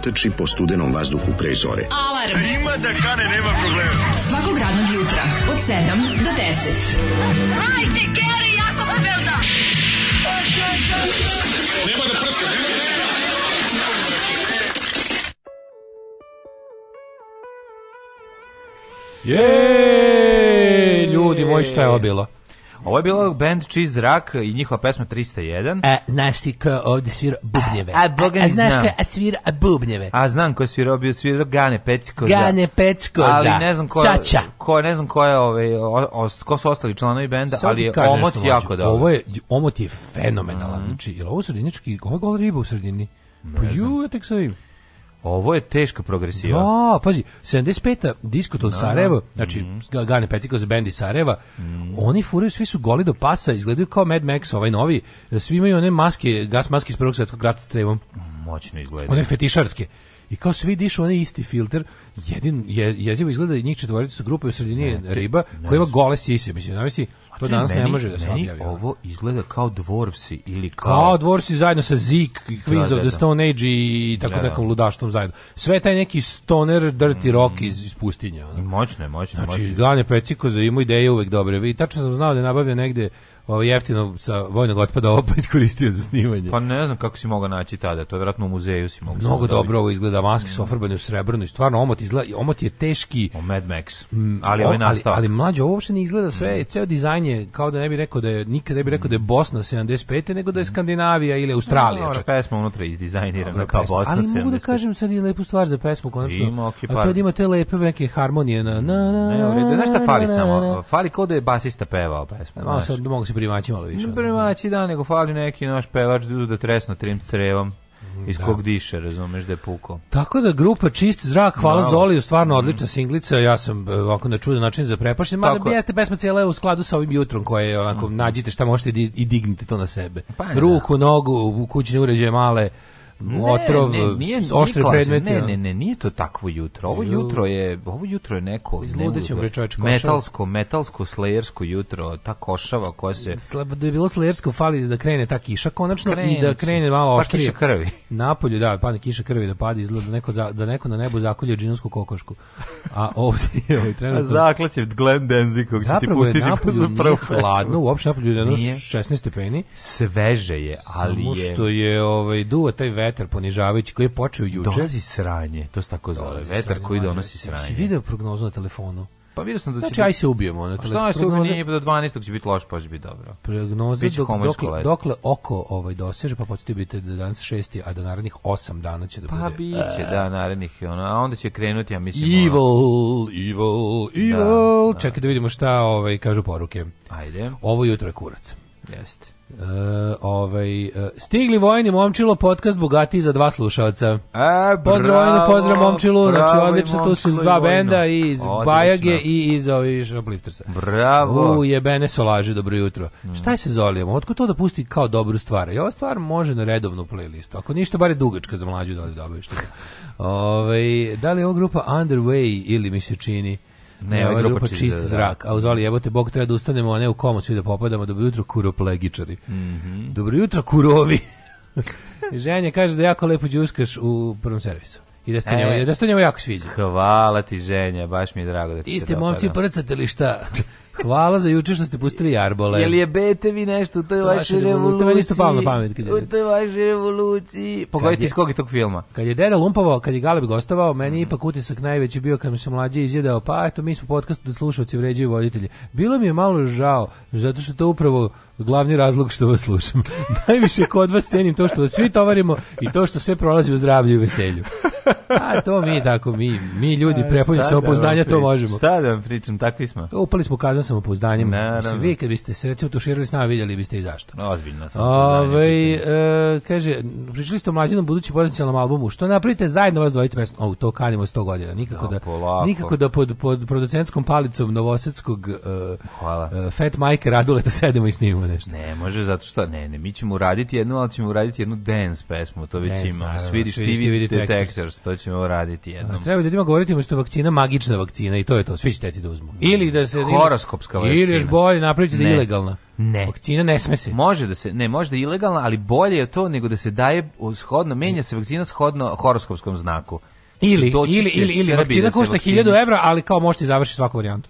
preteči po studenom vazduhu pre zore. Alarm! A ima da kane, nema problema. Svakog radnog jutra, od 7 do 10. Hajde, Geri, jako se pa velda! Nema da prska, nema da prska! Jej, ljudi moji, šta je ovo bilo? Ovo je bilo band Cheese Zrak i njihova pesma 301. A, e, znaš ti ko ovde svira bubnjeve? A, a boga ne znam. A ko a svira bubnjeve? A znam ko je svira, bio svirao Gane Pecko. Da. Gane Pecko, Ali ne znam ko, Čača. Da. Ko, ne znam ko je, ove, ovaj, o, o, ko su ostali članovi benda, Sada ali je Omot jako dobro. Ovo je, Omot je fenomenalan. Mm -hmm. Znači, je li ovo sredinički, ovo je gol riba u sredini? Ne pa ju, ja tek sad Ovo je teška progresiva. Da, pazi, 75. diskot od da, da. Sarajeva, znači mm -hmm. Gane Peciko za bend iz Sarajeva, mm oni furaju, svi su goli do pasa, izgledaju kao Mad Max, ovaj novi, svi imaju one maske, gas maske iz Prvog svjetskog rata s trevom. Moćno izgledaju. One fetišarske. I kao svi dišu onaj isti filter, jedin je, jezivo izgleda i njih četvorica su grupe u sredini ne, riba, koja ima gole sise, mislim, znači, to danas meni, ne može da se meni objavlja. ovo izgleda kao dvorvsi ili kao... Kao dvorvsi zajedno sa Zik, Quiz da, of da, the da. Stone Age i tako da, da. nekom ludaštvom zajedno. Sve taj neki stoner dirty mm. rock iz, iz pustinja. Ono. Moćne, moćne. moćno je. Znači, Gane Peciko za imao ideje uvek dobre. I tačno sam znao da je nabavio negde ovo ovaj jeftino sa vojnog otpada opet pa koristio za snimanje. Pa ne znam kako si mogao naći tada, to je verovatno u muzeju si mogao. Mnogo da dobro ovo izgleda, maske su mm. ofarbane u srebrno i stvarno omot izgleda, omot je teški. O Mad Max, mm, ali ovaj nastavak. Ali, ali mlađe, ovo uopšte ne izgleda sve, mm. ceo dizajn je kao da ne bi rekao da je, nikad ne bi rekao da je mm. Bosna 75. nego da je Skandinavija ili Australija. Dobra, pesma unutra izdizajnirana kao Bosna Ali mogu da kažem sad i lepu stvar za pesmu, konačno. Ima, okay, a to da ima te lepe neke harmonije na... na, na, na, na, na, na, na, na, na, na, na, ne, na, na, na, primaći malo više. Ne primaći da, nego fali neki naš pevač da, da tresno trim crevom mm, iz da. kog diše, razumeš da je puko. Tako da grupa Čist zrak, hvala Bravo. Zoliju, stvarno mm. odlična mm. singlica, ja sam e, ovako na čudan način zaprepašten, mada bi jeste pesma cijela u skladu sa ovim jutrom koje je onako, mm. nađite šta možete i dignite to na sebe. Pa Ruku, da. nogu, u kućne uređaje male, ne, otrov, ne, nije, Ne, ne, ne, nije to takvo jutro. Ovo jutro je, ovo jutro je neko izludeće metalsko, metalsko slejersko jutro, ta košava koja se Slab, da je bilo slejersko fali da krene ta kiša konačno krene, i da krene malo pa oštrije. kiša krvi. Napolju da, padne kiša krvi da padi izgleda da neko za, da neko na nebu zakolje džinovsku kokošku. A ovdje je ovaj trenutno. Zaklaće Glen Denzikog će ti pustiti za prvo hladno, uopšte napolju je 16 stepeni. Sveže je, ali je. Samo što je ovaj duo taj vetar ponižavajući koji je počeo juče. Dolazi sranje, to se tako zove. Vetar koji donosi sranje. Si video prognozu na telefonu? Pa vidio sam da znači, će znači, aj se ubijemo. Ono, što aj se ubijemo, nije pa do 12. će biti loš, pa će biti dobro. Prognoza dok, dokle, dokle oko ovaj doseže, pa početi biti da danas 6. a do da narednih 8 dana će da pa, bude. Pa biće, e... da, narednih, ono, a onda će krenuti, ja mislim... Evil, ono... evil, evil. Da, da. Čekaj da vidimo šta ovaj, kažu poruke. Ajde. Ovo jutro je kurac. Jeste. Uh, ovaj, e, stigli vojni momčilo podcast bogati za dva slušalca. E, pozdrav vojni, pozdrav momčilu, znači, bravo, znači odlično, tu su iz dva benda i iz odlično. Bajage i iz ovih Obliftersa. Bravo. U jebene solaži, dobro jutro. Mm. Šta je se zolijem? Otko to da pusti kao dobru stvar? I ova stvar može na redovnu playlistu. Ako ništa, bare dugačka za mlađu da li dobiš. Da Ove, ovaj, da li je ova grupa Underway ili mi se čini... Ne, ova ovaj grupa čist da. zrak. A uzvali jebote, Bog treba da ustanemo, a ne u komu svi da popadamo. Dobro jutro, kuroplegičari. Mm -hmm. Dobro jutro, kurovi. Ženja kaže da jako lepo džuskaš u prvom servisu. I da ste, e, njemu, da ste njemu jako sviđa. Hvala ti, Ženja, baš mi je drago da ti Iste se momci prcate li šta? Hvala za juče što ste pustili jarbole. Jel jebete vi nešto u toj vašoj revoluciji? To je isto pao na pamet. U toj vašoj revoluciji. Pogledajte iz kog je tog filma. Kad je Deda lumpovao, kad je Galeb gostovao, meni mm. ipak utisak najveći bio kad mi se mlađi izjedao, pa eto, mi smo podcast da slušalci vređaju voditelji. Bilo mi je malo žao, zato što to upravo glavni razlog što vas slušam. Najviše kod vas cenim to što vas svi tovarimo i to što sve prolazi u zdravlju i veselju. A to mi tako, mi, mi ljudi e, prepojni da samopouzdanja, to možemo. Šta da vam pričam, takvi smo. Upali smo kazan samopouzdanjem. Naravno. Vi kad biste se recimo tuširali s nama, vidjeli biste i zašto. Ozbiljno sam. Ove, e, kaže, pričali ste o mlađenom budućem potencijalnom albumu. Što napravite zajedno vas dvojica mesno? O, to kanimo 100 godina. Nikako da, da nikako da pod, pod producentskom palicom novosetskog e, Hvala. e, Fat Mike Raduleta da sedemo i snimamo nešto. Ne može, zato što, ne, ne, mi ćemo uraditi jednu, al ćemo uraditi jednu dance pesmu, to već dance, ima. Vidiš, ti vidiš detectors. detectors, to ćemo uraditi jednom. A, treba ljudima govoriti umesto vakcina, magična vakcina i to je to, svi ćete da uzmu. Mm, ili da se... Horoskopska ili, vakcina. Ili još bolje napraviti da je ilegalna. Ne. Vakcina ne sme se. Može da se, ne, možda je ilegalna, ali bolje je to nego da se daje shodno, menja se vakcina shodno horoskopskom znaku. Znači, ili, ili, ili, ili, vakcina da košta 1000 evra, ali kao možete završiti svaku varijantu.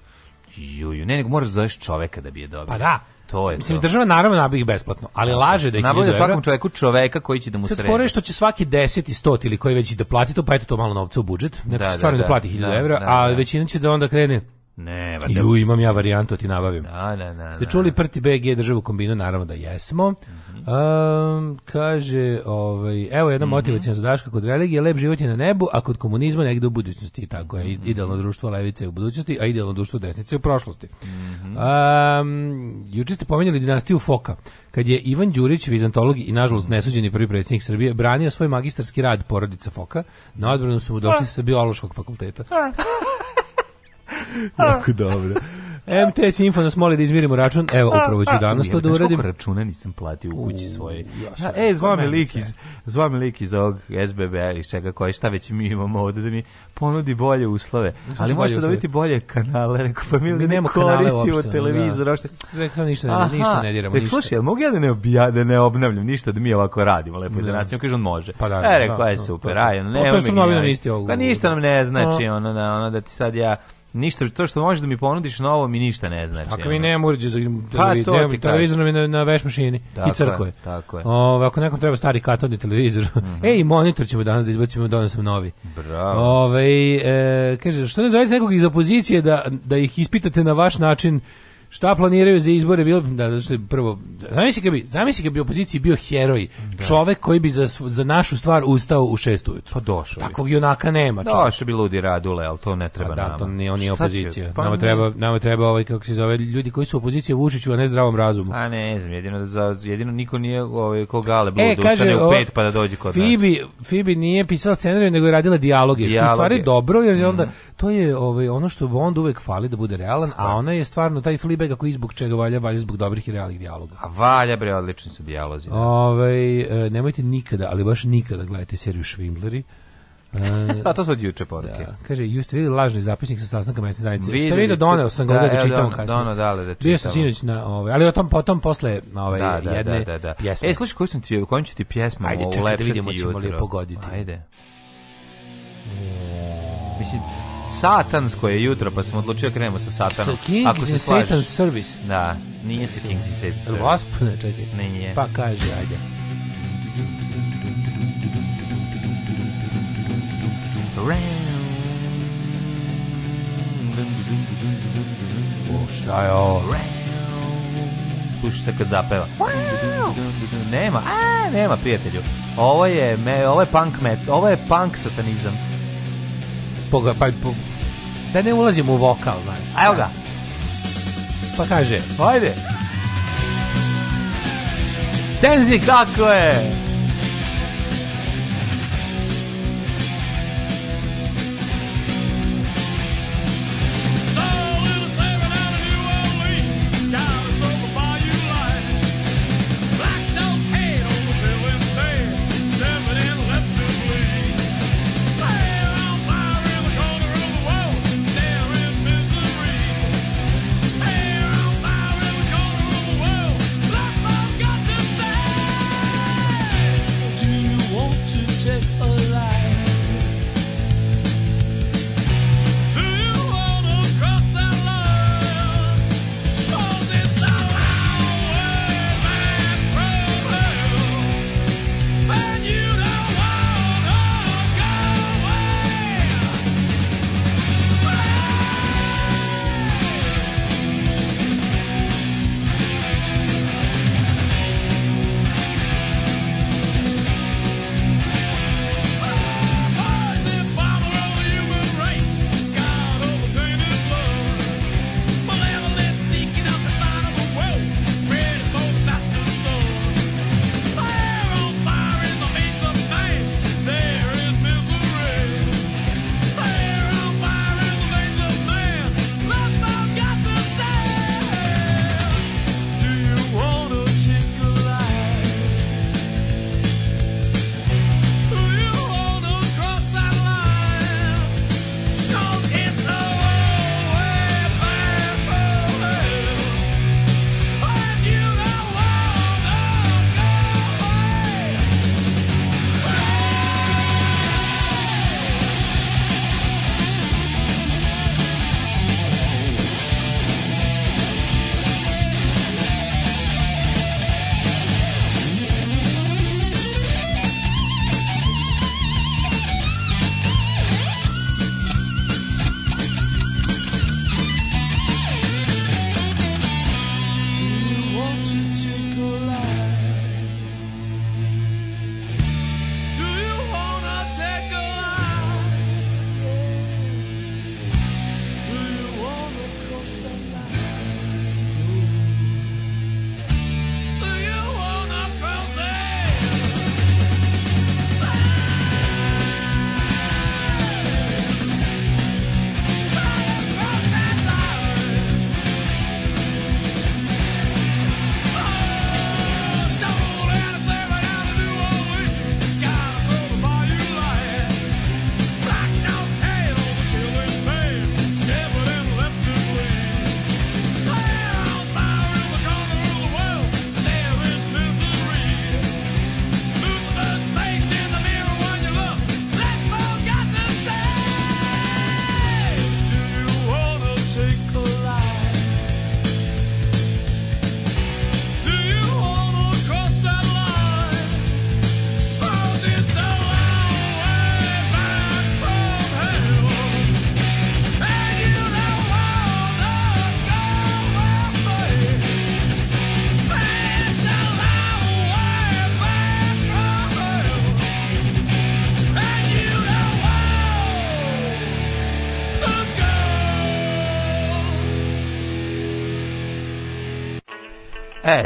Juju, ne, nego moraš da zoveš čoveka da bi je dobio. Pa da. To je Mislim, to. država naravno nabavi besplatno, ali laže da ih je Nabavlja svakom čovjeku čoveka koji će da mu sredi. Sad fore što će svaki 10 i 100 ili koji već da plati to, pa eto to malo novca u budžet. Neko da, stvarno da, da, da. plati 1000 da, evra, a da, većina će da onda krene Ne, valjda. Ju, imam ja varijantu, da ti nabavim. Na, da, na, da, na. Ste čuli Prti BG državu kombinu? Naravno da jesmo. Mm -hmm. um, kaže, ovaj, evo jedna mm -hmm. motivacija za Daška kod religije, lep život je na nebu, a kod komunizma negde u budućnosti. Tako je, mm -hmm. idealno društvo levice u budućnosti, a idealno društvo desnice u prošlosti. Mm um, juče ste pomenjali dinastiju Foka, kad je Ivan Đurić, vizantolog i nažalost mhm. nesuđeni prvi predsjednik Srbije, branio svoj magistarski rad porodica Foka, na odbranu su mu došli pa. sa biološkog fakulteta. Pa. jako dobro. MTS Info nas moli da izmirimo račun. Evo, pa, upravo ću pa. danas to da uradim. računa nisam platio u kući svoje. Ja, e, zva me lik iz, zva me lik iz ovog SBB ili čega koji šta već mi imamo ovde da mi ponudi bolje uslove. Ali možete dobiti bolje kanale. Rekao, pa mi, mi ne koristimo televizor. Da. Rekao, ništa, ne, ništa ne diramo. Rekao, slušaj, jel mogu ja da ne, obja, da ne obnavljam ništa, da mi ovako radimo? Lepo da nas da. nastavimo, kaže, on može. Pa da, e, da, rekao, je da, super, ajde, ne, ovaj. pa ne, ne, ne, ne, ne, ne, ne, ne, ne, ne, ne, ne, ne, ne, Ništa, to što možeš da mi ponudiš novo mi ništa ne znači. Tako mi nemam uređaj za pa, televizor, nemam televizor mi na, na veš mašini tako i crkve. Je, tako je. Ove, ako nekom treba stari katodni televizor, mm -hmm. ej, monitor ćemo danas da izbacimo, donesem novi. Bravo. Ove, e, kaže, što ne zovete nekog iz opozicije da, da ih ispitate na vaš način šta planiraju za izbore bilo da da prvo zamisli kad bi zamisli kad bi opoziciji bio heroj da. čovjek koji bi za za našu stvar ustao u 6 ujutro pa došao takvog junaka nema čovjek došao bi ludi radule al to ne treba a da, nama to nije on je opozicija pa, nama treba nama treba ovaj kako se zove ljudi koji su opozicija Vučiću a ne zdravom razumu a pa ne znam jedino za jedino niko nije ovaj Gale blud e, kaže, u 5 pa da dođe kod Fibi, nas Fibi nije pisala scenarij nego je radila dijaloge, dijaloge. što je stvari dobro jer mm. onda mhm. to je ovaj ono što Bond uvek fali da bude realan a pa. ona je stvarno taj flip feedback kako izbog čega valja, valja zbog dobrih i realnih dijaloga. A valja bre, odlični su dijalozi. Da. Ove, ovaj, nemojte nikada, ali baš nikada gledajte seriju Švindleri. E, A to su od juče poruke. Da. Kaže, ju ste lažni zapisnik sa sastanka mesne zajednice. Videli, Šta da vidio, doneo sam ga da, da e, čitam da, kasnije. Dono, dale, da čitam. Bio sinoć na ovaj, ali o tom potom posle ove, ovaj, da, da, da, jedne da, da, da. pjesme. E, slušaj, koju sam ti, kojim ću ti pjesmu Ajde, čekaj da vidimo ćemo li je pogoditi. Ajde. Mislim, satansko je jutro, pa sam odlučio da krenemo sa satanom. Sa Kings Ako se slažeš. Satan Service. Da, nije se Kings in Satan Service. Gospodine, čekaj. Nije. Pa kaže, ajde. O, šta je ovo? Slušaj se kad zapeva. Nema, a, nema prijatelju. Ovo je, me, ovo je punk met, ovo je punk satanizam poga, pa, po, da ne ulazimo u vokal, znači. Evo ga. Pa kaže, ajde. Tenzi, kako je?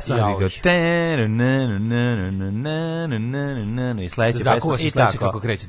sad ja, I sledeće pesma. Zakuva se sledeće kako kreće.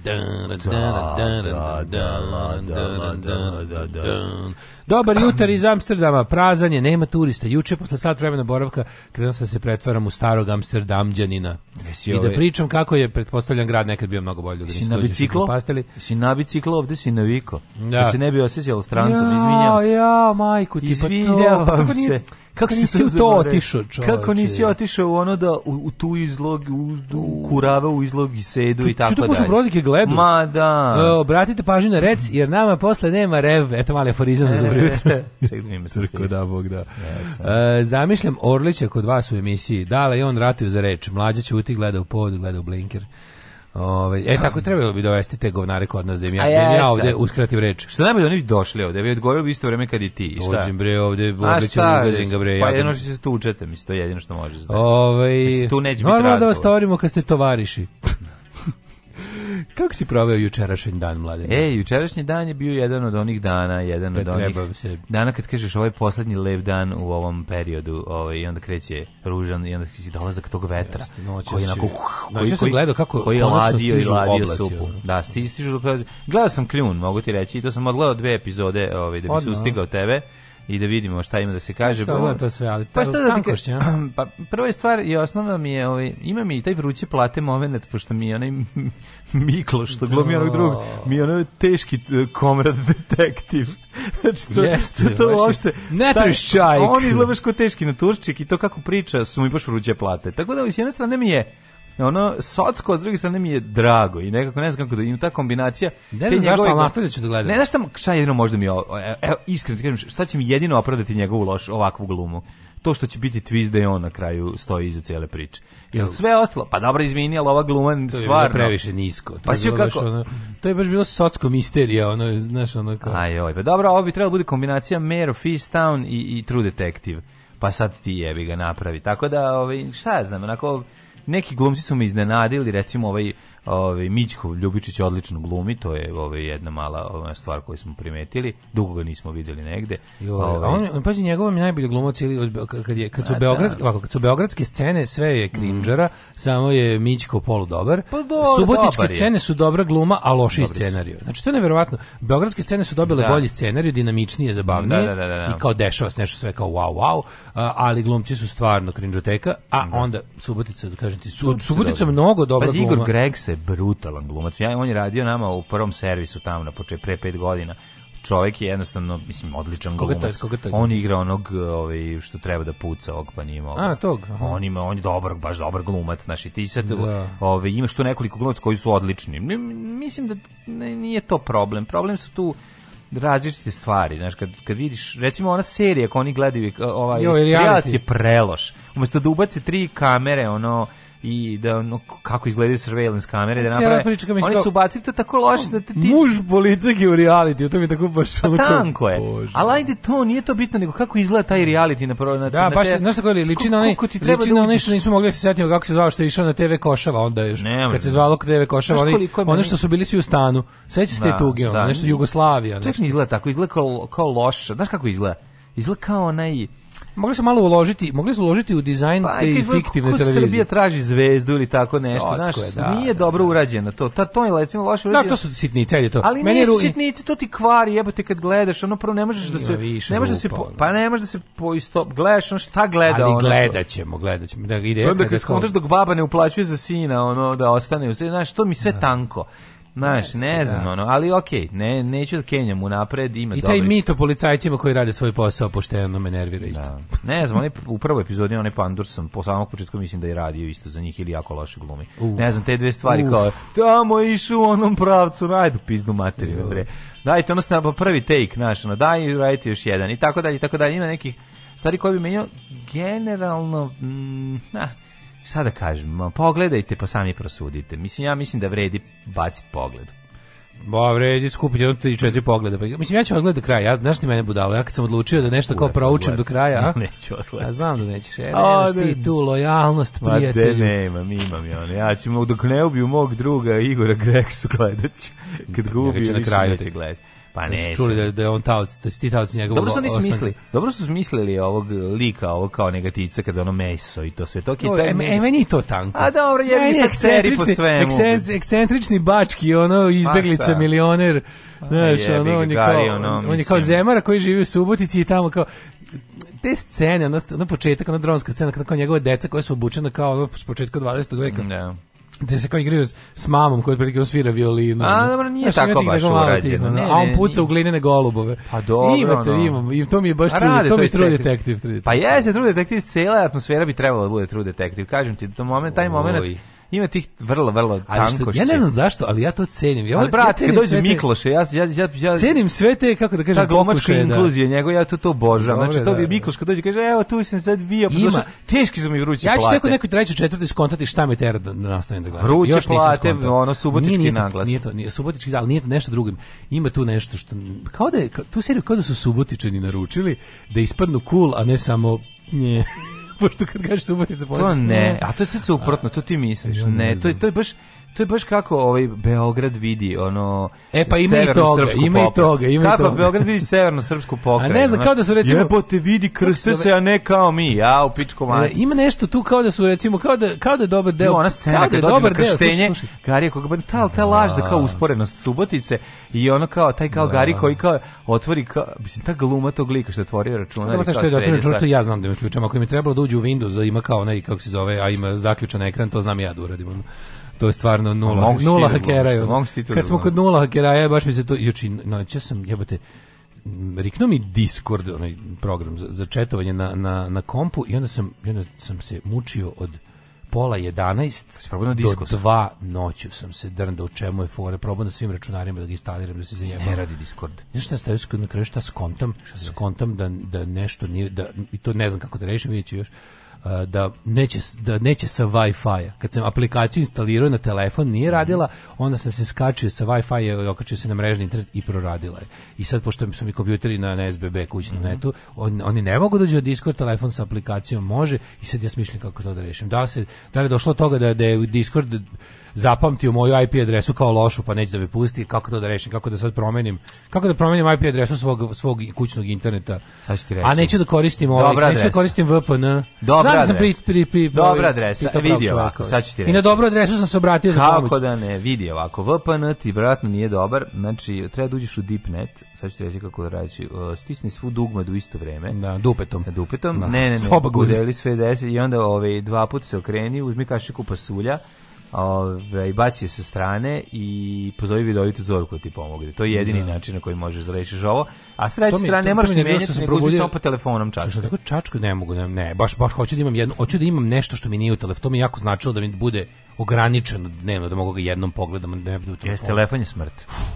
Dobar jutar iz Amsterdama, prazanje, nema turista. Juče, posle sat vremena boravka, krenuo sam da se pretvaram u starog Amsterdamđanina. Jesi I da ovaj- pričam kako je, pretpostavljam, grad nekad bio mnogo bolji. Jesi na biciklo? Jesi na biciklo, ovde si naviko. Da. da se ne bi osjećalo strancom, izvinjam se. Ja, ja, majku ti, pa to. Izvinjam se kako nisi u to otišao, čoveče? Kako nisi otišao u ono da u, u tu izlog u, u kurava u izlog i sedu tu, i tako dalje. Čuto pošto prozike gledu. Ma da. E, obratite pažnju na rec jer nama posle nema rev. Eto mali aforizam za e, dobro jutro. Čekaj da mi se da bog da. E, zamišljam Orlića kod vas u emisiji. Dala i on ratio za reč. Mlađa ćuti gleda u pod, gleda u blinker. Ove, ovaj, e, tako trebalo bi dovesti te govnare kod nas da im ja, ja, da ja ovde uskratim reč. Što najbolje, da oni došli ovde, bi odgovorili isto vreme kad i ti. I šta? Dođem bre ovde, odličan ga bre. Pa jedino što se tu učete, mislim, to je jedino što možeš. Znači. Ove, ovaj, tu neće biti razgovor. Normalno da vas tovarimo kad ste tovariši. Kako si proveo jučerašnji dan, mladen? E, jučerašnji dan je bio jedan od onih dana, jedan kad da od onih se... dana kad kažeš ovaj poslednji lev dan u ovom periodu, ovaj, i onda kreće ružan i onda dolazak tog vetra. Jeste, noć, koji onako, koji, koji, sam gledao kako koji je ladio i ladio supu. Da, sti, stižu, gledao sam Kljun, mogu ti reći, i to sam odgledao dve epizode ovaj, da bi se ustigao tebe i da vidimo šta ima da se kaže. Šta bo... to sve, ali pa šta da ti Pa prva stvar i osnovna mi je, ovaj, ima mi i taj vruće plate moment, pošto mi je onaj Miklo, što glumi onog drugog, mi je onaj teški e, komrad detektiv. Znači, to, Jeste, to, uopšte... Ne triš čajk. On izgledaš ko teški na turčik i to kako priča su mi baš vruće plate. Tako da, ovaj, s jedne strane mi je ono socsko s druge strane mi je drago i nekako ne znam kako da im ta kombinacija ne znam zašto ali nastavljat ću da gledam ne znam šta, šta jedino možda mi je e, evo iskreno kažem šta će mi jedino opravdati njegovu loš ovakvu glumu to što će biti twist da je on na kraju stoji iza cijele priče. Jel sve ostalo, pa dobro izvini, ali ova gluma je stvarno. previše nisko. To pa je bilo kako? Ono, to je baš bilo socko misterija, ono, znaš, ono kao. Ajoj, pa dobro, ovo bi trebalo da bude kombinacija Mare of Town i, i True Detective. Pa sad ti jebi ga napravi. Tako da, ovaj, šta ja znam, onako, neki glumci su me iznenadili, recimo ovaj Ovaj Mićko Ljubičić odlično glumi, to je ovaj jedna mala ovaj, stvar koju smo primetili. Dugo ga nismo videli negde. Jo, ovaj, a on, on pazi njegov mi najbolji glumac ili kad je kad su da. beogradski, ovako, kad su beogradske scene sve je krinđera, mm. samo je Mićko polu dobar. Pa do, Subotičke dobar scene su dobra gluma, a loši Dobri scenarij. Znači to je neverovatno. Beogradske scene su dobile da. bolji scenarijo, dinamičnije, zabavnije da da, da, da, i kao dešava se nešto sve kao wow wow, ali glumci su stvarno krinđoteka, a onda Subotica, kažem ti, Subotica mnogo dobra gluma. Pa Igor Greg se je brutalan glumac. Ja, on je radio nama u prvom servisu tamo na početku pre 5 godina. Čovjek je jednostavno, mislim, odličan koga glumac. Taj, je? On igra onog ovaj, što treba da puca, ovog pa nije mogo. A, tog. Aha. On, ima, on je dobar, baš dobar glumac. Znaš, i ti sad da. ovaj, imaš tu nekoliko glumac koji su odlični. Mislim da nije to problem. Problem su tu različite stvari, znaš, kad, kad vidiš, recimo ona serija koju oni gledaju, ovaj, jo, reality. reality je preloš. Umesto da ubace tri kamere, ono, i da no, kako izgledaju surveillance kamere da naprave. Priča, oni kao... su bacili to tako loše da ti muž policajk u reality, to mi tako baš pa tanko je. Bože. Ali ajde to nije to bitno nego kako izgleda taj reality na prvo na Da, na baš te... znaš kako je ličina onaj ličina da onaj što nismo mogli da se setiti kako se zvao što je išao na TV Košava onda je. Ne, kad se zvalo TV Košava, oni oni što su bili svi u stanu. Sećaš se da, tuge, ono nešto Jugoslavija, nešto. Čak izgleda tako, izgleda kao, kao loša. Znaš kako izgleda? Izgleda kao onaj Mogli su malo uložiti, mogli su uložiti u dizajn pa, te i ko televizije. Srbija traži zvezdu ili tako nešto, znaš, da, nije da, da, dobro da. urađeno to. Ta to je recimo loše da, urađeno. Da, to su sitnice, je to. Ali Meni nisu ru... sitnice, to ti kvari, jebote kad gledaš, ono prvo ne možeš da se da pa ne možeš da se po, pa ne možeš da se poisto gledaš, ono šta gleda Ali gledaćemo, gledaćemo. Da ide. Onda kad skontaš dok baba ne uplaćuje za sina, ono da ostane, sve, znaš, to mi sve tanko. Znaš, ne da. znam, da. ono, ali okej, okay, ne, neću da kenjam u napred, ima I taj dobri... mit o policajcima koji rade svoj posao pošteno me nervira isto. Da. Ne znam, oni, u prvoj epizodi onaj Pandur sam po samom početku mislim da je radio isto za njih ili jako loše glumi. Uf. Ne znam, te dve stvari Uf. kao, tamo išu u onom pravcu, najdu pizdu materiju, bre. Dajte, ono, na prvi take, znaš, ono, daj, radite još jedan, i tako dalje, i tako dalje, ima nekih stvari koje bi menio generalno, mm, na, šta da kažem, pogledajte pa sami prosudite. Mislim, ja mislim da vredi baciti pogled. Ba, vredi skupiti jedno tri, četiri pogleda. Pa, mislim, ja ću odgledati do kraja. Ja, znaš ti mene budalo? Ja kad sam odlučio da nešto kao proučim do kraja... A? Neću odgledati. Ja znam da nećeš. E, nemaš ti tu lojalnost, prijatelju. Ma, de, nemam, imam ja. Ja ću, dok ne ubiju mog druga Igora Greksu, gledat ću. Kad ga ubiju, više neće gledati. Pa ne. Su čuli da, da on taoc, da si ti taoc njegovog Dobro su oni smislili. Dobro su smislili ovog lika, ovo kao negativca kada ono meso i to sve. To je taj E, meni e, to tanko. A dobro, je mi se ceri po svemu. Ekscentrični bački, ono, izbeglica, pa milioner. Pa znaš, ono, on je kao, on je kao zemara koji živi u Subotici i tamo kao, te scene, na, na početak, na dronska scena, kao njegove deca koje su obučene kao ono, s početka 20. veka. Ne. Da gde se kao igraju s mamom koja otprilike svira violinu. A dobro, nije Znaš, tako baš urađeno. Ne, ne, a on puca u glinene golubove. Pa dobro, Imate, no. imam. I to mi je baš pa true, to, to mi je true detektiv. Pa jeste, true detektiv, cela atmosfera bi trebala da bude true detektiv. Kažem ti, to moment, taj moment Ima tih vrlo, vrlo tanko Ja ne znam zašto, ali ja to cenim. Ja, ali brat, ja kad dođe Mikloše, ja, ja, ja, ja... Cenim sve te, kako da kažem, ta glumačka da. inkluzija da. njegov, ja to to obožavam. znači, to bi da, da. Mikloš kad dođe, kaže, evo, tu sam sad bio, pa ima. teški su mi vruće ja Ja ću neko nekoj trećoj, četvrtoj skontati šta mi tera da nastavim da gledam. Vruće Još plate, ono, subotički nije, nije, naglas. Nije to, nije, subotički, ali nije to nešto drugim. Ima tu nešto što, kao da je, tu seriju kao da su subotičani naručili, da ispadnu cool, a ne samo... Nje. pošto kad kažeš Subotica, pođeš. To ne, a to je sve suprotno, to ti misliš. Ne, to je, to je baš To je baš kako ovaj Beograd vidi ono E pa ima i toga, ima i toga, ima i toga. Kako Beograd vidi severno srpsku pokrajinu. A ne znam kao da su recimo Jebote vidi krste se a ne kao mi, ja u pičku e, manje. Ima nešto tu kao da su recimo kao da kao da dobar deo. No, ona scena kao da je dobar deo krštenje. Gari koga ta ta laž da kao da. usporenost Subotice i ono kao taj kao Gari da. koji kao otvori kao mislim ta gluma tog lika što otvori računar. Da, što je da računar, to ja znam da ima ključem, ako mi trebalo da uđe u Windows, ima kao neki, kako se zove, a ima zaključan ekran, to znam ja da uradim to je stvarno pa nula, mogu nula da hakeraja. Pa da Kad smo kod nula hakera, hakeraja, baš mi se to, juči, noće sam, jebate, riknuo mi Discord, onaj program za, za četovanje na, na, na kompu i onda sam, onda sam se mučio od pola 11 pa do diskos. 2 noću sam se drndao u čemu je fore, probao na svim računarima da ga instaliram, da se zajebam. Ne radi Discord. Znaš šta stavio na kraju šta skontam? Šta skontam da, da nešto nije, da, i to ne znam kako da rešim, vidjet ću još da neće, da neće sa Wi-Fi-a. Kad sam aplikaciju instalirao na telefon, nije mhm. radila, onda sam se skačio sa Wi-Fi-a, okačio se na mrežni internet i proradila je. I sad, pošto su mi kompjuteri na, na SBB kućnom mm -hmm. netu, on, oni ne mogu doći da do Discord, telefon sa aplikacijom može i sad ja smišlim kako to da rešim. Da li, se, da li je došlo toga da, da je Discord zapamtio moju IP adresu kao lošu, pa neće da me pusti, kako to da rešim, kako da sad promenim, kako da promenim IP adresu svog, svog kućnog interneta. ti reći. A neću da koristim ovaj, neću da koristim VPN. Dobra Znam da adresa. Sam pri, pri, pri, ovaj, dobra adresa, vidi ovako, sad ću ti reći. I na dobru adresu sam se obratio kako za pomoć. Kako da ne, vidi ovako, VPN ti vjerojatno nije dobar, znači treba da uđeš u DeepNet, sad ću ti reći kako da radiš, uh, stisni svu dugmad u isto vreme. Da, dupetom. Dupetom, da. ne, ne, ne, udeli sve deset i onda ovaj, dva puta se okreni, uzmi kašiku pasulja, Ove, baci je sa strane i pozovi Vidovitu Zorku da ti pomogne. To je jedini mm. način na koji možeš da rešiš ovo. A s treće strane ne moraš ni da menjati, nego uzmi samo po telefonom čačku. Što tako čačku ne mogu, ne, ne, baš baš hoću da imam jedno, hoću da imam nešto što mi nije u telefonu. To mi jako značilo da mi bude ograničeno dnevno da mogu ga jednom pogledam, da ne bude u telefonu. Jeste telefon je smrt.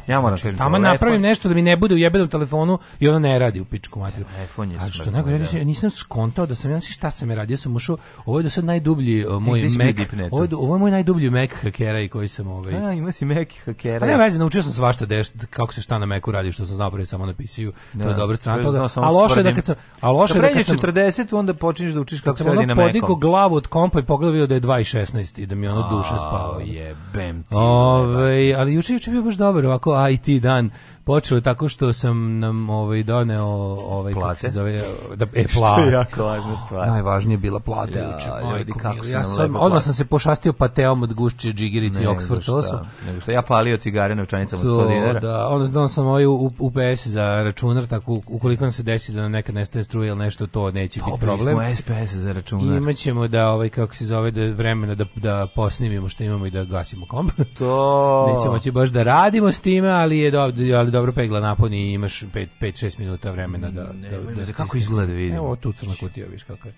Ja moram znači, tamo napravim nešto da mi ne bude u jebenom telefonu i ono ne radi u pičku materiju. Telefon je smrt. A što nego da. ja nisam skontao da sam ja znači šta sam radio, sam ušao, ovo je do sad najdublji uh, moj Mac. Ovo je, ovo je moj najdublji Mac hakera i koji sam ovaj. A ima si Mac hakera. Ne, veze, naučio sam svašta deš, da kako se šta na Macu radi, što sam znao pre samo na PC-u istoriju. Ne, to je da. dobra strana toga. A loše da kad sam a loše da, kad sam 40 onda počinješ da učiš kako se radi na mekom. Podiko glavu od kompa i pogledao da je 2.16 i da mi ono duša spava. Jebem ti. Ovaj, ali juče juče bio baš dobar ovako IT dan počelo tako što sam nam ovaj doneo ovaj plate. kako se zove da e plate. što je jako važna stvar. Najvažnije bila plata ja, juče. Ajde kako ja sam odmah sam se pošastio pateom od gušče džigirice i Oxford sosa. Nego što ja palio cigare na novčanicama od 100 dinara. Da, onda znao sam ovaj UPS za računar tako ukoliko nam se desi da nam neka nestane struje ili nešto to neće biti problem. Dobili smo SPS za računar. Imaćemo da ovaj kako se zove da vremena da da posnimimo što imamo i da gasimo komp. To. Nećemo moći baš da radimo s time, ali je dobro, ali dobro pegla naponi i imaš 5 5 6 minuta vremena da da, da, da kako izgleda vidim. Evo tu crna kutija, viš kako je.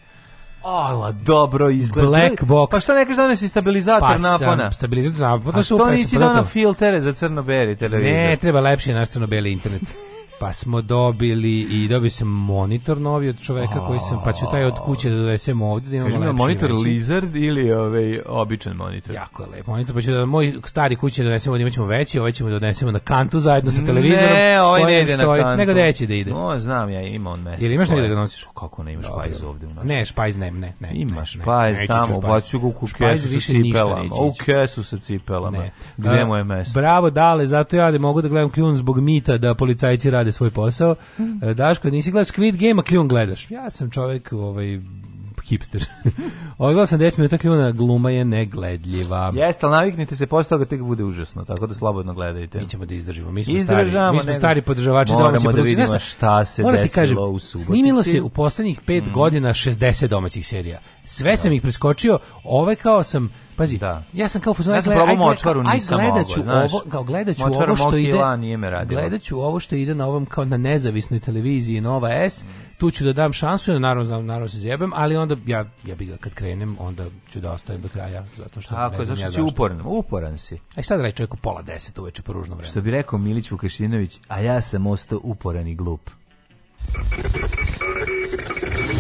Ala, dobro izgleda. Black box. Pa šta ne kažeš da donesi stabilizator pa napona? Pa stabilizator napona. Pa što nisi donao filtere za crno-beli televizor? Ne, treba lepši naš crno-beli internet. Pa smo dobili i dobio sam monitor novi od čoveka koji sam, pa ću taj od kuće da donesem ovdje da imamo ima monitor veći. Lizard ili ovaj običan monitor? Jako je lep monitor, pa ću da moj stari kuće da donesemo da imaćemo veći, ovaj ćemo da donesemo na kantu zajedno sa televizorom. Ne, ovaj ne ide stoji, na kantu. Nego deći da ide. No, znam ja, ima on mesto. Jel imaš negdje da ga nosiš? Kako ne, imaš špajz ovdje u nas. Ne, špajz ne, ne, ne. Imaš špajz tamo, baću ga u kesu sa cipelama. U kesu sa cipelama. Gde mu je mesto? Bravo, dale, zato ja da mogu da gledam kljun zbog mita da policajci rade rade svoj posao. Mm. Daško, nisi gledaš Squid Game, a kljun gledaš. Ja sam čovjek ovaj, hipster. Ogledao sam 10 minuta kljuna, gluma je negledljiva. Jeste, ali naviknite se, posle toga tek bude užasno, tako da slobodno gledajte. Mi ćemo da izdržimo, mi smo stari, mi smo stari podržavači domaće da produkcije. Moramo da vidimo šta se desilo kažem, u Subotici. Snimilo se u poslednjih 5 mm. godina 60 domaćih serija. Sve sam ih preskočio, ove kao sam Pazi, da. ja sam kao fuzon, ja sam probao močvaru, nisam aj, gledaću mogao, ovo, kao gledaću ovo što ide, nije me radilo. gledaću ovo što ide na ovom kao na nezavisnoj televiziji Nova S, mm. tu ću da dam šansu, ja naravno znam, naravno se zjebem, ali onda ja, ja bih ga kad krenem, onda ću da ostajem do kraja, zato što Tako, ne zašto ja si uporan, uporan si. Aj sad da radi čovjeku pola deset uveče po ružnom vremenu. Što bi rekao Milić Vukašinović, a ja sam ostao uporan i glup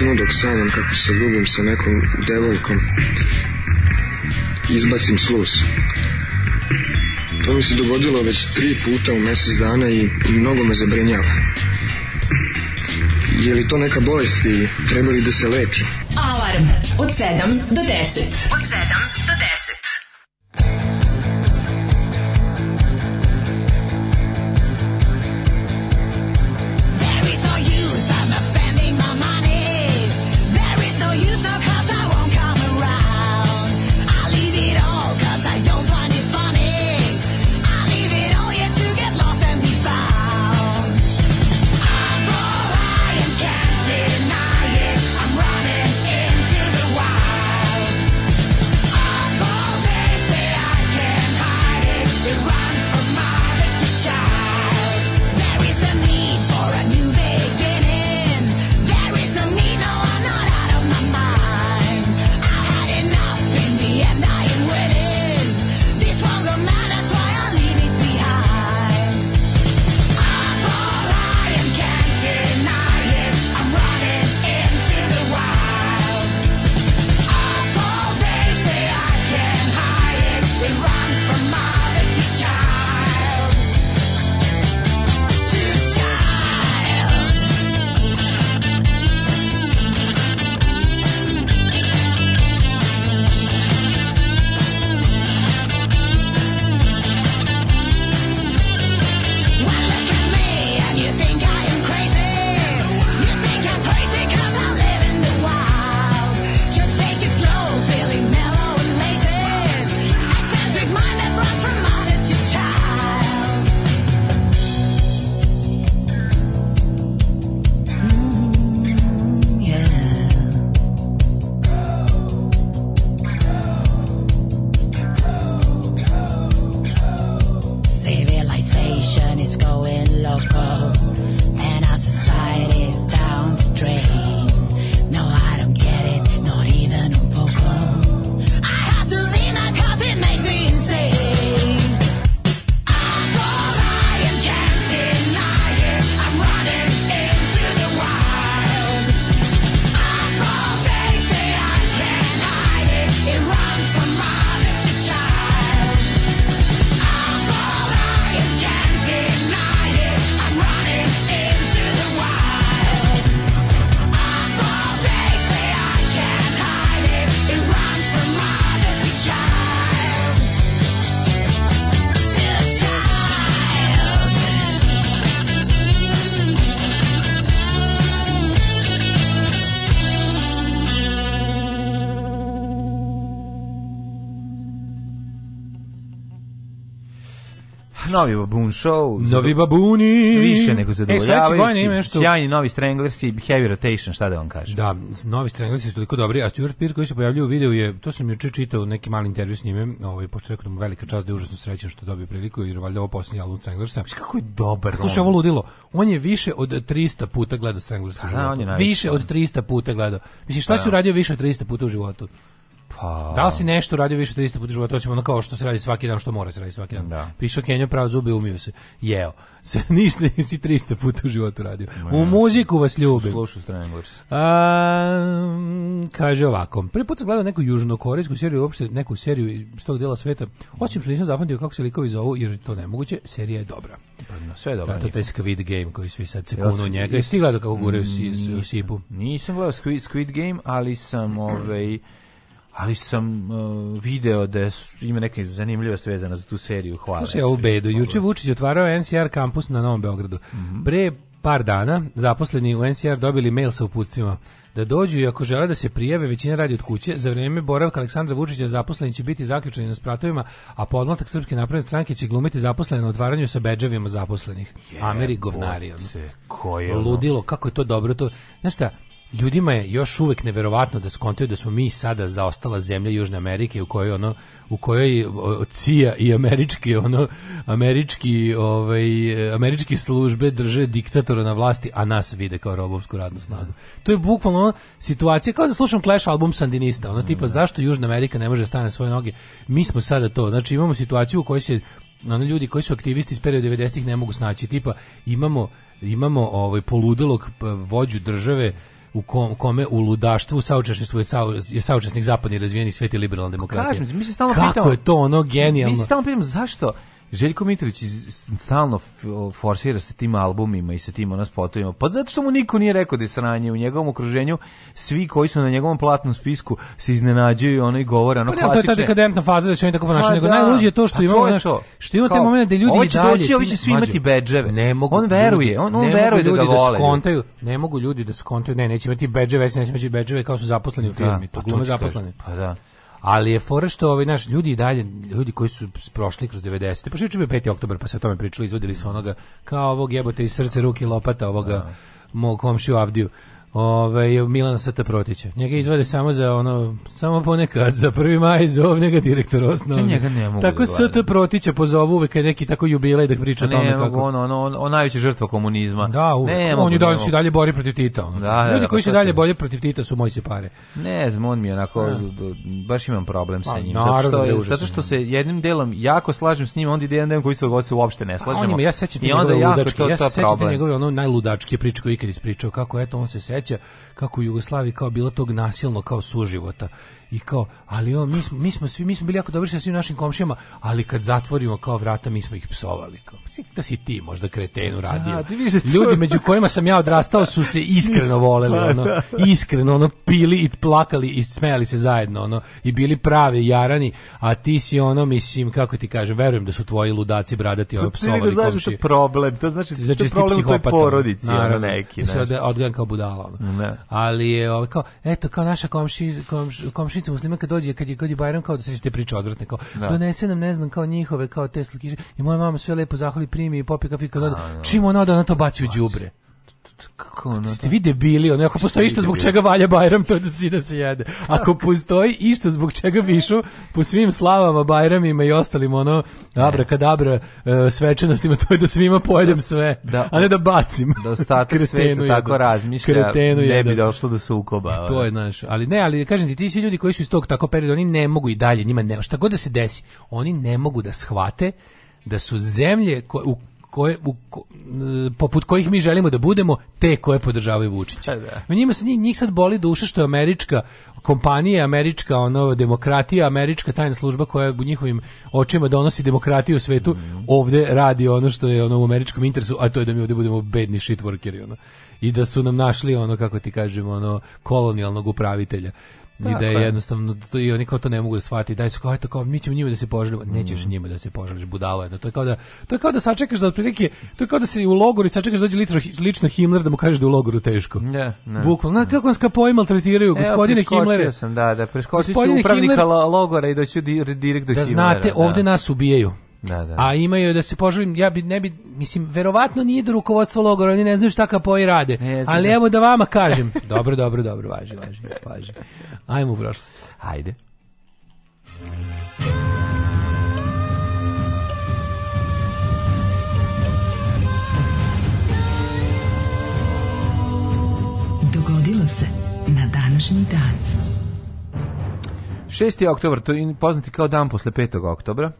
računu dok sanjam kako se ljubim sa nekom devojkom. Izbacim sluz. To mi se dogodilo već tri puta u mesec dana i mnogo me zabrenjava. Je li to neka bolest i treba li da se leči? Alarm od 7 do 10. Od 7 novi Baboon Show. Novi Babuni. Više nego zadovoljavajući. E, nešto... Sjajni novi Stranglers i Heavy Rotation, šta da vam kažem. Da, novi Stranglers su toliko dobri, a Stuart Pearce koji se pojavljuje u videu je, to sam juče čitao neki mali intervju s njime, ovaj, pošto rekao da mu velika čast da je užasno srećan što dobio priliku, jer valjda ovo posljednji album Stranglersa. Kako je dobar. slušaj, ovo ludilo, on je više od 300 puta gledao Stranglersa. Pa da, on je najviše. Više od 300 puta gledao. Mislim, šta pa da. si uradio više od 300 puta u životu? Pa... Da li si nešto radio više od 300 puta života, to ćemo ono kao što se radi svaki dan, što mora se radi svaki dan. Da. Pišao Kenjo pravo zube, umio se. Jeo. Se, ništa nisi 300 puta u životu radio. U muziku vas ljubim. Slušao Stranglers. A, kaže ovako, prvi put sam gledao neku južnokorejsku seriju, uopšte neku seriju iz tog dela sveta. Osim što nisam zapamtio kako se likovi zovu, jer to nemoguće, serija je dobra. Pa, no, sve dobro. Da, to taj Squid Game koji svi sad se kunu njega. Jesi ti gledao kako gure u sipu? Nisam gledao Squid, Squid Game, ali sam ovaj ali sam uh, video da je, ima neke zanimljivosti vezana za tu seriju. Hvala. Slušaj, ovu bedu. Juče Vučić otvarao NCR kampus na Novom Beogradu. Mm -hmm. Pre par dana zaposleni u NCR dobili mail sa uputstvima da dođu i ako žele da se prijave, većina radi od kuće. Za vreme boravka Aleksandra Vučića zaposleni će biti zaključeni na spratovima, a podmlatak Srpske napredne stranke će glumiti zaposlene na otvaranju sa bedževima zaposlenih. Ameri govnari. Koje Ludilo, kako je to dobro. To, znaš šta, ljudima je još uvek neverovatno da skontaju da smo mi sada zaostala zemlja Južne Amerike u kojoj ono u kojoj CIA i američki ono američki ovaj američki službe drže diktatora na vlasti a nas vide kao robovsku radnu snagu. To je bukvalno ono, situacija kao da slušam Clash album Sandinista, ono tipa da. zašto Južna Amerika ne može da stane svoje noge. Mi smo sada to. Znači imamo situaciju u kojoj se oni ljudi koji su aktivisti iz perioda 90-ih ne mogu snaći tipa imamo imamo ovaj poludelog vođu države u kom, kome u ludaštvu saučesništvo je, sau, je saučesnik zapadni razvijeni svet i liberalna demokratija. Kažem, mi se stalno Kako pitamo, je to ono genijalno? Mi se stalno pitamo zašto Željko Mitrović stalno forsira se tim albumima i sa tim onas fotovima. Pa zato što mu niko nije rekao da je sranje u njegovom okruženju, svi koji su na njegovom platnom spisku se iznenađuju i ono i govore ono pa, klasične. To je ta dekadentna faza da će oni tako pa ponašati, nego da. najluđe je to što pa, imamo, to to. što imate momenat da ljudi i dalje. Doći, ovi će svi imati bedževe. Ne mogu. On veruje, on, on veruje da ga vole. Da ne mogu ljudi da skontaju, ne, neće imati bedževe, neće imati bedževe kao su zaposleni u da, firmi, da, to pa, glume zaposleni. Pa da ali je fora što ovaj naš ljudi i dalje ljudi koji su prošli kroz 90. Pa što je 5. oktobar, pa se o tome pričali, izvodili su onoga kao ovog jebote iz srce ruke lopata ovoga da. mog komšiju Avdiju Ove, Milana Sata Protića. Njega izvade samo za ono, samo ponekad, za prvi maj zove njega direktor osnovne. njega ne mogu Tako da Sata Protića pozovu uvek kad neki tako jubilej da priča o pa tome kako. On, on, on, on najveći žrtva komunizma. Da, uvek. Ne, on je dalje, se dalje bori protiv Tita. Ono. Da, da, Ljudi da, koji se pa dalje bolje protiv Tita su moji se pare. Ne znam, on mi je onako, ja. Da. baš imam problem sa pa, njim. Naravno, zato, što, zato što se jednim delom jako slažem s njim, onda ide jedan den koji se, se uopšte ne slažemo. ja sećam njegove ludačke, ja sećam njegove ono najludačke priče koje ikad ispričao, kako eto on se seća seća kako u Jugoslaviji kao bila tog nasilno kao suživota i kao, ali on, mi, smo, mi smo svi, mi smo bili jako dobri sa svim našim komšijama, ali kad zatvorimo kao vrata, mi smo ih psovali. Kao, da si ti možda kretenu radio. Ja, da, Ljudi među kojima sam ja odrastao su se iskreno voleli, pa ono, da. iskreno, ono, pili i plakali i smejali se zajedno, ono, i bili pravi jarani, a ti si ono, mislim, kako ti kažem, verujem da su tvoji ludaci bradati ono pa da psovali komšije. To znači komšije. problem, to znači, znači to je problem toj porodici, naravno, ono neki. Znači. Se odgledam kao budala, ono. Ne. Ali je, ovaj, kao, eto, kao naša komši, komš, komši komšnica muslima kad dođe, kad je, kad je Bajram, kao da se ste priča odvratne, kao da. donese nam, ne znam, kao njihove, kao Tesla kiše I moja mama sve lepo zahvali, primi i popi kafi kad dođe. Da. Čim ona da ona to baci u đubre kako ono... Ste vi debili, ono, ako postoji išta zbog čega valja Bajram, to da si da se jede. Ako postoji išta zbog čega višu, po svim slavama, Bajramima i ostalim, ono, abrakadabra, e, svečanostima, to je da svima pojedem da sve, da, a ne da bacim. Da ostatak sveta tako razmišlja, Kretenu ne jedan. bi došlo do sukoba. Pa to je, znaš, ali ne, ali kažem ti, ti svi ljudi koji su iz tog tako perioda, oni ne mogu i dalje, njima ne, šta god da se desi, oni ne mogu da shvate da su zemlje koje, u koje, u, e, poput kojih mi želimo da budemo, te koje podržavaju Vučića. E, da. Njima se, njih sad boli duša što je američka kompanija, američka ono, demokratija, američka tajna služba koja u njihovim očima donosi demokratiju u svetu, mm. ovde radi ono što je ono u američkom interesu, a to je da mi ovde budemo bedni shit workeri, ono. I da su nam našli ono, kako ti kažemo, ono, kolonijalnog upravitelja. I da je jednostavno, to, i oni kao to ne mogu da shvati, daj su kao, eto kao, mi ćemo njima da se poželimo, mm. nećeš njima da se požališ, budalo jedno, to je kao da, to je kao da sačekaš da otprilike, to je kao da se u logoru i sačekaš da dođe lično, lično Himmler da mu kažeš da u logoru teško. Ne, ne. Bukvalno, znaš kako vas kao pojma tretiraju, gospodine Himmler. Evo, sam, da, da, preskočit ću upravnika Himmler, logora i doću direktno da Himmlera. Da znate, ovde nas ubijaju. Da, da. A imaju da se požalim, ja bi ne bi mislim verovatno nije do rukovodstva logora, oni ne znaju šta kao kapoji rade. Ne, znam, ali evo da vama kažem. dobro, dobro, dobro, važi, važi, važi. Ajmo u prošlost. Hajde. Dogodilo se na današnji dan. 6. oktobar, to je poznati kao dan posle 5. oktobra.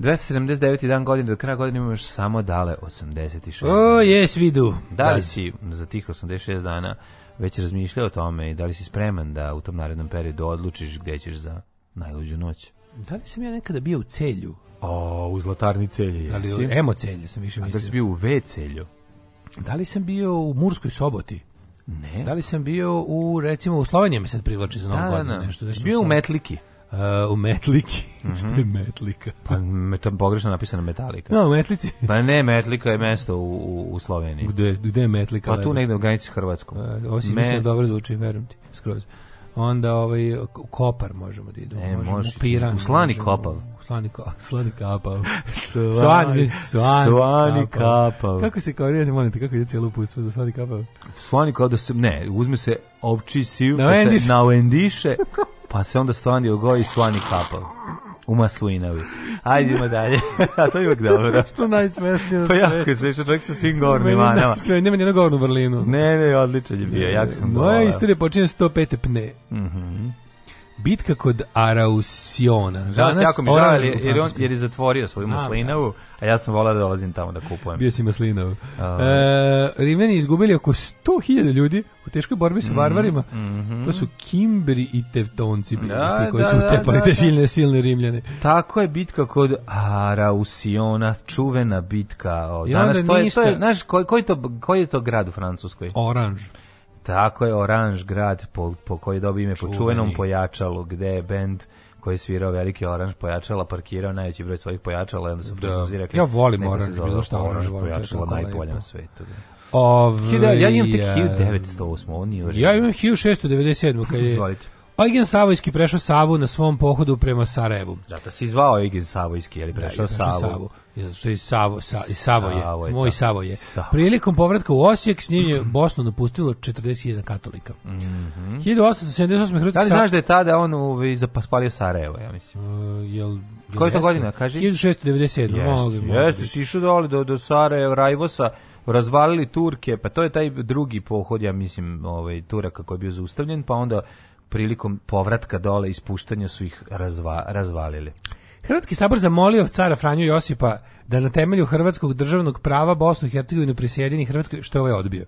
279. dan godine, do kraja godine imaš samo dale 86. O, oh, yes, we do. Da li da. si za tih 86 dana već razmišljao o tome i da li si spreman da u tom narednom periodu odlučiš gde ćeš za najluđu noć? Da li sam ja nekada bio u celju? O, u zlatarni celje Da li u emo celje sam više mislio. da li si bio u V celju? Da li sam bio u Murskoj soboti? Ne. Da li sam bio u, recimo, u Sloveniji me sad privlači za novu da, da godinu? Da, nešto, da bio u Metliki. Uh, u Metliki. Mm -hmm. Šta je Metlika? Pa meta, pogrešno napisano Metalika. No, u Metlici. pa ne, Metlika je mesto u, u, u Sloveniji. Gde, gde je Metlika? Pa tu lebo? negde u granici s Hrvatskom. Uh, ovo si Met... dobro zvuči, verujem ti, skroz. Onda ovaj, u Kopar možemo da idemo. E, možemo, u Piran. U Slani možemo, Kopav. U Slani, ko, slani Kapav. slani, slani, slani, kapav. kapav. Kako se kao, ne molim te, kako ide cijelo upustvo za Slani Kapav? Slani Kapav, da se, ne, uzme se ovči siju, na pa se nauendiše, Pa se onda stvanio go i slani kapao. U maslinovi. Ajde, idemo dalje. A to je uvijek dobro. što najsmešnije na Pa jako je smešno, čovjek sa svim gornim manama. Sve, nema nijednog gornu vrlinu. Ne, ne, odličan je bio, jak sam Moja dovolao. istorija počinje 105. pne. Mhm. Bitka kod Arausiona. Da, Danas jako mi žao, jer, on, jer je zatvorio svoju da, da. maslinavu, a ja sam volao da dolazim tamo da kupujem. Bio si maslinav. Ovaj. E, Rimljani izgubili oko 100.000 ljudi U teškoj borbi sa mhm, varvarima, mm -hmm. to su Kimbri i Tevtonci bili, da, ti koji da, su tepali da, te da, da. silne, silne Rimljane. Tako je bitka kod Arausiona, čuvena bitka. O, danas to je, to je, znaš, koji, koji, to, koji je to grad u Francuskoj? Oranž. Tako je, Oranž grad, po, po koji dobi ime po čuvenom pojačalu, gde je band koji je svirao veliki oranž pojačala, parkirao najveći broj svojih pojačala, onda su da. rekli... Ja volim oranž, bilo šta oranž, oranž pojačala, najbolje na svetu. Da. Ove, ja imam tek 1908, ovaj, ovo nije uredno. Ja imam 1697. Kad je, Izvolite. Eugen Savojski prešao Savu na svom pohodu prema Sarajevu. Zato da, si zvao Eugen Savojski, ali da, prešao da, Savu. Savu. što je Savo, sa, i Savo je, moj da. Savo je. Savo. Prilikom povratka u Osijek s njim je Bosnu napustilo 41 katolika. Mm -hmm. 1878. Hrvatski Da li znaš da je tada on uvi, ovaj, zapaspalio Sarajevo, ja mislim? Uh, jel, Koja je to godina, kaži? 1697. Jeste, jeste, si išao dole do, do Sarajeva, Rajvosa, razvalili Turke, pa to je taj drugi pohod, ja mislim, ovaj, Turaka koji je bio zaustavljen, pa onda prilikom povratka dole ispuštanja su ih razva, razvalili. Hrvatski sabor zamolio cara Franju Josipa da na temelju hrvatskog državnog prava Bosnu i Hercegovinu prisjedini Hrvatskoj, što je ovaj odbio.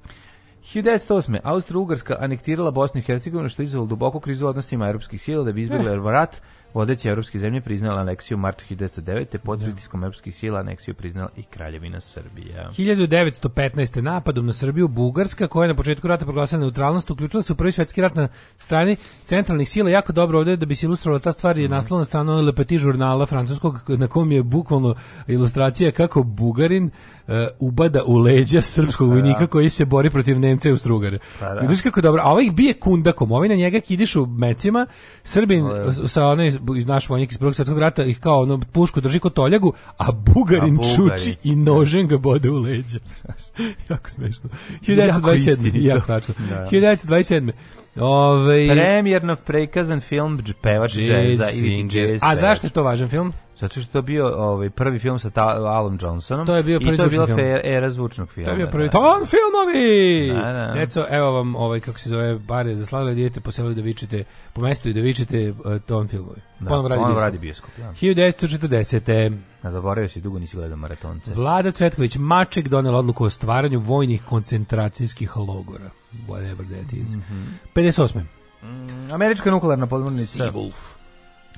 1908. Austro-Ugarska anektirala Bosnu i Hercegovinu, što je izvelo duboku krizu odnosima europskih sila da bi izbjegla eh. rat Vodeće evropske zemlje priznala aneksiju u 1909. te pod da. pritiskom evropskih sila aneksiju priznala i Kraljevina Srbija. 1915. napadom na Srbiju Bugarska, koja je na početku rata proglasila neutralnost, uključila se u prvi svetski rat na strani centralnih sila. Jako dobro ovdje da bi se ilustrovala ta stvar je mhm. naslovna strana Le Petit žurnala francuskog na kom je bukvalno ilustracija kako Bugarin E, ubada u leđa srpskog vojnika da. koji se bori protiv Nemca i Austrugara. Pa Vidiš da. kako dobro, a ovaj bije kundakom, ovaj na njega kidiš u mecima, Srbin sa onaj naš vojnik iz Prvog svjetskog rata ih kao ono pušku drži kod toljagu, a Bugarin, čuči i da. nožem ga bode u leđa. jako smešno. 1927. Jako, jako tačno. 1927. Ove, Premjerno prikazan film pevač džeza i džez. A zašto je to važan film? Zato što je to bio ovaj prvi film sa ta, Alom Johnsonom. To je bio prvi I to je bila era zvučnog filma. To je bio prvi da. Tom filmovi. Da, da, da. Deco, evo vam ovaj kako se zove bare za slavlje dijete po selu da vičete, po mestu i da vičete uh, Tom filmovi. Da, Ponovo radi, on radi bioskop. Ja. 1940. Na zaboravio si dugo nisi gledao maratonce. Vlada Cvetković Maček donela odluku o stvaranju vojnih koncentracijskih logora whatever that is. Mm -hmm. 58. Mm, američka nuklearna podmornica Seawolf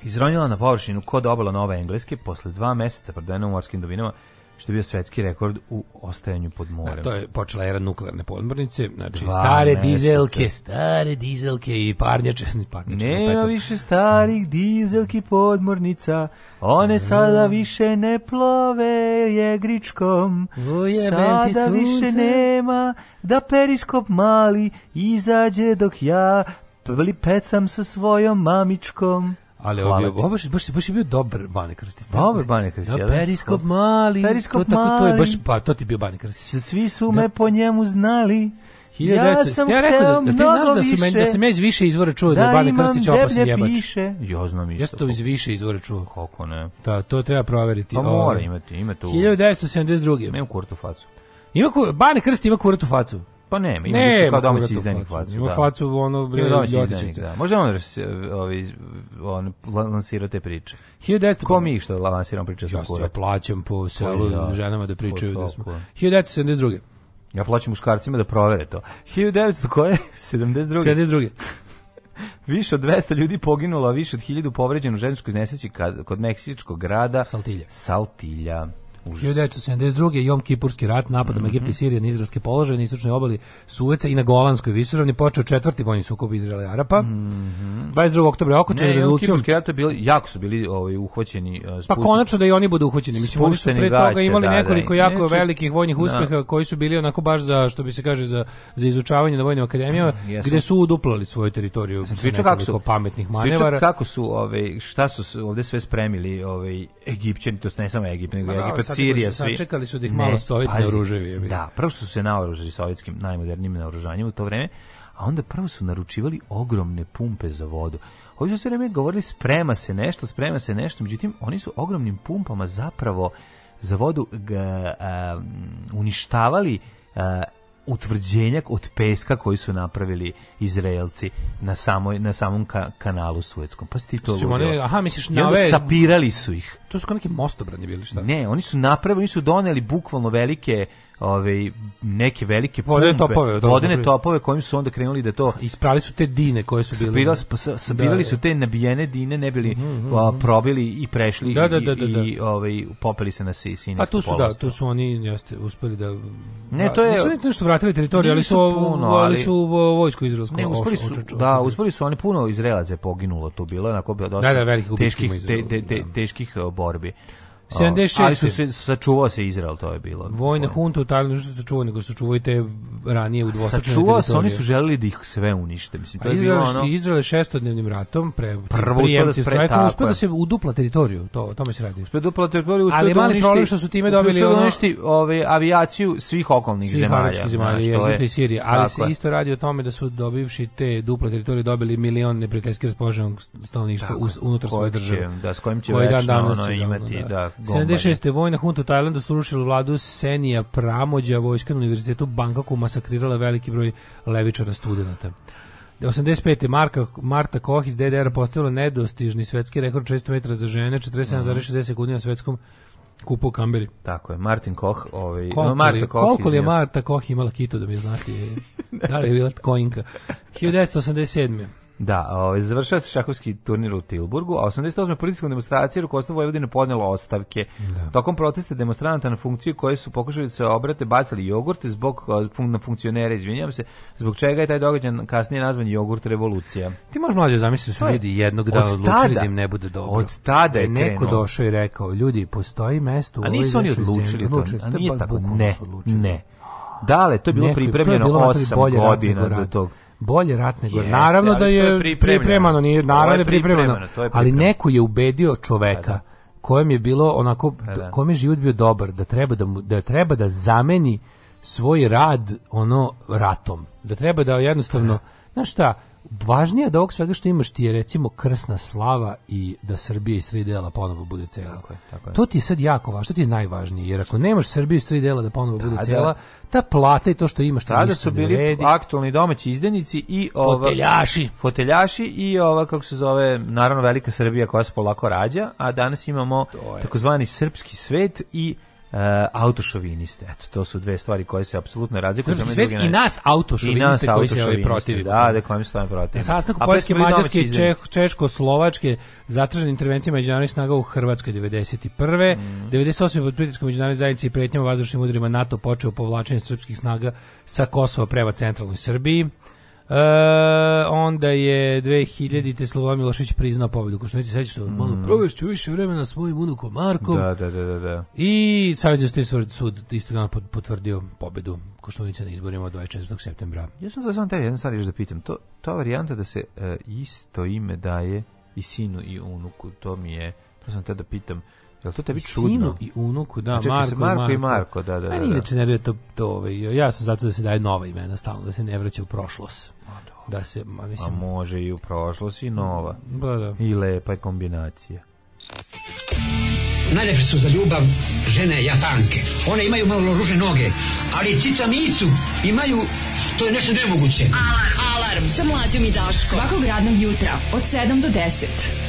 izronila na površinu kod obala Nova Engleske posle dva meseca prodena u morskim dubinama što je bio svetski rekord u ostajanju pod da, morem. A to je počela era nuklearne podmornice, znači Dva stare meseca. dizelke, stare dizelke i parnjače. parnjače Nema više starih dizelki podmornica, one mm. sada više ne plove jegričkom, Uje, sada više nema da periskop mali izađe dok ja pecam sa svojom mamičkom. Ali ovo je baš, baš, baš je bio dobar Bane Krstić. Dobar Bane Krstić, da, periskop mali, periskop to, mali. Tako, to je baš, pa to ti bio Bane Krstić. Svi su da. me po njemu znali. Ja sam ja rekao da, da ti znaš da su meni da sam ja iz više izvora čuo da, da Bane Krstić opasan jebač. Piše. Ja znam isto. Jesi to iz više izvora čuo? Kako ne? Da, to treba proveriti. Pa mora imati, ovaj. ima to. 1972. Ima kurtu facu. Ima Bane Krstić ima kurtu facu. Pa nema, ima ne, više kao domaći izdajnik facu. Ima da. facu ono bre ljotičice. Da. Možda on ovaj on lansira te priče. 1900 Ko mi što lansiram priče sa kore? Ja plaćam po selu da, ženama da pričaju da smo. 1972. Ja plaćam muškarcima da provere to. 1900 koje? 72. 72. više od 200 ljudi poginulo, a više od 1000 povređeno u ženskom nesreći kod meksičkog grada Saltilja. Saltilja. 1972. Jom Kipurski rat, napad na mm -hmm. Egipte i mhm. Sirije, na izraelske položaje, na istočnoj obali Sueca i na Golanskoj visoravni počeo četvrti vojni sukob Izraela i Arapa. Mm -hmm. 22. oktobra okočen ne, rezolucijom. Kipurski rat je bili, jako su bili ovaj, uhvaćeni. Uh, pa konačno da i oni budu uhvaćeni. Mislim, oni su pre toga imali da, da. nekoliko da, jako neči, velikih vojnih da. uspeha da. koji su bili onako baš za, što bi se kaže, za, za izučavanje na vojnim akademijama, mm, gde su uduplali svoju teritoriju sa kako su, pametnih manevara. kako su, ove, ovaj, šta su ovde sve spremili ove, ovaj, Egipćani, to ne samo Egipćani, nego pa da, Sirija, svi. Sačekali su da ih ne, malo sovjet naoružaju. Da, prvo su se naoružali sovjetskim najmodernijim naoružanjem u to vreme, a onda prvo su naručivali ogromne pumpe za vodu. Ovi su sve vreme govorili sprema se nešto, sprema se nešto, međutim oni su ogromnim pumpama zapravo za vodu g, a, uništavali a, utvrđenjak od peska koji su napravili Izraelci na samoj na samom ka, kanalu Suetskom. Pa ti to Simone, aha, misliš na ove... sapirali su ih. To su kao neki mostobrani bili šta? Ne, oni su napravili, oni su doneli bukvalno velike ove, neke velike pumpe, da, vodene topove, da, vodene da. topove kojim su onda krenuli da to... Isprali su te dine koje su bile. Spirali, pa, da, su te nabijene dine, ne bili mm, mm, a, mhm. probili i prešli da, da, i, i ovaj, popeli se na si, Pa tu su, da, tu su oni jeste, uspeli da... Ne, to je... Nisu nešto vratili teritoriju, ali su, puno, ali, su vojsku izraelsko. Ne, uspeli su, očač, da, uspeli su oni puno izrelaze poginulo, to bilo, onako, dosta da, da, teških, te, te, te, teških borbi. 76. Ali su se, sačuvao se Izrael, to je bilo. Vojna hunta u Tajlandu nisu sačuvao, nego su čuvali te ranije u dvostručne teritorije. Sačuvao se, oni su želeli da ih sve unište. Mislim, to je bilo ono... Izrael je šestodnevnim ratom, pre, Prvo uspio da, spre, uspio da se udupla teritoriju, to, o tome se radi. Uspio da udupla teritoriju, uspio Ali da mali problem što su time dobili da ono... uništi ove, avijaciju svih okolnih svih zemalja. zemalja, je, je, i Sirije. Ali se isto radi o tome da su dobivši te duple teritorije dobili milion neprijateljski raspoloženog stanovništva unutar svoje države. Da, s kojim će večno imati, da, da. 76. Da. vojna hunta u Tajlandu srušila vladu Senija Pramođa, vojska na univerzitetu Bankaku masakrirala veliki broj levičara studenta. 85. Marka, Marta Koh iz DDR postavila nedostižni svetski rekord 600 metara za žene, 47,60 mhm. sekundi na svetskom kupu u Kamberi. Tako je, Martin Koh. Ovaj, koliko, no, Marta Koh koliko li je Marta Koh imala kitu da mi znati? da li je bila kojinka? 1987. Da, ovaj završava se šahovski turnir u Tilburgu, a 88. političkom demonstracijom rukovodstvo Vojvodine podnelo ostavke. Da. Tokom protesta demonstranata na funkciju koje su pokušali da se obrate bacali jogurt zbog na funkcionere, izvinjavam se, zbog čega je taj događaj kasnije nazvan jogurt revolucija. Ti možeš mlađe zamisliti da su pa, ljudi jednog dana odlučili da im ne bude dobro. Od tada da je, je neko došao i rekao, ljudi, postoji mesto u A nisu oni odlučili, odlučili to, a nije tako, ne, ne. Dale, to je bilo Neko, pripremljeno je bilo 8 godina do tog bolje rat nego Jeste, naravno da, da je pripremano. pripremano, nije naravno je pripremano, je pripremano, ali neko je ubedio čoveka da. da. kojem je bilo onako da. da. kome život bio dobar da treba da mu, da treba da zameni svoj rad ono ratom da treba da jednostavno znaš šta važnije od ovog svega što imaš ti je recimo krsna slava i da Srbija iz tri dela ponovo bude cela. Tako je, tako je. To ti je sad jako važno, to ti je najvažnije, jer ako nemaš Srbiju iz tri dela da ponovo da, bude da. cela, ta plata i to što imaš, tada su bili vredi. aktualni domaći izdenici i ova, foteljaši. foteljaši i ova, kako se zove, naravno Velika Srbija koja se polako rađa, a danas imamo takozvani srpski svet i uh, autošoviniste. Eto, to su dve stvari koje se apsolutno razlikuju. Srpski znači, svet i nas autošoviniste koji se ovaj protivi. Da, da, kojim se tome protivi. Na sastanku Poljske, Mađarske, Čeh, Češko-Slovačke zatražena intervencija međunarodnih snaga u Hrvatskoj 91. Mm. 98. pod pritiskom međunarodne zajednice i pretnjama vazdušnim udarima NATO počeo povlačenje srpskih snaga sa Kosova prema centralnoj Srbiji. E, onda je 2000-te Slobodan Milošević priznao pobedu. Ko što neće sećaš, mm. malo provešću više vremena s mojim unukom Markom. Da, da, da, da. da. I Savjezni sud isto dana potvrdio pobedu Koštunice na izborima od 24. septembra. Ja sam da sam tebi jednu stvar još da pitam. To, ta varijanta da se e, isto ime daje i sinu i unuku, to mi je, to sam te da pitam Jel to tebi čudno? Sinu i unuku, da, čekaj, Marko, Marko, Marko i Marko, da, da. da, da. inače nervira to, to ovaj, ja sam zato da se daje nova imena stalno, da se ne vraća u prošlost. Da se, ma, mislim... A može i u prošlost i nova. Da, da. I lepa je kombinacija. Najlepše su za ljubav žene japanke. One imaju malo ruže noge, ali cica micu imaju, to je nešto nemoguće. Alarm, alarm, sa mlađom i Daško. Svakog radnog jutra, od 7 do 10.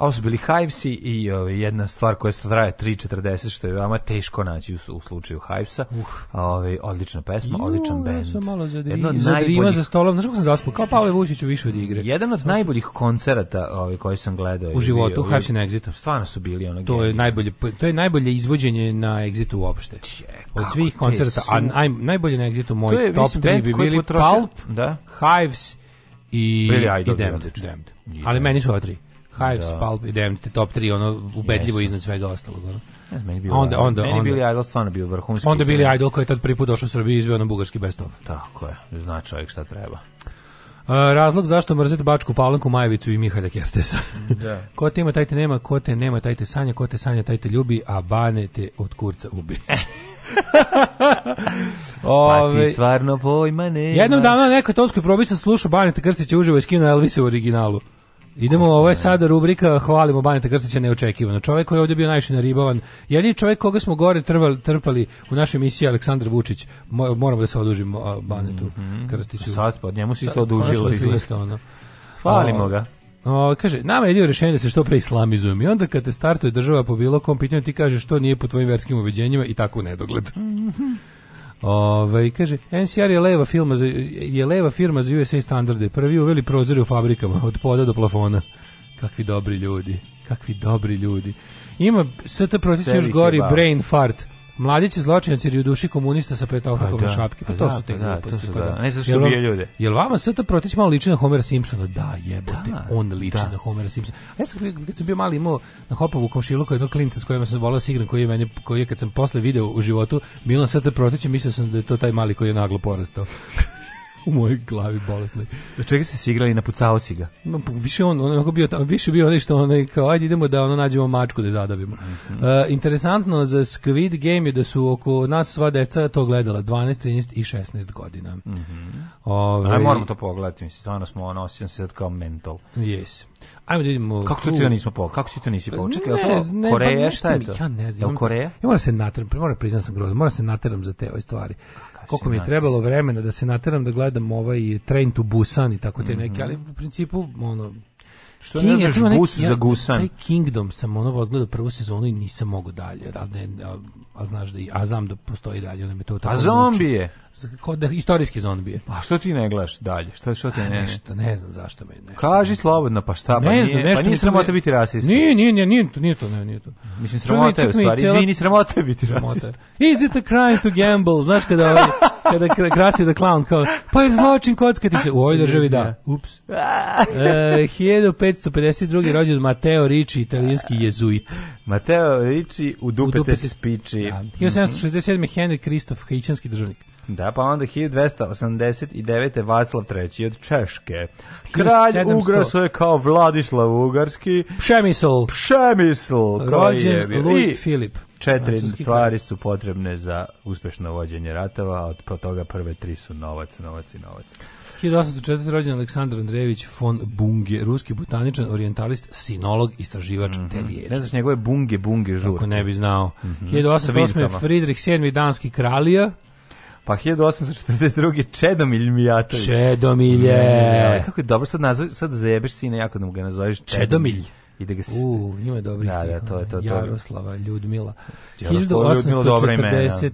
A ovo su bili Hivesi i o, ovaj, jedna stvar koja se traje 3.40, što je veoma teško naći u, u slučaju Hivesa. Uh. Ovaj, odlična pesma, Juh, odličan band. Sam malo zadri, Jedno od najboljih... za stolom, znaš kako sam zaspao, kao Pavle u više od igre. Jedan od najboljih koncerata ove, ovaj, koji sam gledao. U životu, Hivesi na Exitu. Stvarno su bili ono to je najbolje, To je najbolje izvođenje na Exitu uopšte. Je, od svih koncerta, su... a naj, najbolje na Exitu moj je, top 3 bi bili potrošen, Pulp, da? Hives i, Billy Idol, i Damned. Ali meni su ova tri. Hives, da. Pulp i Damned, top 3, ono ubedljivo yes. iznad svega ostalog. Ono. Yes, meni bio onda, onda, meni onda, bili Idol stvarno bio vrhunski. Onda bili Idol koji je tad prvi put došao u Srbiju i izveo na bugarski best of. Tako je, zna čovjek šta treba. Uh, razlog zašto mrzite Bačku Palanku, Majevicu i Mihalja Kertesa. da. ko te ima, taj te nema, ko te nema, taj te sanja, ko te sanja, taj te ljubi, a bane te od kurca ubi. Ove, pa ti stvarno pojma nema. Jednom davno na nekoj tonskoj probi sam slušao Baneta Krstića uživo i skinuo Elvisa u originalu. Idemo, ovo je sada rubrika Hvalimo Baneta Krstića neočekivano. Čovjek koji je ovdje bio najviše naribovan, Jedini čovjek koga smo gore trvali, trpali u našoj emisiji Aleksandar Vučić. Moramo da se odužimo Banetu mm -hmm. Krstiću. Sad pa njemu se isto odužilo. Ono. Hvalimo ga. O, kaže, nama je dio rješenje da se što pre islamizujem i onda kad te startuje država po bilo kom pitanju ti kažeš što nije po tvojim verskim ubeđenjima i tako u nedogled. Ovaj kaže NCR je leva firma za je leva firma za USA standarde. Prvi uveli prozore u fabrikama od poda do plafona. Kakvi dobri ljudi, kakvi dobri ljudi. Ima ST prosjeci još gori da. brain fart. Mladić je zločinac jer je u duši komunista sa petofakove pa, da, šapke. Pa, pa, to da, su te pa da, gluposti. Pa da. da. Ne zato što bije ljude. Jel vama sve to protić malo liči na Homera Simpsona? Da, jebote, da, on liči da. na Homera Simpsona. A ja sam, kad sam bio mali imao na hopovu komšiluku jednog klinca s kojima sam volao da se igram, koji je, meni, koji je kad sam posle video u životu, bilo sve to protiće, mislio sam da je to taj mali koji je naglo porastao u mojoj glavi bolesnoj. Do čega ste se igrali? Napucao si ga? No, više on, onako bio tamo, više bio nešto onaj kao, ajde idemo da ono nađemo mačku da zadavimo. Mm -hmm. E, uh, interesantno za Squid Game je da su oko nas sva deca to gledala, 12, 13 i 16 godina. Mm Ove, Aj, moramo to pogledati, mislim, stvarno smo ono, osjećam se sad kao mental. Yes. Ajmo da vidimo. Kako tu ti ja nismo po? Kako si to nisi po? Čekaj, ne, to ne, Koreja, pa šta je to? Ja ne znam. Jel Koreja? Ja moram se natram, moram priznam da sam grozan, moram se nateram za te ove stvari koliko mi je trebalo vremena da se nateram da gledam ovaj Train to Busan i tako te mhm. neke, ali u principu ono što King, ne znaš ja bus neki, za gusan? Ja, taj Kingdom sam ono odgledao prvu sezonu i nisam mogao dalje. A, ne, a, a, znaš da, a znam da postoji dalje. Onda me to tako a zombije? kod istorijski zombije. A što ti ne gledaš dalje? Šta što te ne? Nešto, ne znam zašto me ne. Kaži slobodno pa šta, pa ne pa nije, nešto, pa nije sramota biti rasista. Nije, nije, nije, nije to, nije to, ne, nije to. Mislim sramota je u stvari, izvini, sramota je biti rasista. Is it a crime to gamble? Znaš kada ovaj, kada krasti da clown kao, pa je zločin ti se. U ovoj državi da. Ups. E, 1552. rođen Mateo Ricci, italijanski jezuit. Mateo Ricci u dupete, u dupete spiči. Da. 1767. Henry Kristof, haitijanski državnik. Da, pa onda 1289. Vaclav III. od Češke. Kralj 1700. Ugraso je kao Vladislav Ugarski. Pšemisl. Pšemisl. Rođen Louis Filip. Četiri stvari su potrebne za uspešno vođenje ratova, a od toga prve tri su novac, novac i novac. 1804. rođen Aleksandar Andrejević von Bunge, ruski botaničan, orientalist, sinolog, istraživač, mm -hmm. telijer. Ne znaš njegove Bunge, Bunge, žur. Ako ne bi znao. Mm -hmm. 1808. Friedrich VII. danski kralija, Pa 1842. Čedomilj Mijatović. Čedomilje. Kako je dobro, sad, nazav, sad zajebeš sine jako da mu ga nazoveš Čedomilj. Čedomilj i da ga se... U, njima je dobrih da, da, to je, to, to, Jaroslava, Ljudmila. Jaroslava, Ljudmila, dobro ime.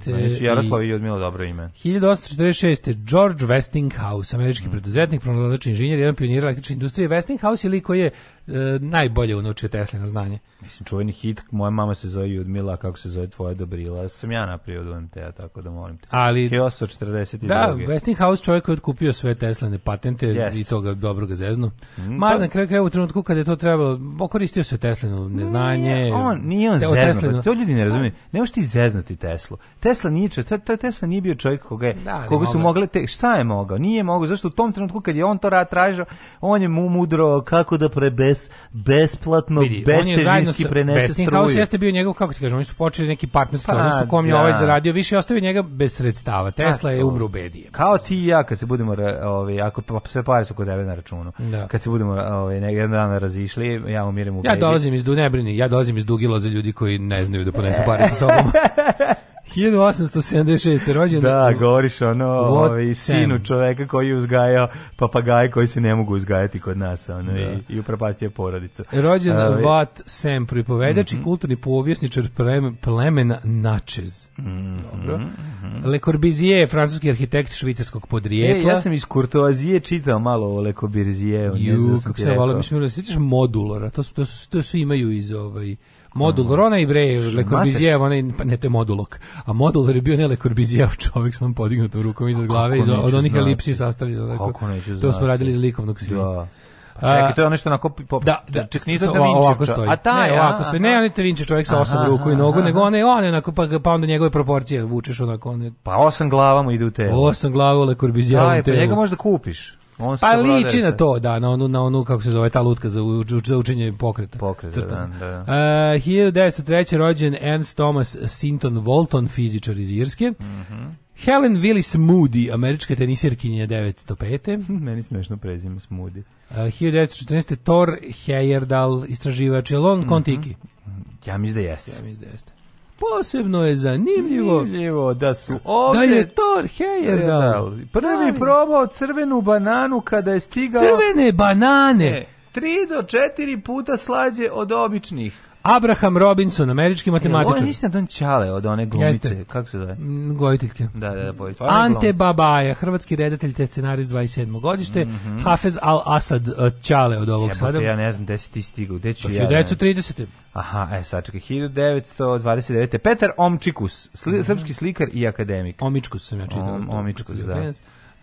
Da. Jaroslava i Ljudmila, dobro ime. 1846. George Westinghouse, američki mm. preduzetnik, pronalazač inženjer, jedan pionir električne industrije. Westinghouse je lik koji je E, najbolje unučio Teslino znanje. Mislim, čuveni hit, moja mama se zove Judmila, kako se zove tvoja Dobrila, sam ja napravio od da umt tako da molim te. Ali, 842. Da, Westinghouse čovjek koji je otkupio sve Tesline patente yes. i toga dobro ga zeznu. Mm, Mar na kraju u trenutku kada je to trebalo, okoristio sve Teslinu neznanje. Nije on, nije on zeznuo, to ljudi ne razumiju. Da. Ne možeš ti zeznuti Teslu. Tesla nije, to, to Tesla nije bio čovjek koga, je, da, koga su mogli, te, šta je mogao? Nije mogao, zašto u tom trenutku kad je on to rad tražio, on je mu mudro kako da prebes Express besplatno, Vidi, bez težinski prenese struju. Westinghouse jeste bio njegov, kako ti kažem, oni su počeli neki partnerski pa, odnos u kom je da. ovaj zaradio, više ostavio njega bez sredstava. Pa Tesla je umro bedije. Kao ti i ja, kad se budemo, ovaj, ako pa, sve pare su kod tebe na računu, da. kad se budemo ovaj, jedan dan razišli, ja umirem u bediji. Ja dolazim iz Dunebrini, ja dolazim iz Dugilo za ljudi koji ne znaju da ponesu pare sa sobom. 1876. rođen. Da, govoriš ono ovaj, sinu čoveka koji je uzgajao papagaje koji se ne mogu uzgajati kod nas ono, da. i, i upropastio porodicu. Rođen uh, ovaj, Vat Sem, pripovedač i mm -hmm. kulturni povjesničar plemena Načez. Mm -hmm. Dobro. Mm -hmm. Le Corbusier, francuski arhitekt švicarskog podrijetla. E, ja sam iz Kurtoazije čitao malo o Le Corbusier. Ju, kako se volao, mislim, da sjećaš modulora, to, to, to, to su imaju iz ovaj Modul Rona i Brež, Le Corbusier, onaj, pa ne te modulok, a modul je bio ne Le Corbusier, čovjek s onom podignutom rukom iznad glave, iz, od onih elipsi sastavljeno. Kako tako, neću znati. To smo radili iz likovnog svima. Da. Pa čekaj, to je ono što onako pop, da, da, nisam da Vinči stoji. A ta je, ovako a, stoji. Ne, on je te Vinči čovjek sa osam ruku i nogu, aha, nego on one, on onako, pa, pa onda njegove proporcije vučeš onako. One. pa osam glava mu ide u telo. Osam glava u Le Corbusier u pa telu. Pa njega možda kupiš. On pa liči na da. to, da, na onu, na onu, kako se zove, ta lutka za, u, za učenje pokreta. Pokreta, da, da. E, uh, 1903. rođen Ernst Thomas Sinton Walton, fizičar iz Irske. Mm -hmm. Helen Willis Moody, američka tenisirkinja 905. Meni smešno prezime Moody. E, uh, 1914. Thor Heyerdahl, istraživač, je Lon mm -hmm. Kontiki? Ja mislim da jeste. Ja mislim da jeste. Posebno je zanimljivo, zanimljivo da su ovdje... Da je Thor Heyerdahl e, da, prvi Aj. probao crvenu bananu kada je stigao... Crvene banane! 3 e, do 4 puta slađe od običnih. Abraham Robinson, američki matematičar. Ovo je istina Don Čale od one glumice. Jeste. Kako se zove? Mm, gojiteljke. Da, da, da. Pojde. Ante Babaja, hrvatski redatelj te scenarist 27. godište. Mm -hmm. Hafez Al-Asad Čale e, od ovog sada. Ja ne znam gde si ti stigao. Gde ću ja? 1930. Da- Aha, e, sad čekaj, 1929. Petar Omčikus, sli, mm -hmm. srpski slikar i akademik. Omičkus sam ja čitao. Om, Omičkus, da. da.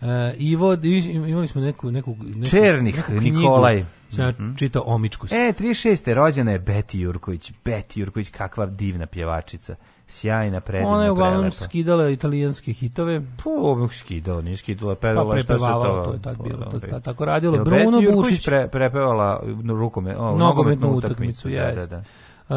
E, Ivo, imali smo neku, neku, neku Černik neku Nikolaj. Sam ja mhm. čitao omičku. E, 36. rođena je Beti Jurković. Beti Jurković, kakva divna pjevačica. Sjajna, predivna, Ona je uglavnom prelepa. skidala italijanske hitove. Po, pa, skidala, nije skidala, pevala, pa prepevala, to je tad pa, bilo, da, to je tako radilo. Bruno Bušić. prepevala rukom, o, nogometnu utakmicu, jeste. Da, da. da. Uh,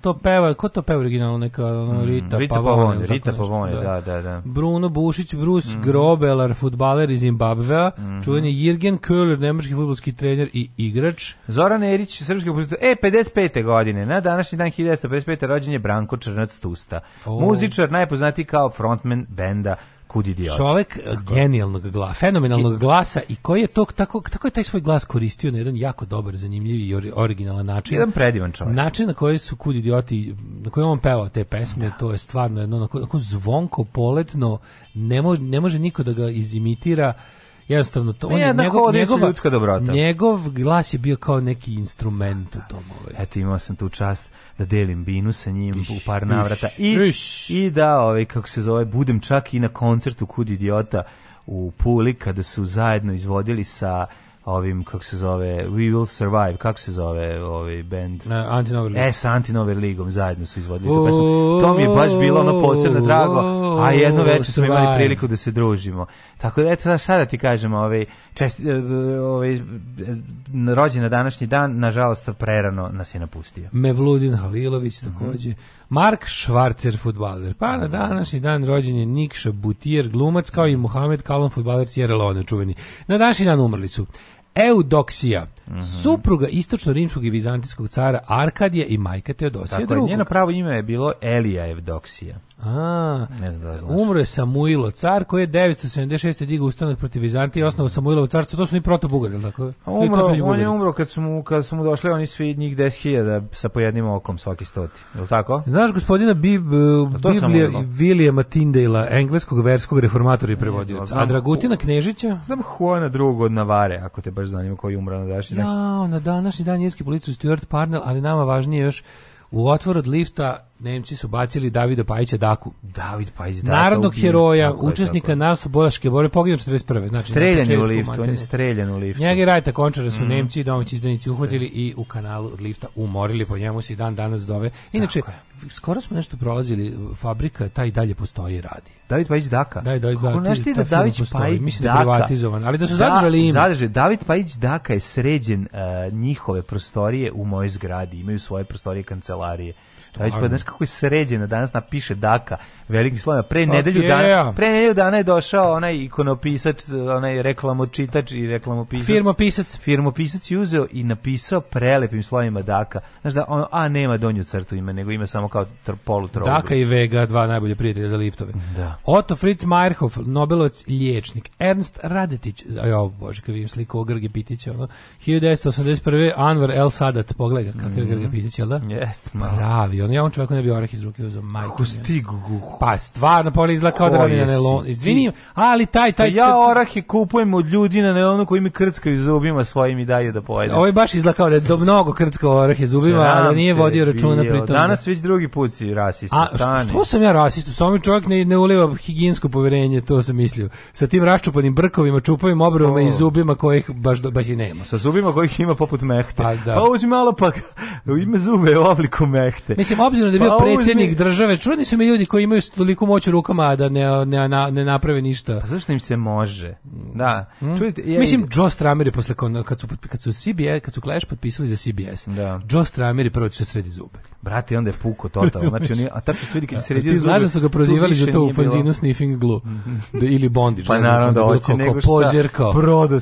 to peva, ko to peva originalno neka ono, Rita, mm, Rita Pavone, Pavone Rita da. Pavone, da. da, da, Bruno Bušić, Bruce mm. Grobelar, futbaler iz Zimbabvea, mm. čuveni Jürgen Köhler, nemački futbolski trener i igrač. Zoran Erić, srpski opozitav, e, 55. godine, na današnji dan 1955. rođen je Branko Črnac Tusta, oh. muzičar najpoznatiji kao frontman benda kud idiot. Čovek genijalnog glasa, fenomenalnog glasa i koji je tog, tako, tako je taj svoj glas koristio na jedan jako dobar, zanimljiv i originalan način. Jedan predivan čovek. Način na koji su kud idioti, na koji on pevao te pesme, da. to je stvarno jedno, onako, onako zvonko, poletno, ne može, ne može niko da ga izimitira jednostavno to, on je, njegov, ljudska dobrota. Njegov glas je bio kao neki instrument u tom. Ovaj. Eto, imao sam tu čast da delim binu sa njim iš, u par navrata. Iš, I, iš. I da, ovaj, kako se zove, budem čak i na koncertu Kud idiota u Puli kada su zajedno izvodili sa ovim kako se zove We Will Survive kako se zove ovaj bend uh, Antinover League S Antinover Ligom zajedno su izvodili tu pesmu to mi je baš bilo ono posebno drago a jedno veče smo imali priliku da se družimo tako da eto sad sada da ti kažemo ovaj čest eh, ovaj rođendan današnji dan nažalost prerano nas je napustio Mevludin Halilović takođe mhm. Mark Schwarzer, futbaler. Pa na današnji dan rođen je Nikša Butijer, glumac, kao i Mohamed Kalon, futbaler Sierra Leone, čuveni. Na današnji dan umrli su Eudoksija, mm -hmm. supruga istočno-rimskog i bizantijskog cara Arkadija i majka Teodosija Tako, II. Njeno pravo ime je bilo Elija Eudoksija. A, ne znam da umro je Samuilo, car koji je 976. digao ustanak protiv Vizantije i osnovao Samuilovo carstvo, to su ni protobugari, ili tako? A umro, to su on je umro kad su, mu, kad su mu došli oni svi njih 10.000 sa pojednim okom svaki stoti, ili tako? Znaš gospodina Bib, Biblija Vilijama Tindela, engleskog verskog reformatora i prevodioca, a Dragutina Knežića? Znam Juana drugog od Navare, ako te baš zanima koji je umro na današnji dan. Ja, na današnji dan jeski policiju Stuart Parnell, ali nama važnije još u otvor od lifta Nemci su bacili Davida Pajića Daku. David Pajić Daka. Narodnog ubijen, heroja, učesnika tako. nas u Boške borbe, poginuo 41. Znači, streljan u liftu, on je streljan u liftu. Njega i Rajta Končara su mm. Nemci i domaći izdanici uhvatili i u kanalu od lifta umorili, po njemu se dan danas dove. Inače, skoro smo nešto prolazili, fabrika taj dalje postoji i radi. David Pajić Daka. Da, David Kako Pajić, nešto je da David Pajić Mislim da je privatizovan, ali da su da, zadržali ime. Zadrže, David Pajić Daka je sređen uh, njihove prostorije u mojoj zgradi, imaju svoje prostorije kancelarije Stvarno. Travis Scott, pa znaš kako je sređena danas, napiše Daka, velikim slovima. Pre nedelju dana, pre nedelju dana je došao onaj ikonopisač, onaj reklamočitač i reklamopisac. Firmopisac. Firmopisac je uzeo i napisao prelepim slovima Daka. Znaš da ono a nema donju crtu ime, nego ima samo kao tr, polu trolu. Daka i Vega, dva najbolje prijatelja za liftove. Da. Otto Fritz Meyerhoff, Nobelovac liječnik. Ernst Radetić, jo, bože, kad vidim sliku o Grge Pitića, ono. 1981. Anwar El Sadat, pogledaj kakav mm -hmm. Grge Pitić, jel da? Jest, malo. Pravi, on, ja on čovjeku ne bi orah iz ruke uzeo, majko. Kako stigu, Pa stvarno, pa izgleda kao da radi na nelonu. Izvinim, ali taj, taj... Pa ja orahe kupujem od ljudi na nelonu koji mi krckaju zubima svojim i daju da pojedem. Ovo je baš izgleda kao da je do mnogo krckao orahe zubima, ali nije vodio računa pri tome. Danas već drugi put si rasista. A što, što sam ja rasista? Samo mi čovjek ne, ne uliva higijensko poverenje, to sam mislio. Sa tim raščupanim brkovima, čupavim obrovima i zubima kojih baš, baš i nema. Sa zubima kojih ima poput mehte. Pa, da. pa uzmi malo pak, ime zube u obliku mehte. Mislim, obzirom da je bio pa, predsjednik mi... države, čudni su mi ljudi koji imaju imaju toliko moć u rukama da ne, ne, ne naprave ništa. Pa zašto im se može? Da. Mm. Čujete, ja, Mislim, Joe Stramer je posle, kad su, kad su, CBS, kad su Clash potpisali za CBS, da. Joe Stramer je prvo će sredi zube. Brate, onda je puko totalno. Znači oni a tačno se vidi kad da, se redio zove. Znaš da su ga prozivali za to u fanzinu sniffing glue mhm. da ili bondage. Pa naravno da, da hoće nego što Pozerko.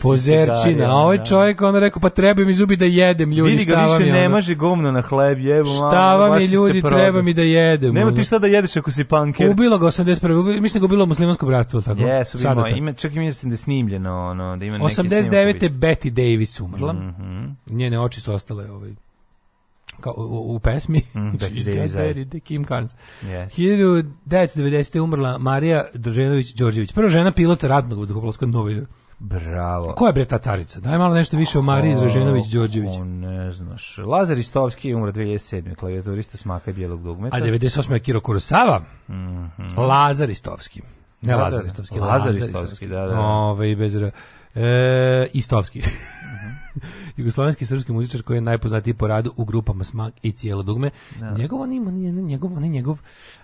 Pozerčina. Da, a ovaj čovjek on rekao pa treba mi zubi da jedem, ljudi, vidi šta vam je. Vidi ga više nemaže može gomno na hleb, jebo malo. Šta vam je ljudi, treba mi da jedem. Nema ti šta da jedeš ako si panker. Ubilo ga 81. Mislim da ga bilo muslimansko bratstvo tako. Jesu, bilo ima čak i mislim da snimljeno ono da ima neki 89. Betty Davis umrla. Mhm. Njene oči su ostale ovaj kao, u, u pesmi mm, da, She's da, Kim Carnes. Yes. 1990. umrla Marija Drženović-đorđević, prva žena pilota ratnog vazduhoplovskog Novoj Bravo. Ko je bre ta carica? Daj malo nešto više o Mariji Draženović Đorđević. O, ne znaš. Lazar Istovski je umro 2007. klavijaturista smaka bijelog dugmeta. A 98. je Kiro Kurosava. Mm -hmm. Lazar Istovski. Ne da, da Lazar Istovski. Lazar Istovski, da, da. Ove, ovaj, bez... E, Istovski. Mhm. jugoslovenski srpski muzičar koji je najpoznatiji po radu u grupama Smak i Cijelo dugme. Ja. Da. Njegov, on ima, njegov, on njegov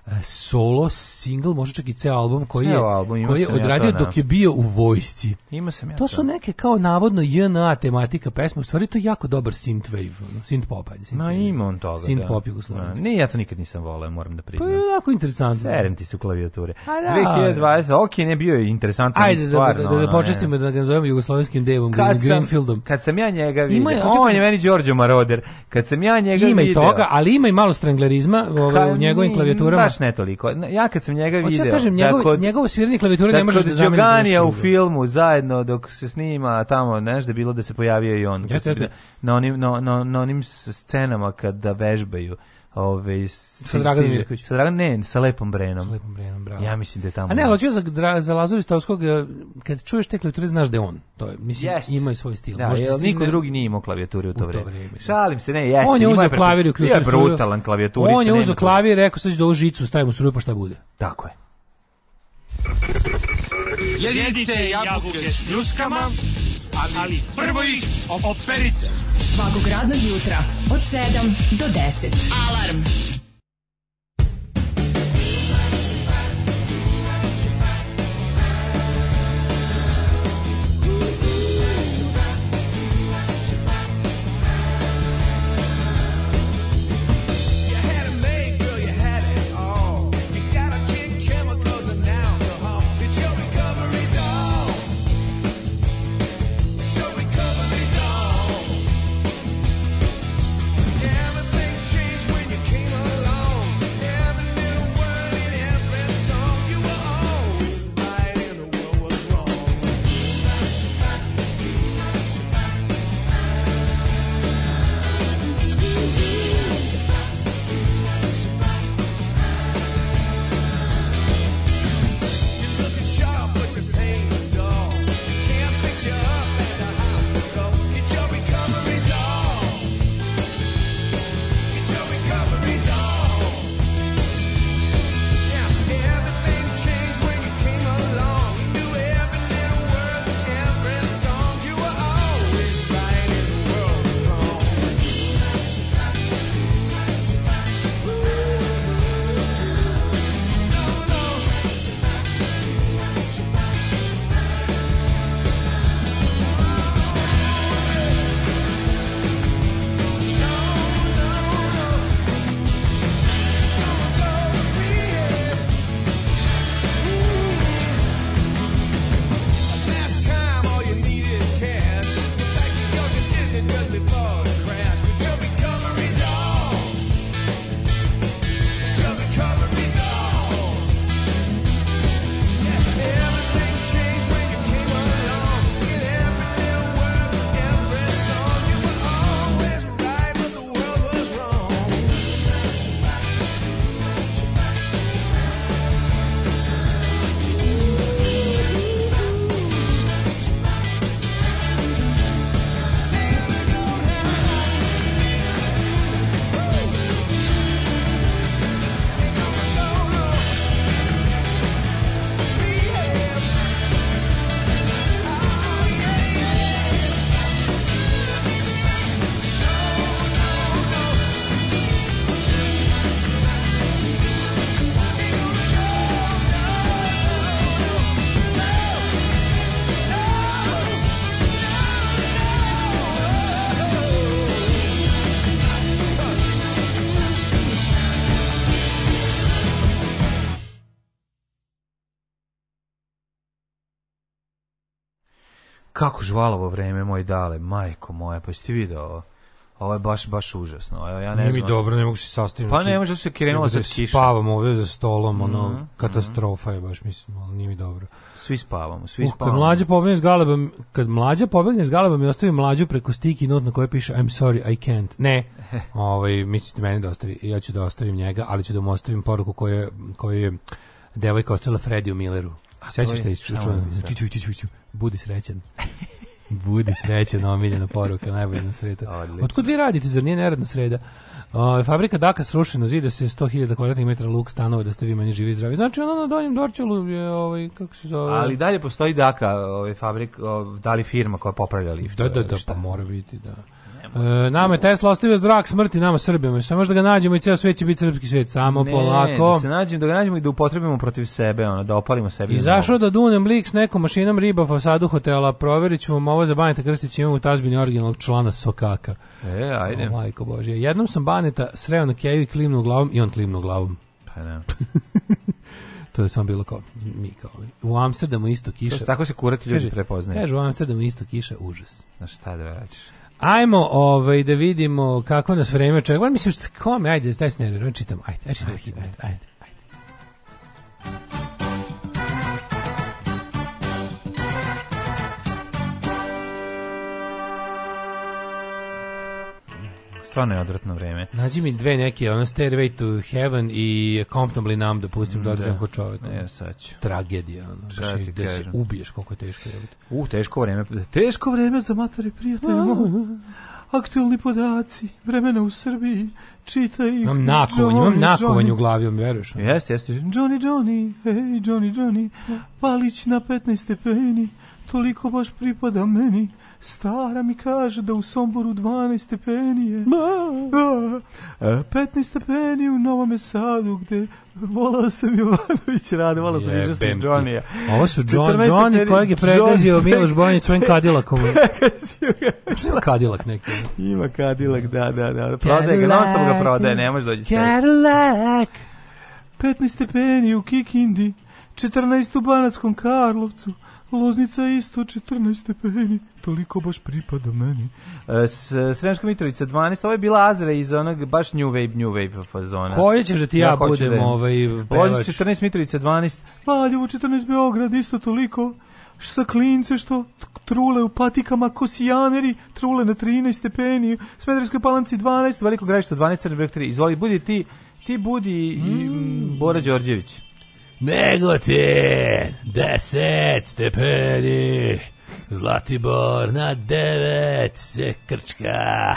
e, solo single, može čak i ceo album koji je, album, koji je odradio ja to, da. dok je bio u vojsci. Ima sam ja to. su neke kao navodno JNA tematika pesme, u stvari to je jako dobar synthwave, synth pop. Synth no, ima on toga. Da. Synth pop jugoslovenski. Ne, ja to nikad nisam voleo, moram da priznam. Pa je jako interesantno. Serem ti su klavijature. A da, 2020, ok, ne bio je interesantan Ajde, stvarno. Ajde, da, da, da, da, počestimo da ga zovemo jugoslovenskim devom, Greenfieldom. Kad sam ja njega njega vidio. Ima, on je meni Đorđo Maroder. Kad sam ja njega ima video... Ima i toga, ali ima i malo stranglerizma ovaj, u njegovim klavijaturama. Baš ne toliko. Ja kad sam njega Hoće da video... Ja kažem, njegov, da kod, njegovo svirni klavijatura da ne možeš da zameniš. Da kod za u filmu zajedno dok se snima tamo, neš, da bilo da se pojavio i on. Jeste, jeste. Na onim, na, na, na onim scenama kada da vežbaju Ove, sa Draganom Mirković. Sa Dragan, ne, sa Lepom Brenom. Sa Lepom Brenom, bravo. Ja mislim da je tamo. A ne, ali čuo za, za Lazara Istovskog, eh, kad čuješ te klavijature, znaš da je on. To je, mislim, yes. ima i svoj stil. Da, Možda niko ne... drugi nije imao klavijature u to vreme. vreme. Da. Šalim se, ne, jeste. On je uzeo klavir i uključio. Je brutalan klavijaturista. On je uzeo klavir i rekao, sad ću da ovu žicu stavim u struju, pa šta bude. Tako je. Jedite jabuke s ljuskama, ali, ali prvo ih operite. Svakog radnog jutra od 7 do 10. Alarm! žvalovo vreme, moj dale, majko moja, pa jeste video ovo? Ovo je baš baš užasno. Ja ne Nije znam. mi dobro, ne mogu se sastaviti. Pa znači, ne može da se krenulo sa da kišom. Spavam ovdje za stolom, mm -hmm, ono mhm, mhm. katastrofa je baš mislim, ali nije mi dobro. Svi spavamo, svi uh, spavamo. Kad mlađa pobegne iz galeba, kad mlađa pobegne iz galeba, mi ostavi mlađu preko stiki not na kojoj piše I'm sorry, I can't. Ne. ovaj mislite meni da ostavi, ja ću da ostavim njega, ali ću da mu ostavim poruku koju koju je devojka ostala Frediju Milleru. A sećaš se? Budi srećan. Budi srećan, omiljena poruka, najbolja na svijetu. Otkud vi radite, zar nije neradna sreda? O, fabrika Daka srušena, zide se 100.000 kvadratnih metara luk stanova da ste vi meni živi i zdravi. Znači ono na Donjem Dorčelu je ovaj kako se zove. Ali dalje postoji Daka, ovaj fabrik, ovaj, da li firma koja popravlja lift. Da, da, da, pa mora biti, da. E, nama je Tesla ostavio zrak smrti nama Srbima. Sve možda ga nađemo i ceo svet će biti srpski svet. Samo ne, polako. Da se nađemo, da ga nađemo i da upotrebimo protiv sebe, ono, da opalimo sebe. I zašao da dunem lik s nekom mašinom riba fasadu hotela. Proverit ću vam ovo za Baneta Krstić imam u tazbini originalnog člana Sokaka. E, ajde. O, majko Bože. Jednom sam Baneta sreo na keju i klimnu glavom i on klimnu glavom. Pa ne. Da. to je samo bilo kao mi kao u Amsterdamu isto kiša. To tako se kurati ljudi prepoznaju. Kaže u Amsterdamu isto kiša, užas. Na šta da radiš? Ajmo ovaj, da vidimo kako nas vreme očekuje. Da mislim, s kome, ajde, daj se ne, čitamo, ajde, ajde, ajde, ajde. ajde. stvarno je odvratno vreme. Nađi mi dve neke, ono Stairway to Heaven i Comfortably Numb, da pustim mm, da odredam kod čovjek. Ja, e, sad ću. Tragedija, ono, baš znači, da se ubiješ koliko je teško. U, uh, teško vreme, teško vreme za matori prijatelji moji. Ah. Aktualni podaci, vremena u Srbiji, čitaj ih. Imam nakovanje, imam nakovanje u glavi, on veruješ. Jeste, jeste. Johnny, Johnny, hej, Johnny, Johnny, da. palić na 15 stepeni, toliko baš pripada meni. Stara mi kaže da u Somboru 12 stepeni je. Ma! A, 15 stepeni u Novom Sadu, gde volao sam Jovanović Rade, volao sam Ježa sam Johnny-a. Ovo su John, Johnny kojeg je pregazio Miloš Bojanić svojim kadilakom. Pregazio ga. Što je kadilak neki? Ima kadilak, da, da, da. Prodaje ga, nastavno ga prodaje, ne može da dođi sve. Cadillac! 15 stepeni u Kikindi, 14 u Banackom Karlovcu, Loznica isto 14 stepeni, toliko baš pripada meni. E, s Sremska Mitrovica 12, ovo je bila Azra iz onog baš New Wave, New Wave fazona. Koje ćeš da ti ja, ja budem da ovaj pevač? Loznica 14, Mitrovica 12, Valjevo 14, Beograd isto toliko sa klince što trule u patikama, kosijaneri trule na 13 stepeni, Smederskoj palanci 12, Veliko gravište 12, Crnebreg 3. Izvoli, budi ti, ti budi mm. Bora Đorđević. Negotin, 10 stepeni, Zlatibor na 9 se krčka,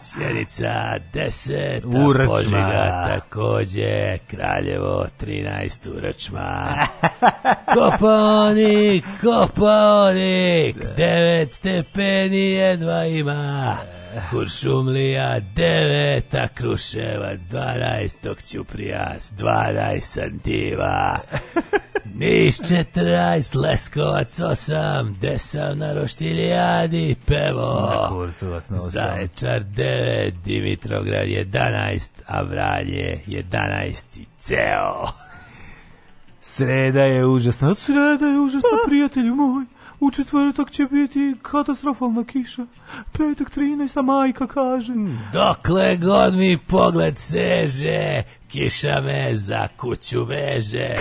Sjenica 10, Uračma. takođe, Kraljevo 13 Uračma, Kopaonik, Kopaonik, 9 stepeni jedva ima, Kuršumlija 9, a Kruševac 12, dok Ćuprijas 12 santiva. Niš 14, Leskovac 8, Desam na Roštiljadi, Pevo. Na kurcu vas na Zaječar 9, Dimitrograd 11, a Vranje 11 ceo. Sreda je užasna, sreda je užasna, pa. prijatelju moj u četvrtak će biti katastrofalna kiša, petak 13, majka kaže. Mm, dokle god mi pogled seže, kiša me za kuću veže.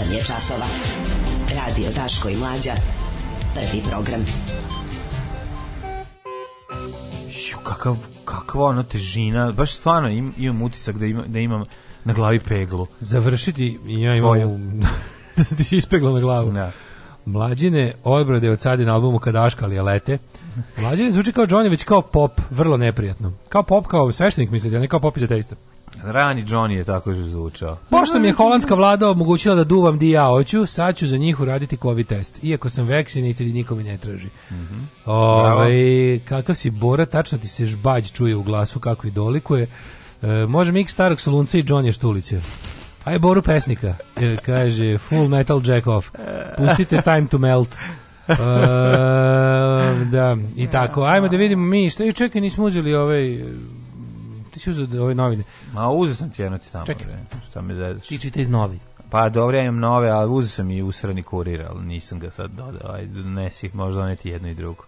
8 je časova. Radio Daško i Mlađa. Prvi program. Šu, kakav, kakva ona težina. Baš stvarno im, imam utisak da, ima, da imam na glavi peglu. Završiti, ja imam... da se ti si ispegla na glavu. Da. Mlađine odbrade od sada na albumu Kadaška ali lete. Mlađine zvuči kao Johnny, već kao pop, vrlo neprijatno. Kao pop, kao sveštenik mislite, a ne kao pop izdejstva. Rani Johnny je tako že zvučao. Pošto mi je holandska vlada omogućila da duvam di ja hoću, sad ću za njih uraditi COVID test. Iako sam vaccinated i niko me ne traži. Mm -hmm. Ove, ovaj, kakav si Bora, tačno ti se žbađ čuje u glasu kako i dolikuje. E, može mix starog solunca i Johnny Štulića. Aj Boru pesnika, e, kaže Full Metal Jack Off. Pustite Time to Melt. uh, da, i tako. Ajmo da vidimo mi, šta je čekaj, nismo uzeli ovaj ti si uzeo ove novine? Ma uzeo sam ti jedno ti tamo. Čekaj. šta me zezaš? Ti čita iz novina. Pa dobro, ja imam nove, ali uzeo sam i usrani kurir, ali nisam ga sad dodao. Ajde, donesi, možda doneti jedno i drugo.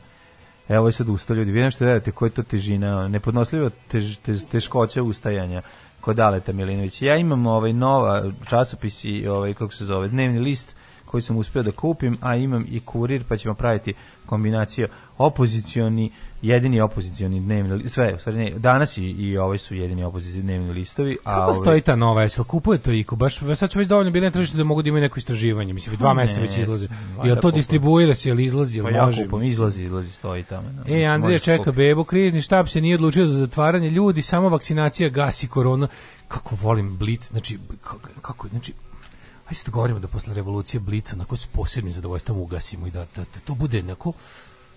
Evo je sad usta ljudi, vidim što gledate, koja je to težina, nepodnosljiva tež, tež, teškoća ustajanja kod Aleta Milinovića. Ja imam ovaj nova časopis i ovaj, kako se zove, dnevni list koji sam uspio da kupim, a imam i kurir, pa ćemo praviti kombinaciju opozicioni jedini opozicioni dnevni sve u stvari danas i, i ovaj su jedini opozicioni dnevni listovi a kako ovaj... stoji ta nova SL kupuje to iku baš sad su već dovoljno bili na tržištu da mogu da imaju neko istraživanje mislim dva meseca već izlazi i to distribuira se ili izlazi ili pa može ja kupam, izlazi izlazi stoji tamo da, e Andrija čeka skupi. bebu krizni štab se nije odlučio za zatvaranje ljudi samo vakcinacija gasi korona kako volim blic znači kako znači Ajde da govorimo da posle revolucije Blica na onako se posebnim zadovoljstvom ugasimo i da, da, da to bude onako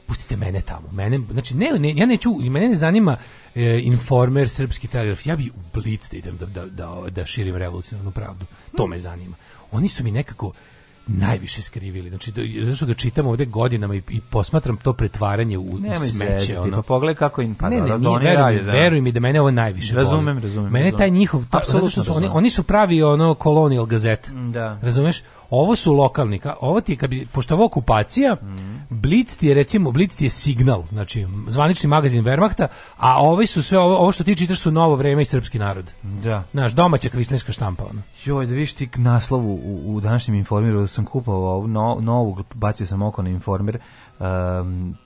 pustite mene tamo. Mene, znači, ne, ne, ja neću, i mene ne zanima e, informer, srpski telegraf, ja bi u blic da idem da, da, da, da širim revolucionarnu pravdu. To me zanima. Oni su mi nekako, najviše skrivili. Znači, da, zato što ga čitam ovde godinama i, i posmatram to pretvaranje u, ne, u smeće. Se, ono. Pa pogledaj kako im pada. Ne, ne, nije, veruj, radi, mi, veruj mi da mene ovo najviše razumem, boli. Razumem, Mene taj njihov, Apsolutno zato što su, oni, oni su pravi ono colonial gazet. Da. Razumeš? Ovo su lokalni, ovo ti je, bi pošto ovo okupacija, mm. Blitz ti je recimo Blitz ti je signal, znači zvanični magazin Wehrmachta, a ovi su sve ovo, ovo što ti čitaš su novo vreme i srpski narod. Da. Znaš, domaća kvisneska štampa ona. Joj, da vidiš ti naslovu u, u današnjem informiru da sam kupovao no, novu, bacio sam oko na informer, um,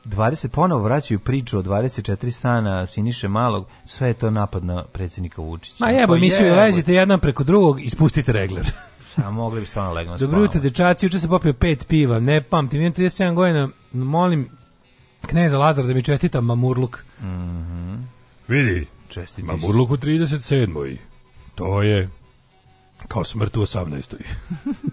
20 ponovo vraćaju priču o 24 stana Siniše Malog, sve je to napad na predsjednika Vučića. Ma jebo, pa mi svi lezite jedan preko drugog, ispustite regler. Šta mogli bi stvarno legno da Dobro jutro, dečaci, juče se popio pet piva, ne pamtim, imam 37 godina, molim kneza Lazara da mi čestita mamurluk. Mm -hmm. Vidi, Čestiti mamurluk u 37. To je kao smrt u 18.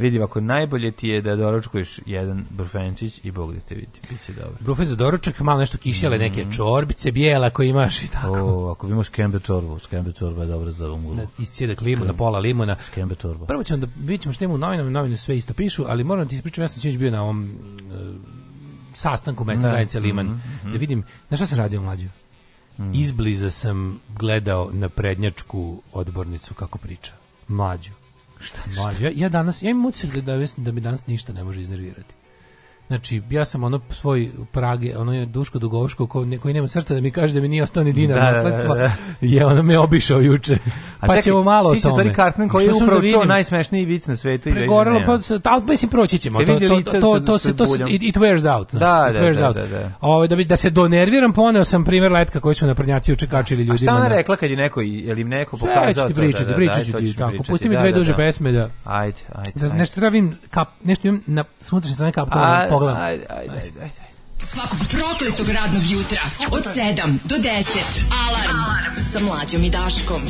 Vidi, ako najbolje ti je da doručkuješ jedan brufenčić i Bog da te vidi, bit će dobro. Brufe za doručak, malo nešto kišele, mm. neke čorbice bijela koje imaš i tako. O, ako bi imaš kembe čorbu, skembe čorba je dobra za umulu. Na, iscijedak limuna, Krem. pola limuna. Skembe čorba. Prvo ćemo da vidjet ćemo što ima u novinama, novine sve isto pišu, ali moram ti ispričati, ja sam ćeć bio na ovom uh, sastanku mesta zajednice Liman, mm -hmm. da vidim, na šta sam radio mlađo? Mm. Izbliza sam gledao na prednjačku odbornicu kako priča, mlađu Šta, šta? Ma, ja, ja danas, ja imam da, da, da me danas ništa ne može iznervirati. Znači, ja sam ono svoj Prage, ono je Duško Dugovoško koji, koji nema srca da mi kaže da mi nije ostao ni dinar da, da, da nasledstva, da, da, je ono me obišao juče. A pa čekaj, ćemo malo o tome. Ti Cartman koji je upravo čuo najsmešniji vic na svetu. i da Pregorelo, pa, ali mislim proći ćemo. To, to, to, to, to, se, to se, it wears out. Da, it wears out. da, da, Ovo, ovaj, da, bi, da se donerviram, poneo sam primjer letka koji su na prnjaci učekačili ljudima. A šta ona rekla kad je neko, je li im neko pokazao to? Sve ću ti pričati, ti. Tako, pusti mi dve duže pesme da... Ajde, ajde. Nešto treba vidim, nešto imam na suntrašnje strane kap pogledam. Ajde, ajde, ajde. ajde. Svakog prokletog radnog jutra od 7 do 10. Alarm, Alarm. sa mlađom i Daškom.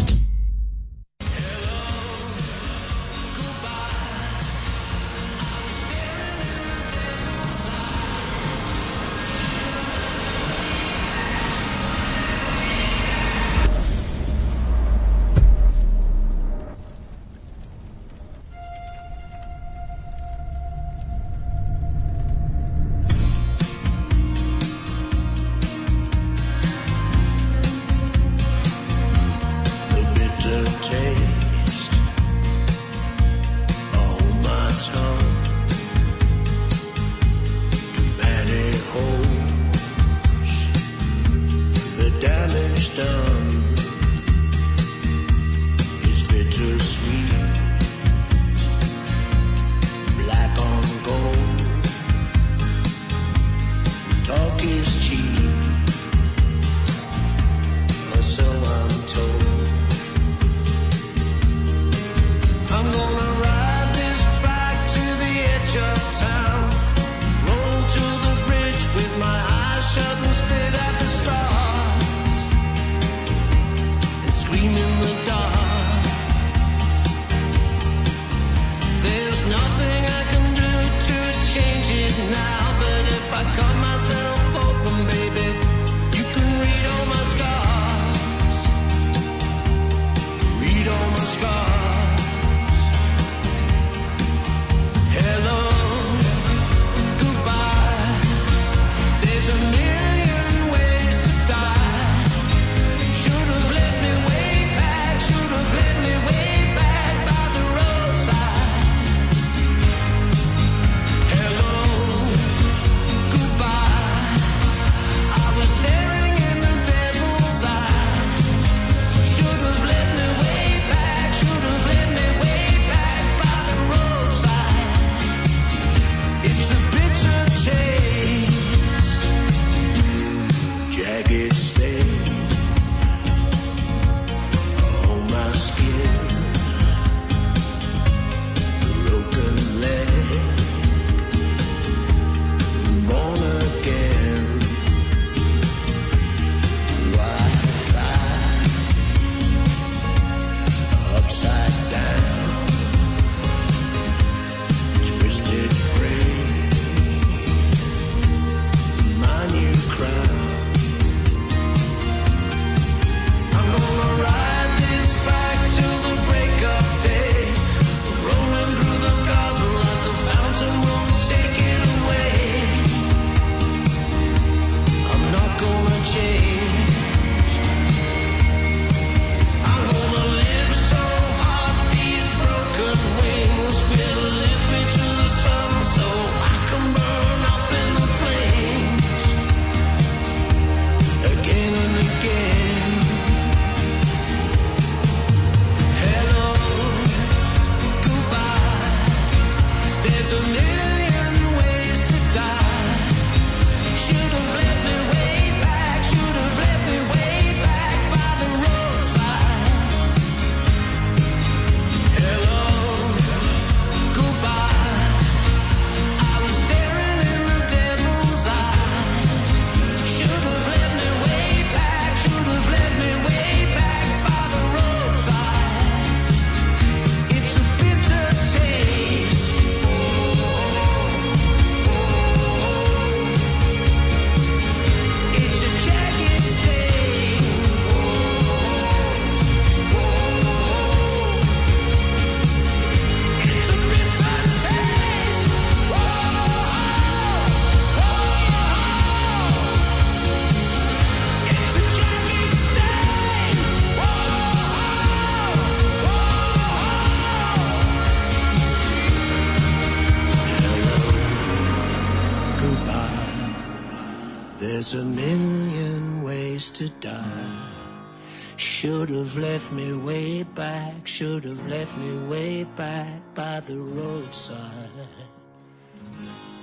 should have left me way back by the roadside.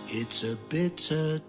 It's a bitter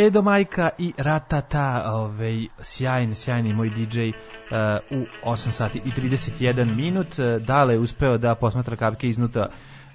Edo Majka i Ratata, ovaj, sjajan, sjajni moj DJ uh, eh, u 8 sati i 31 minut. Eh, Dale je uspeo da posmatra kapke iznuta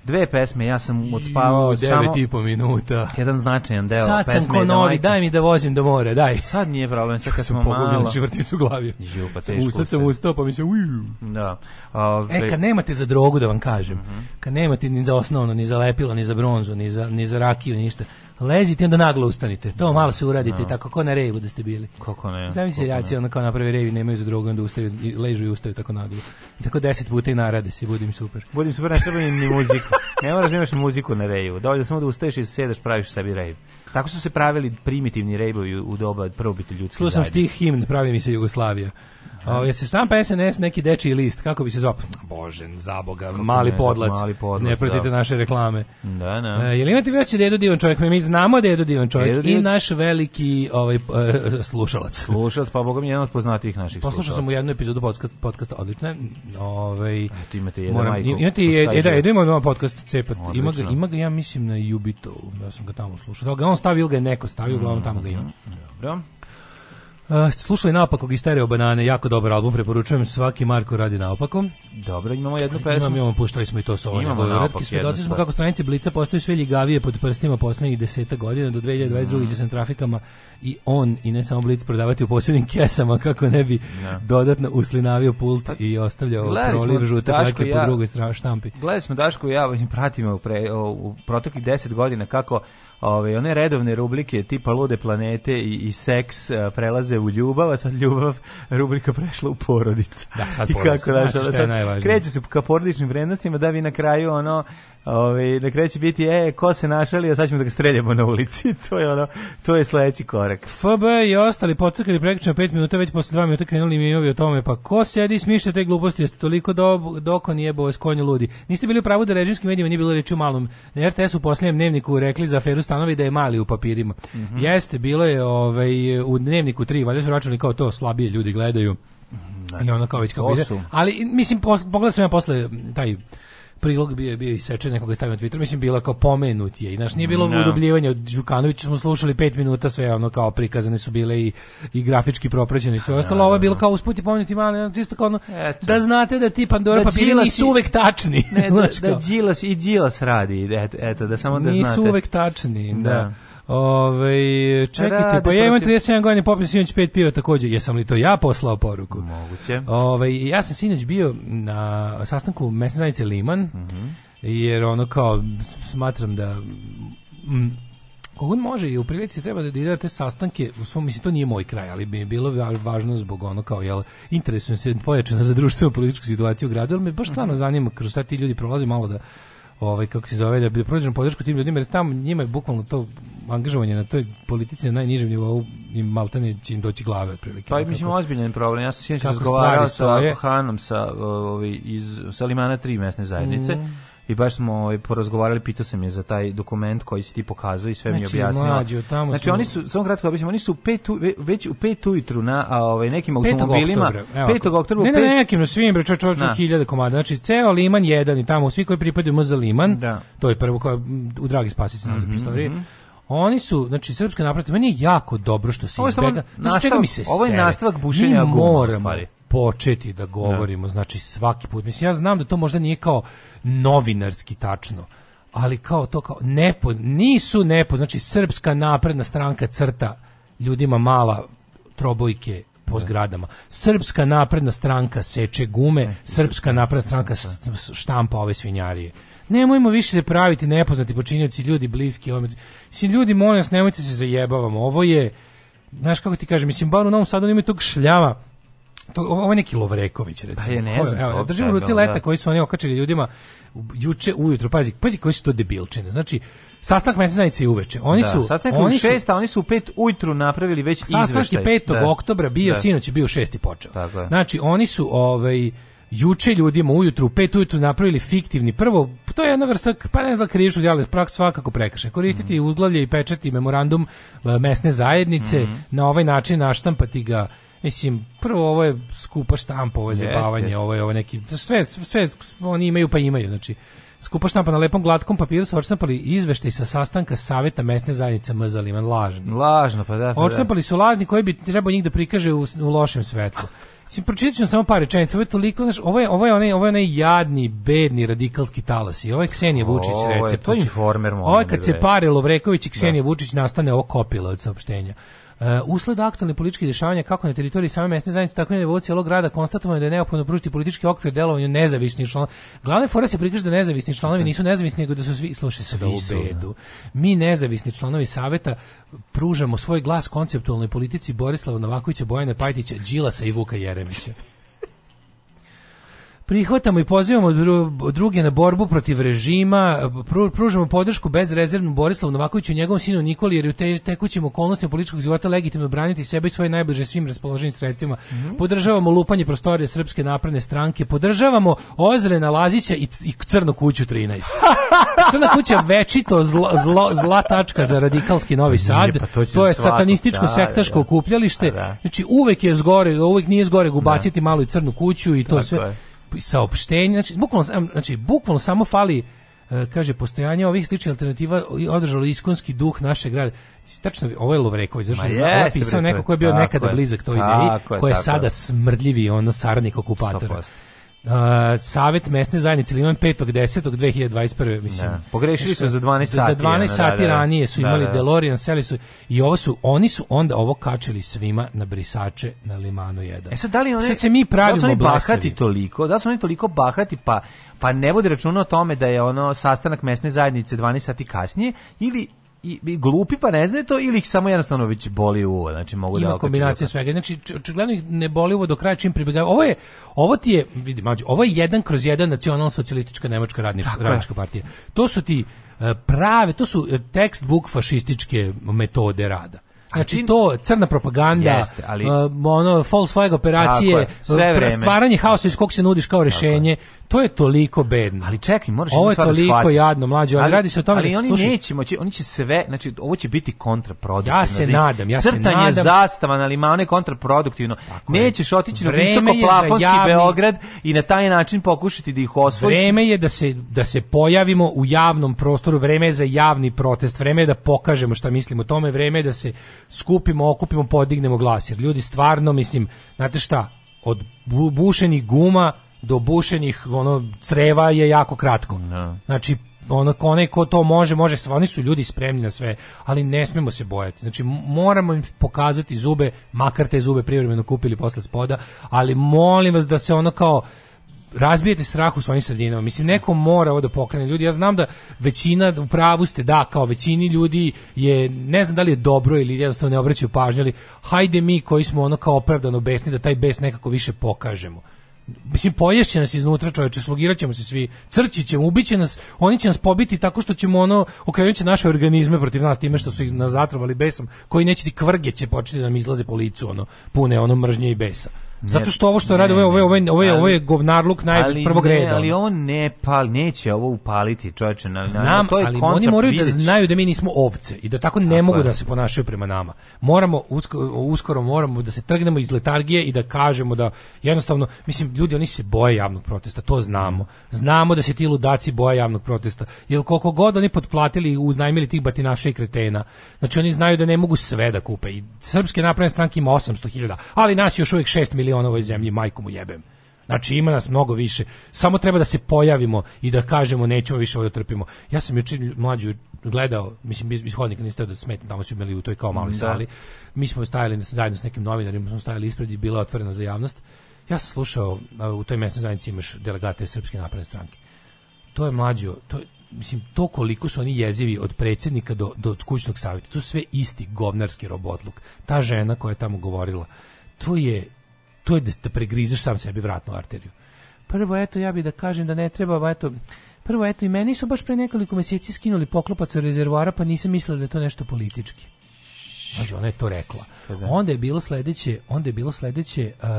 dve pesme, ja sam odspavao samo... 9 i po minuta. Jedan značajan deo Sad pesme. Sad sam ko novi, daj mi da vozim do da more, daj. Sad nije problem, sad kad smo malo... Pogubili, čvrti su glavi. Ju, pa teško. Sad sam ustao, pa mi se... Uju. Da. Ove... Ovaj- e, kad nemate za drogu, da vam kažem, uh mhm. -huh. kad nemate ni za osnovno, ni za lepilo, ni za bronzu, ni za, ni za rakiju, ništa, Lezite onda naglo ustanite. To da. malo se uradite no. Da. tako kao na reju da ste bili. Kako ne? Zamisli reakcija onda kao naprave reju nemaju za drugo onda ustaju i ležu i ustaju tako naglo. I Tako 10 puta i narade se, budim super. Budim super, ne treba ni muziku. ne moraš da imaš muziku na reju. Dovoljno samo da ustaješ i sedaš, praviš sebi reju. Tako su se pravili primitivni rejbovi u doba prvobiti ljudske zajednice. Slušam stih himn, pravi mi se Jugoslavija. Ove, se štampa SNS neki dečiji list, kako bi se zvao? Bože, zaboga, mali, ne, podlac. mali podlac. Ne pratite da. naše reklame. Da, da. E, jel imate vi hoće dedo divan čovjek? Mi, mi znamo dedo divan čovjek dedo i naš veliki ovaj, e, slušalac. Slušalac, pa boga mi jedan od poznatijih naših Poslušao sam u jednu epizodu podcast, podcasta, odlična. Ove, ovaj, Eto imate jedan moram, majko. Imate, pa e, da, Edo ima podcast, cepat. Ima ga, ima ga, ja mislim, na Jubitovu. Ja sam ga tamo slušao. Da, on stavio ga je neko stavio, uglavnom tamo ga ima. Dobro. Uh, slušali naopakog i stereo banane, jako dobar album, preporučujem svaki Marko radi naopako. Dobro, imamo jednu pesmu. Imamo, imamo, puštali smo i to sa ovom. Imamo naopak jednu. smo kako stranice Blica postaju sve ljigavije pod prstima poslednjih deseta godina do 2022. Mm. će se trafikama i on i ne samo Blic prodavati u posebnim kesama kako ne bi ja. Da. dodatno uslinavio pult pa, i ostavljao proliv žute fleke ja, po drugoj strani štampi. Gledali smo Daško i ja, pratimo pre, o, u proteklih 10 godina kako ove, one redovne rubrike tipa lude planete i, i seks uh, prelaze u ljubav, a sad ljubav rubrika prešla u porodica. Da, sad porodica. kako, da, što sad, najvažnije. Kreće se ka porodičnim vrednostima da vi na kraju ono Ove, ovaj, na kraju biti, e, ko se našalio, sad ćemo da ga streljamo na ulici. to je ono, to je sledeći korak. FB i ostali pocrkali prekrično 5 minuta, već posle 2 minuta krenuli mi ovi o tome, pa ko sedi i smišlja te gluposti, jeste toliko do, doko nije bovo skonju ludi. Niste bili u pravu da režimskim medijima nije bilo reći u malom. Na RTS u posljednjem dnevniku rekli za aferu stanovi da je mali u papirima. Mm -hmm. Jeste, bilo je ovaj, u dnevniku 3, valjda su računali kao to, slabije ljudi gledaju. Mhm, ne, -hmm. I ono kao već kako ide. Ali, mislim, pogledao sam ja posle taj prilog bio je bio isečen nekoga stavio na Twitter, mislim bilo kao pomenut je. I znači nije bilo no. Da. udubljivanje od Đukanovića, smo slušali 5 minuta sve ono kao prikazane su bile i, i grafički propraćene i sve ostalo. Da, ovo je da, bilo kao usput i pomenuti malo, čisto kao ono, Eto. da znate da ti Pandora da papiri nisu uvek tačni. Ne, da, da, da Đilas i Đilas radi, eto, eto da samo da nisu znate. Nisu uvek tačni, da. da. Ove, čekajte, Rade pa ja imam 37 godina, popim sinoć pet piva takođe. Jesam li to ja poslao poruku? Moguće. Ove, ja sam sinoć bio na sastanku mesne Liman, mm -hmm. jer ono kao, smatram da... Mm, Kogod može i u prilici treba da, da ide te sastanke, u svom, mislim, to nije moj kraj, ali bi bilo važno zbog ono kao, jel, interesujem se pojačano za društveno političku situaciju u gradu, ali me baš stvarno mhm. zanima, kroz sad ti ljudi prolaze malo da ovaj kako se zove da bi da prođemo podršku tim ljudima jer tamo njima je bukvalno to angažovanje na toj politici na najnižem nivou im maltene će im doći glave otprilike. Pa mislim da. ozbiljan problem. Ja sam sinoć razgovarao sa Kohanom sa ovaj iz Salimana 3 mesne zajednice. Mm i baš smo ovaj, porazgovarali, pitao sam je za taj dokument koji si ti pokazao i sve znači, mi objasnio. Mlađo, tamo znači, smo... oni su, samo kratko objasnimo, oni su u pet, već u pet ujutru na a, ovaj, nekim automobilima. 5. oktobra. 5. oktobra. Ne, ne, ne, nekim, na svim, bre, čovječ, hiljade komada. Znači, ceo Liman 1 i tamo, svi koji pripadaju za Liman, da. to je prvo koja, u Dragi Spasici mm -hmm, prostorije, mm -hmm. Oni su, znači, srpska napravstva, meni je jako dobro što se izbega. Znači, nastavak, čega mi se Ovo je nastavak bušenja guma, moramo, stvari početi da, da govorimo, znači svaki put. Mislim, ja znam da to možda nije kao novinarski tačno, ali kao to kao nepo, nisu nepo, znači srpska napredna stranka crta ljudima mala trobojke po da. zgradama. Srpska napredna stranka seče gume, e, srpska napredna stranka da. štampa ove svinjarije. Nemojmo više se praviti nepoznati počinioci, ljudi bliski. Mislim, ljudi, molim vas, nemojte se zajebavamo. Ovo je, znaš kako ti kažem, mislim, bar u Novom Sadu imaju tog šljava to ovo je neki Lovreković recimo. Pa je, ne znam. evo, držim u ruci da. leta da. koji su oni okačili ljudima juče ujutro. Pazi, pazi koji su to debilčine. Znači sastanak mesec i uveče. Oni da, su sastanak oni u 6, a oni su u 5 ujutru napravili već sastanak izveštaj. Sastanak je 5. Da. oktobra bio, da. sinoć bio 6 počeo. Tako Znači oni su ovaj juče ljudima ujutru, pet ujutru napravili fiktivni prvo, to je jedna vrsta, pa ne znam krivišu djela, prak svakako prekrše. Koristiti mm. uzglavlje i pečati memorandum e, mesne zajednice, mm. na ovaj način naštampati ga mislim, prvo ovo je skupa štampa, ovo je zabavanje, ovo je ovo neki, sve, sve, oni imaju pa imaju, znači, skupa štampa na lepom glatkom papiru su odštampali izveštaj sa sastanka saveta mesne zajednice MZ Liman, lažno. Lažno, pa da. Pa da. odštampali su lažni koji bi trebao njih da prikaže u, u lošem svetlu. Mislim, pročitat ću samo par rečenica, ovo je toliko, znaš, ovo je, ovo je, onaj, ovo je onaj jadni, bedni, radikalski talas i ovo je Ksenija Vučić recept. Ovo je, to znači, informer, Ovo je kad se pare Lovreković i da. Ksenija da. Vučić nastane ovo kopilo od saopštenja. E, usled aktualne političke dešavanja kako na teritoriji same mesne zajednice, tako i na nivou celog grada konstatovano je da je neophodno pružiti politički okvir delovanju nezavisnih članova. Glavne fora se prikaže da nezavisni članovi nisu nezavisni, nego da su svi, slušaj se da u bedu. Mi nezavisni članovi saveta pružamo svoj glas konceptualnoj politici Borislava Novakovića, Bojana Pajtića, Đilasa i Vuka Jeremića prihvatamo i pozivamo druge na borbu protiv režima, pružamo podršku bezrezervnu Borislavu Novakoviću i njegovom sinu Nikoli, jer u te, tekućim okolnostima političkog života legitimno braniti sebe i svoje najbliže svim raspoloženim sredstvima. Mm -hmm. Podržavamo lupanje prostorije Srpske napredne stranke, podržavamo Ozrena Lazića i, i Crnu kuću 13. Crna kuća večito zlo, zlo, zla tačka za radikalski Novi Sad. Nije, pa to, to, je satanističko da, sektaško da, da. okupljalište. Znači uvek je zgore, uvek nije zgore gubaciti malu i Crnu kuću i to Tako sve. Je saopštenje, znači bukvalno, znači, bukvalno samo fali e, kaže postojanje ovih sličnih alternativa održalo iskonski duh našeg grada. Tačno ovo je Lovreković, zašto je napisao pisao neko ko je bio nekada blizak toj ideji, ko je sada smrdljivi ono saradnik okupatora. Uh, savet mesne zajednice Liman 2021. mislim. Da. Pogrešili su za 12 sati. Za 12 sati da, da, ranije su da, imali da, da. DeLorean, seli su i ovo su oni su onda ovo kačili svima na brisače na Limanu 1. E sad da li oni sad se mi da pravimo da su oni bahati toliko, da su oni toliko bahati pa pa ne vodi računa o tome da je ono sastanak mesne zajednice 12 sati kasnije ili i, i glupi pa ne znaju to ili ih samo jednostavno već boli uvo, znači mogu da Ima da kombinacija pa. svega. Znači očigledno ih ne boli uvo do kraja čim pribegavaju. Ovo je ovo ti je vidi mađu, ovo je jedan kroz jedan socijalistička nemačka radnička partija. To su ti eh, prave, to su eh, textbook fašističke metode rada. Znači ti... Znači, to crna propaganda, Jeste, ali uh, ono false flag operacije, je, stvaranje haosa iz kog se nudiš kao rešenje, to je toliko bedno. Ali čekaj, možeš moraš Ovo je da toliko jadno, mlađe, ali, ali, radi se o tome. Ali da- oni slušaj, neće moći, oni će sve, znači ovo će biti kontraproduktivno. Ja se znači, nadam, ja crtanje se nadam. Crtanje zastava ali ima one kontraproduktivno. Tako Nećeš je. otići Vreme na visoko plafonski javni... Beograd i na taj način pokušati da ih osvojiš. Vreme je da se da se pojavimo u javnom prostoru, vreme je za javni protest, vreme je da pokažemo šta mislimo o tome, vreme je da se skupimo, okupimo, podignemo glas. Jer ljudi stvarno, mislim, znate šta, od bušenih guma do bušenih ono creva je jako kratko. No. Da. Znači onako, onaj ko to može, može sve. Oni su ljudi spremni na sve, ali ne smemo se bojati. Znači moramo im pokazati zube, makar te zube privremeno kupili posle spoda, ali molim vas da se ono kao razbijete strah u svojim sredinama. Mislim, neko mora ovo da pokrene ljudi. Ja znam da većina, u pravu ste, da, kao većini ljudi je, ne znam da li je dobro ili jednostavno ne obraćaju pažnju, ali hajde mi koji smo ono kao opravdano besni da taj bes nekako više pokažemo. Mislim, poješće nas iznutra čoveče, slugirat ćemo se svi, crći ćemo, ubiće nas, oni će nas pobiti tako što ćemo ono, okrenut će naše organizme protiv nas time što su ih nazatrovali besom, koji neće ti kvrge će početi da nam izlaze po licu, ono, pune ono mržnje i besa. Zato što ovo što radi, ovo je, ovo je, ovo je, ovo je govnarluk naj prvog reda. Ali on ne pal, neće ovo upaliti, čoveče. Na, na to je ali kontra, oni moraju da znaju da mi nismo ovce i da tako ne tako mogu je. da se ponašaju prema nama. Moramo, uskoro, uskoro moramo da se trgnemo iz letargije i da kažemo da jednostavno, mislim, ljudi, oni se boje javnog protesta, to znamo. Znamo da se ti ludaci boje javnog protesta. Jel koliko god oni potplatili i uznajmili tih batinaša i kretena, znači oni znaju da ne mogu sve da kupe. I Srpske napredne stranke ima 800.000, ali nas još uvijek 6 milijuna miliona u ovoj zemlji, majkom mu jebem. Znači ima nas mnogo više. Samo treba da se pojavimo i da kažemo nećemo više ovo da trpimo. Ja sam juče mlađu gledao, mislim iz hodnika niste da smetim, tamo su bili u toj kao mali da. sali. Da. Mi smo stajali zajedno s nekim novinarima, smo stajali ispred i bila otvorena za javnost. Ja sam slušao u toj mesnoj zajednici imaš delegate Srpske napredne stranke. To je mlađo, to je, mislim to koliko su oni jezivi od predsjednika do do kućnog savjeta. To sve isti govnarski robotluk. Ta žena koja je tamo govorila, to je to je da, da pregrizeš sam sebi vratnu arteriju. Prvo, eto, ja bih da kažem da ne treba, eto, prvo, eto, i meni su baš pre nekoliko meseci skinuli poklopac od rezervoara, pa nisam mislila da je to nešto politički. Znači, ona je to rekla. Pa da. Onda je bilo sledeće, onda je bilo sledeće, uh,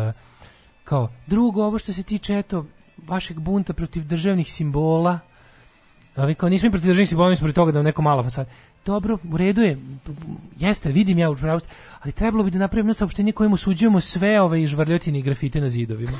kao, drugo, ovo što se tiče, eto, vašeg bunta protiv državnih simbola, ali kao nismo protiv državnih simbola, mi smo protiv toga da je neko mala fasada dobro, u redu je, jeste, vidim ja u pravosti, ali trebalo bi da napravimo saopštenje kojim osuđujemo sve ove žvrljotine i grafite na zidovima.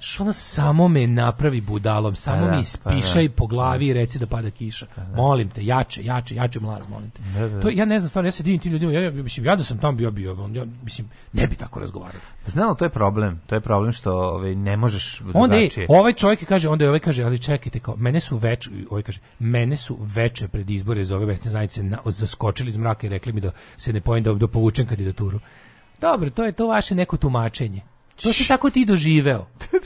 Što ono samo me napravi budalom, pa samo da, mi ispišaj pa da. po glavi i reci da pada kiša. Pa da. Molim te, jače, jače, jače mlaz, molim te. Da, to ja ne znam, stvarno ja se divim tim ljudima. Ja, ja mislim ja da sam tamo bio bio, ja mislim ne bi tako razgovarao. Znao, to je problem. To je problem što ovaj ne možeš Onda je, ovaj čovjek kaže, onda je ovaj kaže, ali čekajte kao mene su već ovaj kaže, mene su veče pred izbore iz ove mesne zajednice na, zaskočili iz mraka i rekli mi da se ne pojem da, da povučem kandidaturu. Dobro, to je to vaše neko tumačenje. To si tako ti doživeo.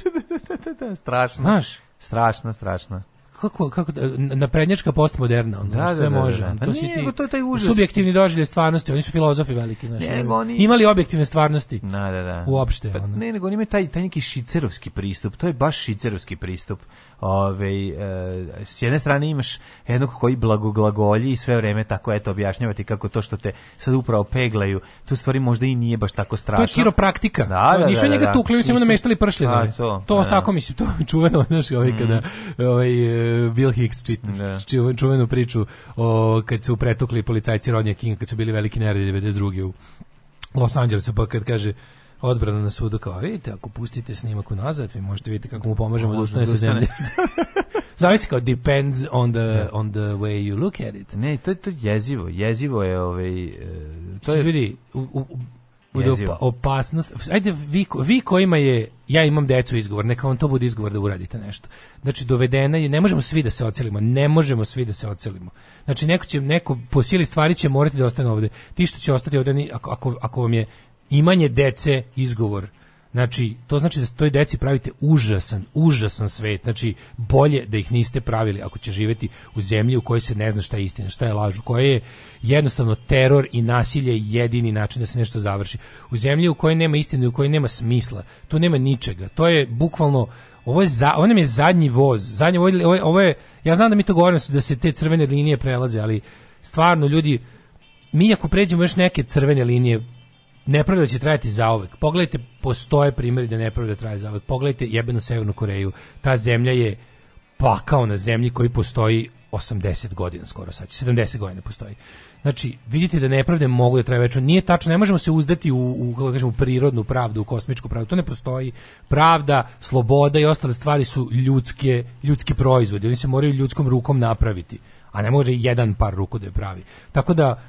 Da, da, da, strašno. Znaš? Strašno, strašno kako kako naprednjačka postmoderna onda da, sve da, može da, to pa si nije, ti to je taj užas subjektivni doživljaj stvarnosti oni su filozofi veliki znaš ne, nego oni... imali objektivne stvarnosti da da da uopšte pa, ne nego oni imaju taj taj neki šicerovski pristup to je baš šicerovski pristup Ove, ovaj, e, s jedne strane imaš jednog koji blagoglagolji i sve vreme tako eto objašnjavati kako to što te sad upravo peglaju, tu stvari možda i nije baš tako strašno. To je kiropraktika. Da, da, Nisu da, da, njega da. tukli, nisu mu nameštali pršljeno. Da, to, to da. tako mislim, to je čuveno, znaš, ovaj mm. kada mhm. ovaj, uh, Bill Hicks čit, da. čuvenu priču o, kad su pretukli policajci Rodnja Kinga, kad su bili veliki neredi 92. u Los Angelesu, pa kad kaže odbrana na sudu kao, vidite, ako pustite snimak unazad, vi možete vidjeti kako mu pomažemo da ustane da sa zemlje. Zavisi kao depends on the yeah. Da. on the way you look at it. Ne, to je to jezivo. Jezivo je ovaj uh, to je ljudi u, u, u opasnost. Ajde vi, vi kojima je ja imam decu izgovor, neka vam to bude izgovor da uradite nešto. Znači dovedena je, ne možemo svi da se ocelimo, ne možemo svi da se ocelimo. Znači neko će neko po sili stvari će morati da ostane ovde. Ti što će ostati ovdje ako, ako, ako vam je imanje dece izgovor Znači, to znači da toj deci pravite užasan, užasan svet. Znači, bolje da ih niste pravili ako će živeti u zemlji u kojoj se ne zna šta je istina, šta je laž, u kojoj je jednostavno teror i nasilje jedini način da se nešto završi. U zemlji u kojoj nema istine, u kojoj nema smisla, tu nema ničega. To je bukvalno ovo je za, ovo nam je zadnji voz. Zadnji voz, ovo, je, ovo je, ja znam da mi to govorim da, da se te crvene linije prelaze, ali stvarno ljudi mi ako pređemo još neke crvene linije nepravda će trajati zauvek. Pogledajte, postoje primjeri da nepravda traje zauvek. Pogledajte jebenu Severnu Koreju. Ta zemlja je pakao na zemlji koji postoji 80 godina skoro sad, 70 godina postoji. Znači, vidite da nepravde mogu da traje večno. Nije tačno, ne možemo se uzdati u, u, kako da kažem, u prirodnu pravdu, u kosmičku pravdu. To ne postoji. Pravda, sloboda i ostale stvari su ljudske, ljudski proizvodi. Oni se moraju ljudskom rukom napraviti. A ne može jedan par ruku da je pravi. Tako da,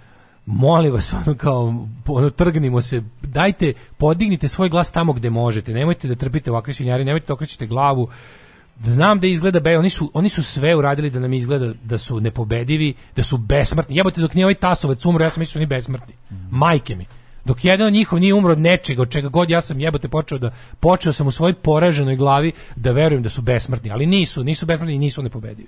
molim vas, ono kao, ono, trgnimo se, dajte, podignite svoj glas tamo gde možete, nemojte da trpite ovakve svinjari, nemojte da okrećete glavu, znam da izgleda be, oni su, oni su sve uradili da nam izgleda da su nepobedivi, da su besmrtni. Jebote dok nije ovaj Tasovac umro, ja sam mislio da oni besmrtni. Majke mi. Dok jedan od njih nije umro od nečega, od čega god ja sam jebote počeo da počeo sam u svojoj poraženoj glavi da verujem da su besmrtni, ali nisu, nisu besmrtni i nisu nepobedivi.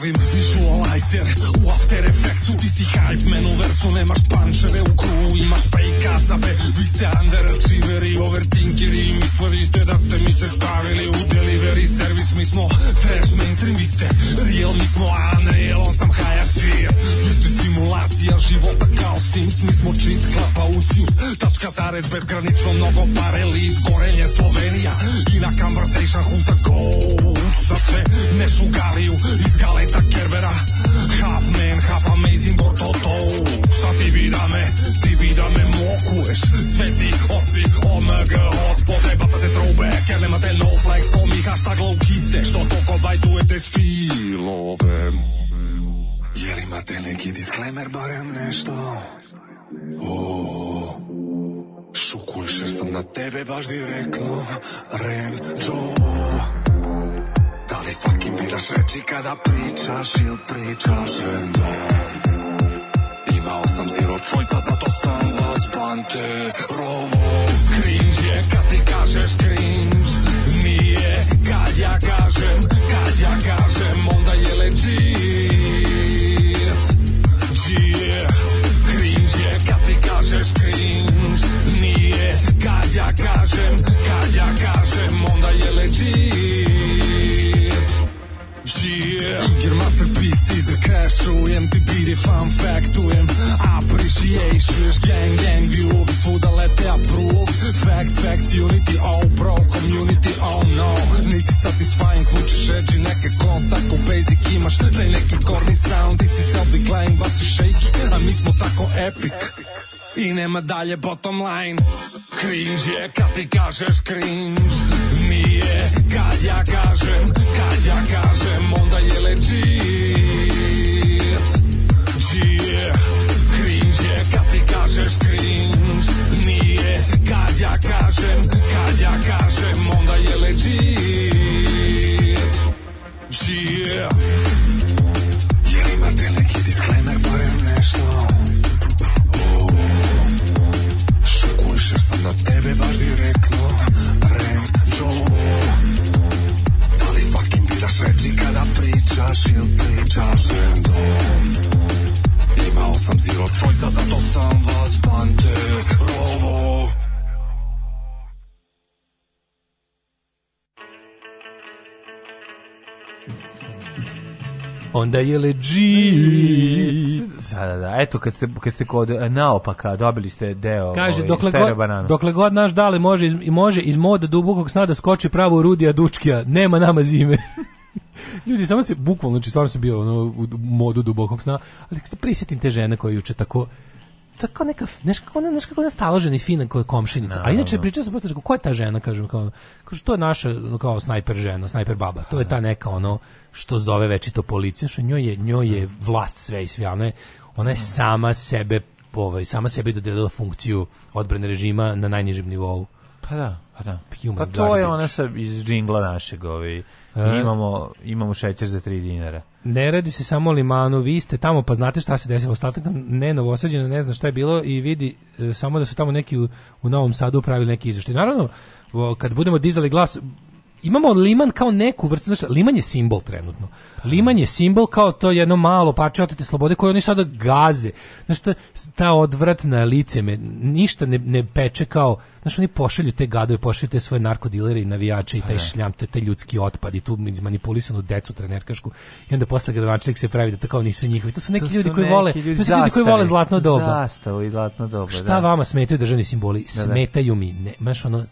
pravim visualizer U After Effectsu ti si hype man u versu Nemaš pančeve u kruvu, imaš fake acabe Vi ste underachieveri, overthinkeri Mislili ste da ste mi se stavili u delivery service Mi smo trash mainstream, vi ste real Mi smo unreal, on sam hajashi Vi ste simulacija života kao Sims Mi smo cheat, klapa u Tačka zarez, bezgranično mnogo pare Lead, gorenje, Slovenija I na conversation, who's the coach Za sve ne šugariju iz galerije Greta Kerbera Half man, half amazing Bortoto Šta ti vidame, ti vidame da me mokuješ Sveti, oci, omega, ospode Batate da trobe, ker nemate no flex Komi hashtag low kiste Što toko bajdujete stilove Jel imate neki disclaimer, barem nešto? Oh, šukuješ jer sam na tebe baš direktno Ren Joe Ili svakim biraš reči kada pričaš ili pričaš random Imao sam zero choice-a, zato sam vas banterovo Cringe je kad ti kažeš cringe Nije kad ja kažem, kad ja kažem Onda je legit Cheat Cringe je kad ti kažeš cringe Nije kad ja kažem, kad ja kažem Onda je legit Yeah. Your masterpiece is the crash MTB je fan factujem Appreciations gang gang view Svuda lete approve Facts facts unity all bro community all oh no Nisi satisfying zvučiš edgy neke kontak u basic imaš Taj neki corny sound ti si self decline basi shaky A mi smo tako epic I nema dalje bottom line Cringe je kad ti kažeš cringe je Kad ja kažem, kad ja kažem Onda je legit Čije Cringe je kad ti kažeš cringe Nije Kad ja kažem, kad ja kažem Onda je legit Čije imate neki disclaimer barem nešto? Oh. Šokujše sam na tebe baš direktno Rem, džolo svet I kada pričaš ili pričaš random Imao sam zero choice, a zato sam vas bante rovo Onda je legit. Da, da, da. Eto, kad ste, kad ste kod eh, naopaka dobili ste deo Kaže, ovaj, dokle, god, banana. dokle god naš dale može, iz, može iz moda dubokog sna da skoči pravo Rudija Dučkija, nema nama zime. Ljudi samo se bukvalno, znači stvarno sam bio ono, u modu dubokog sna, ali se prisetim te žene koja juče tako tako neka, znaš kako ona, znaš kako ona staložena i fina koja je komšinica. No, A inače no. priča se posle kako je ta žena, kažem, kao, kaže to je naša kao snajper žena, snajper baba. To je ta neka ono što zove večito policija, što njoj je njoj je vlast sve i sve, ona je, ona je sama sebe ovaj, sama sebi dodelila funkciju odbrane režima na najnižem nivou. Pa da, pa da. Human pa to je ona sa iz džingla našeg, ovaj E? imamo, imamo šećer za 3 dinara. Ne radi se samo o limanu, vi ste tamo pa znate šta se desilo, ostatak ne novosađeno, ne zna šta je bilo i vidi e, samo da su tamo neki u, u Novom Sadu pravili neki izveštaj. Naravno, o, kad budemo dizali glas, imamo liman kao neku vrstu, znači, liman je simbol trenutno. Liman je simbol kao to jedno malo parče otete slobode koje oni sada gaze. Znači, ta, ta odvratna lice me ništa ne, ne peče kao, znači, oni pošalju te gadove, pošalju svoje narkodilere i navijače i taj pa da. šljam, te, te ljudski otpad i tu manipulisanu decu trenerkašku i onda posle gradonačelnik se pravi da to kao nisu njihovi. To su neki to su ljudi koji neki vole, ljudi to su ljudi koji vole zlatno doba. Zastavu i zlatno doba, Šta da. vama smetaju državni simboli? Da, da. Smetaju mi. Ne, maš ono,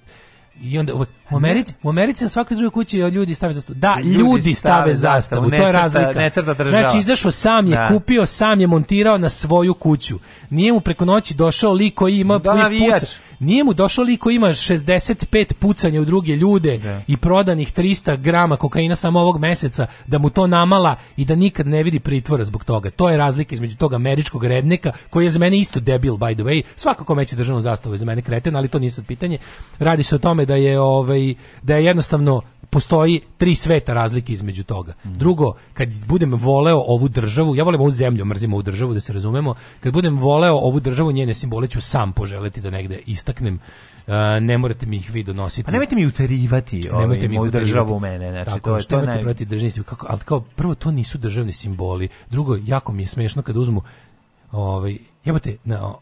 i onda uvek U Americi, u Americi na svakoj drugoj kući ljudi stave zastavu. Da, ljudi, ljudi stave zastavu, to je razlika. Ne crta država. Znači, izašao sam je, da. kupio, sam je montirao na svoju kuću. Nije mu preko noći došao lik koji ima... Da, puca. Nije mu došao lik koji ima 65 pucanja u druge ljude da. i prodanih 300 grama kokaina samo ovog meseca, da mu to namala i da nikad ne vidi pritvora zbog toga. To je razlika između tog američkog redneka, koji je za mene isto debil, by the way. Svakako meće državnu zastavu je za mene kreten, ali to nije sad pitanje. Radi se o tome da je... Ovaj, ovaj, da je jednostavno postoji tri sveta razlike između toga. Mhm. Drugo, kad budem voleo ovu državu, ja volim ovu zemlju, mrzim ovu državu, da se razumemo, kad budem voleo ovu državu, njene simbole ću sam poželiti da negde istaknem Uh, ne morate mi ih vi donositi. Pa nemojte mi uterivati ovaj, nemojte mi moju državu u mene. Znači, Tako, to je to naj... ne... državni simboli. Kako, ali kao, prvo, to nisu državni simboli. Drugo, jako mi je smešno kada uzmu ovaj, jebate, na,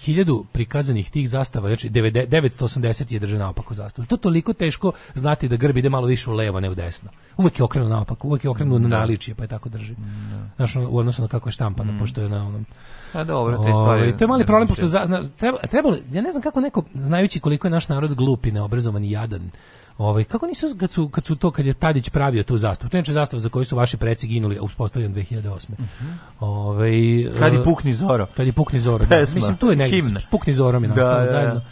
hiljadu prikazanih tih zastava, znači 980 je držena naopako zastava. To je toliko teško znati da grb ide malo više u levo, ne u desno. Uvek je okrenuo naopako, uvek je okrenuo na da. naličije, pa je tako drži. Da. Znaš, u odnosu na kako je štampano, mm. pošto je na onom... A dobro, te stvari... Ovaj, to je mali problem, pošto za, na, treba, trebalo, ja ne znam kako neko, znajući koliko je naš narod glup i neobrazovan i jadan, Ovaj kako nisu kad su kad su to kad je Tadić pravio tu zastavu. To je zastava za koju su vaši preci ginuli, uspostavljen 2008. Mm -hmm. Ovaj kad i e, pukni zoro. Kad i pukni zoro. Da. Mislim tu je negdje. Pukni zoro mi da, nastalo da, da, zajedno. Da,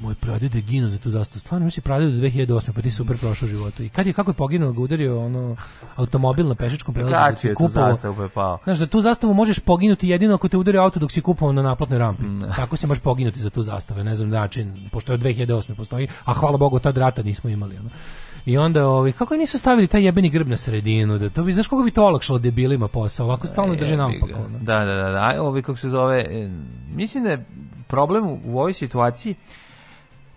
moj praded je ginuo za tu zastavu. Stvarno, mislim, praded 2008. pa ti super prošao u životu. I kad je, kako je poginuo, ga udario ono, automobil na pešačkom prelazu. Kako da je tu zastavu pa pao? Znaš, za tu zastavu možeš poginuti jedino ako te udario auto dok si kupao na naplatnoj rampi. Mm. Tako se može poginuti za tu zastavu. Ne znam način, pošto je od 2008. postoji, a hvala Bogu, tad rata nismo imali. Ono. I onda ovi kako nisu stavili taj jebeni grb na sredinu, da to bi znaš kako bi to olakšalo debilima posao, ovako stalno e, drže naopako. Da, da, da, da, ovi kako se zove, e, mislim da je problem u ovoj situaciji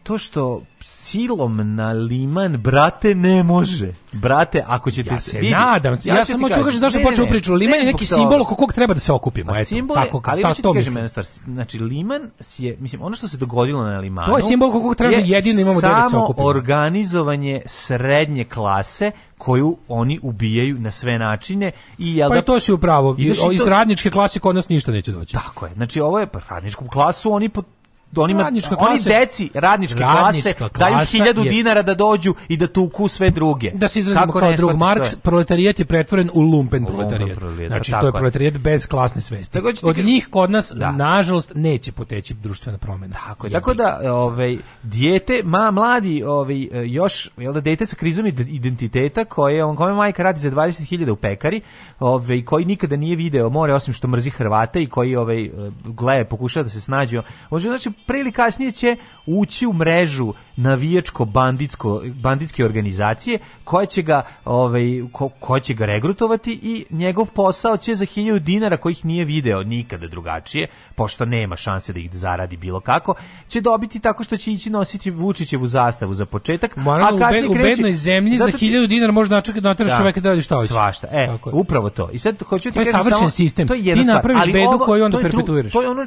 to što silom na liman, brate, ne može. Brate, ako ćete... Ja se vidi, nadam, ja, ja samo hoću da kaže zašto počeo priču. Liman je neki simbol oko kog treba da se okupimo. A eto, simbol je, tako, ali ta, to kažem jednu stvar. Znači, liman je, mislim, ono što se dogodilo na limanu... To je simbol oko kog treba je jedino imamo da se okupimo. organizovanje srednje klase koju oni ubijaju na sve načine i jel pa da... to si upravo iz to... radničke klase kod nas ništa neće doći. Tako je. Znači ovo je pa, radničku klasu oni pod Da, onima, radnička klase, oni deci radničke radnička klase, klasa daju hiljadu je, dinara da dođu i da tuku sve druge. Da se izrazimo kao drug Marx, proletarijat je pretvoren u lumpen proletarijat. Znači, da, to je proletarijat bez klasne svesti. Tako Od njih kod nas, da. nažalost, neće poteći društvena promena. Tako, je, tako da, ovaj, dijete, ma, mladi, ovaj, e, još, jel da, dete sa krizom identiteta, koje, on, kome majka radi za 20.000 u pekari, ovaj, koji nikada nije video more, osim što mrzi Hrvata i koji ovaj, e, gleje, pokušava da se snađe. Može, znači, pre ili kasnije će ući u mrežu navijačko banditsko banditske organizacije koja će ga ovaj ko, koja će ga regrutovati i njegov posao će za 1000 dinara kojih nije video nikada drugačije pošto nema šanse da ih zaradi bilo kako će dobiti tako što će ići nositi Vučićevu zastavu za početak Moramo, a kasnije u, be, u bednoj zemlji zato za 1000 dinara može da načekati da nateraš čoveka da radi šta hoće svašta e tako. upravo to i sad hoću da ti to savršen samo, sistem to je ti napraviš bedu koju onda to perpetuiraš to je ono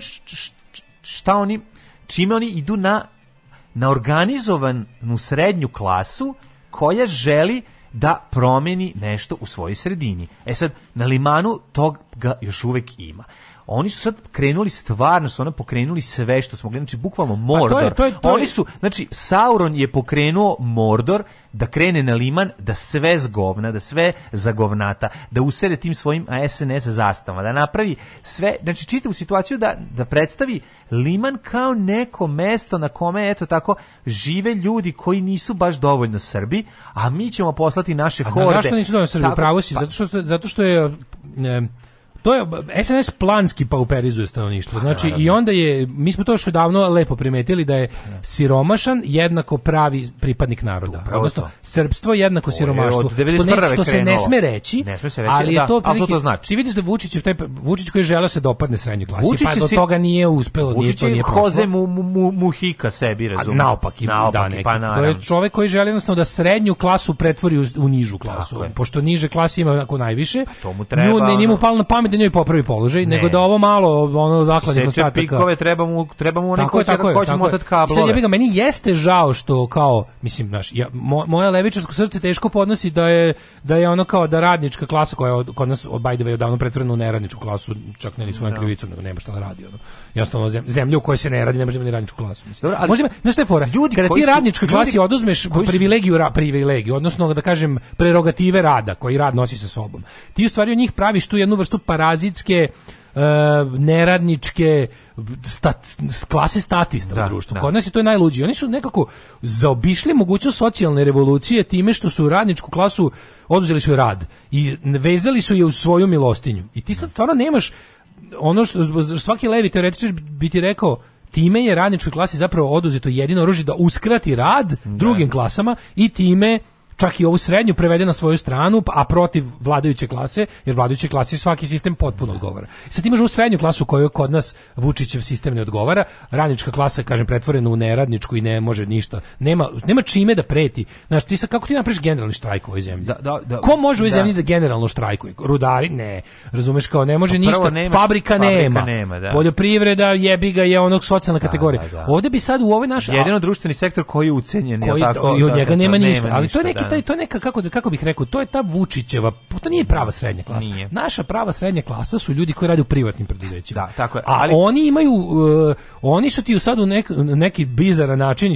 šta oni čime oni idu na na organizovanu srednju klasu koja želi da promeni nešto u svojoj sredini. E sad, na limanu tog ga još uvek ima oni su sad krenuli stvarno su ono pokrenuli sve što smo gledali, znači bukvalno Mordor. Pa to je, to je, to je. Oni su znači Sauron je pokrenuo Mordor da krene na liman, da sve zgovna, da sve zagovnata, da usere tim svojim SNS zastavama, da napravi sve, znači čita čitavu situaciju da, da predstavi liman kao neko mesto na kome, eto tako, žive ljudi koji nisu baš dovoljno Srbi, a mi ćemo poslati naše a horde. A zašto nisu dovoljno Srbi? Pravo si, pa, zato, što, zato što je... Ne, to je SNS planski pauperizuje stanovništvo. Pa, znači i onda je mi smo to još davno lepo primetili da je da. siromašan jednako pravi pripadnik naroda. Upravo Odnosno to. srpstvo jednako to siromaštvo. Je što, ne, što se ne sme reći, ne sme se reći ali da, to, prilike, to, to znači. Ti vidiš da Vučić taj Vučić koji žela se dopadne da srednjoj klasi, Vučić pa do si, toga nije uspelo, nije to nije prošlo. Hoze mu, mu, muhika sebi razumije. Naopak, i, da, naopak da, neki, pa naravno. To je čovjek koji želi jednostavno da srednju klasu pretvori u, u nižu klasu. Pošto niže klase ima onako najviše, pa to mu treba. Nju, ne, njemu palo na pamet da njoj popravi položaj, ne. nego da ovo malo ono zakladi ostatak. pikove treba mu treba mu neko će da ko će motat kablove. Sad jebiga meni jeste žao što kao mislim znaš, ja, mo, moje levičarsko srce teško podnosi da je da je ono kao da radnička klasa koja je od, kod nas od by the way odavno pretvorena u neradničku klasu, čak ne ni svojom no. Da. krivicom, nego nema šta da radi ono. Jednostavno zem, zemlju u kojoj se ne radi ne može da imati radničku klasu. Mislim. Dobro, ali, znaš šta je fora? Ljudi Kada ti radničkoj klasi oduzmeš privilegiju ra, privilegiju, odnosno da kažem prerogative rada koji rad nosi sa sobom. Ti u stvari od njih praviš tu jednu vrstu par parazitske e, neradničke stat, klase statista da, u društvu. Da. Kod nas je to najluđi. Oni su nekako zaobišli mogućnost socijalne revolucije time što su radničku klasu oduzeli svoj rad i vezali su je u svoju milostinju. I ti sad stvarno nemaš ono što svaki levi teoretičar bi ti rekao time je radničkoj klasi zapravo oduzeto jedino oružje da uskrati rad da. drugim klasama i time čak i ovu srednju prevede na svoju stranu, pa- a protiv vladajuće klase, jer vladajuće klasi svaki sistem potpuno odgovara. Sad imaš ovu srednju klasu koju kod nas Vučićev sistem ne odgovara, radnička klasa, kažem, pretvorena u neradničku i ne može ništa. Nema, nema čime da preti. Znaš, ti sad, kako ti napraviš generalni štrajk u ovoj zemlji? Da, da, da, Ko može u ovoj da. zemlji da generalno štrajkuje? Rudari? Ne. Razumeš kao, ne može pa ništa. Nema, fabrika, fabrika, nema. nema da. Poljoprivreda jebi ga je onog socijalna da, kategorija. Ovde bi sad u ovoj naš... Jedino društveni sektor koji je ucenjen, koji, je tako? I od njega nema ništa. Ali to je neki taj to neka kako kako bih rekao, to je ta Vučićeva, to nije prava srednja klasa. Nije. Naša prava srednja klasa su ljudi koji rade u privatnim preduzećima. Da, tako je. A ali... oni imaju uh, oni su ti sad u nek, neki bizaran način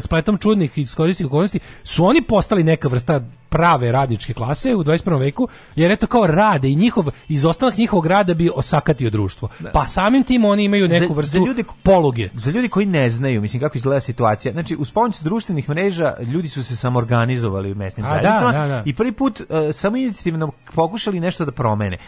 spletom čudnih iskorisnih okolnosti su oni postali neka vrsta prave radničke klase u 21. veku, jer eto kao rade i njihov izostanak njihovog rada bi osakatio društvo. Da. Pa samim tim oni imaju neku vrstu za ljudi, poluge. Za ljudi koji ne znaju, mislim kako izgleda situacija. Znači, uz pomoć društvenih mreža ljudi su se samo organizovali u mesnim da, zajednicama da, da, da. i prvi put uh, e, samo inicijativno pokušali nešto da promene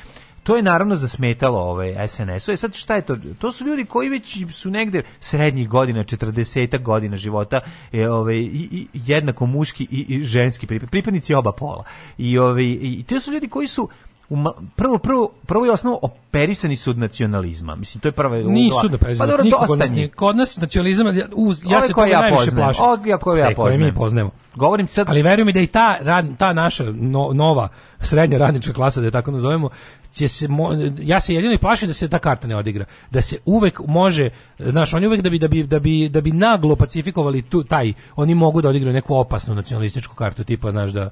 to je naravno zasmetalo ovaj SNS-u. E sad šta je to? To su ljudi koji već su negde srednjih godina, 40 godina života, je ovaj i, i jednako muški i, i ženski pripadnici oba pola. I ovaj i to su ljudi koji su Uma, prvo, prvo, prvo i osnovno operisani su od nacionalizma. Mislim, to je prva... Nisu da pa dobro, dosta kod nas, nije, kod nas nacionalizam, uz, ja se toga ja najviše plašim. Ove ja koje ja poznajem. mi poznajemo. Govorim sad... Ali verujem mi da i ta, ta naša no, nova srednja radnička klasa, da je tako nazovemo, će se mo, ja se jedino i plašim da se ta karta ne odigra, da se uvek može, znaš, oni uvek da bi da bi da bi da bi naglo pacifikovali tu taj, oni mogu da odigraju neku opasnu nacionalističku kartu tipa, znaš, da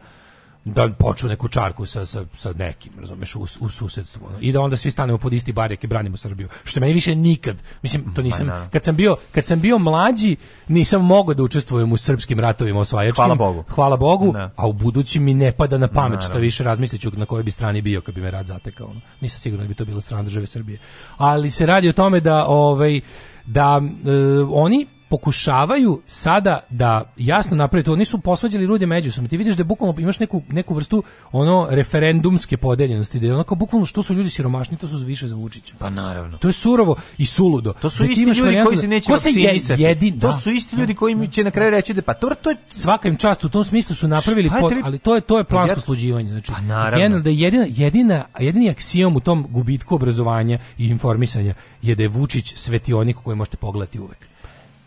da počnu neku čarku sa, sa, sa nekim, razumeš, u, u susedstvu. I da onda svi stanemo pod isti barjak i branimo Srbiju. Što meni više nikad, mislim, to pa nisam, da. kad sam bio, kad sam bio mlađi, nisam mogao da učestvujem u srpskim ratovima osvajačkim. Hvala Bogu. Hvala Bogu, da. a u budući mi ne pada na pamet što više razmislit na kojoj bi strani bio kad bi me rad zatekao. Ono. Nisam siguran da bi to bila strana države Srbije. Ali se radi o tome da, ovaj, da e, oni pokušavaju sada da jasno naprave to. Oni su posvađali rude međusobno. Ti vidiš da bukvalno imaš neku, neku vrstu ono referendumske podeljenosti, da je onako bukvalno što su ljudi siromašni, to su više za Vučića. Pa naravno. To je surovo i suludo. To su da isti ljudi variantu, koji se da- neće ko se je, jedin, To da. su isti ljudi koji mi će na kraju da. reći da pa to, to je... svaka im čast u tom smislu su napravili pod, ali to je to je plansko sluđivanje. Znači, pa naravno. da je jedina, jedina, jedini aksiom u tom gubitku obrazovanja i informisanja je da je Vučić svetionik koji možete pogledati uvek.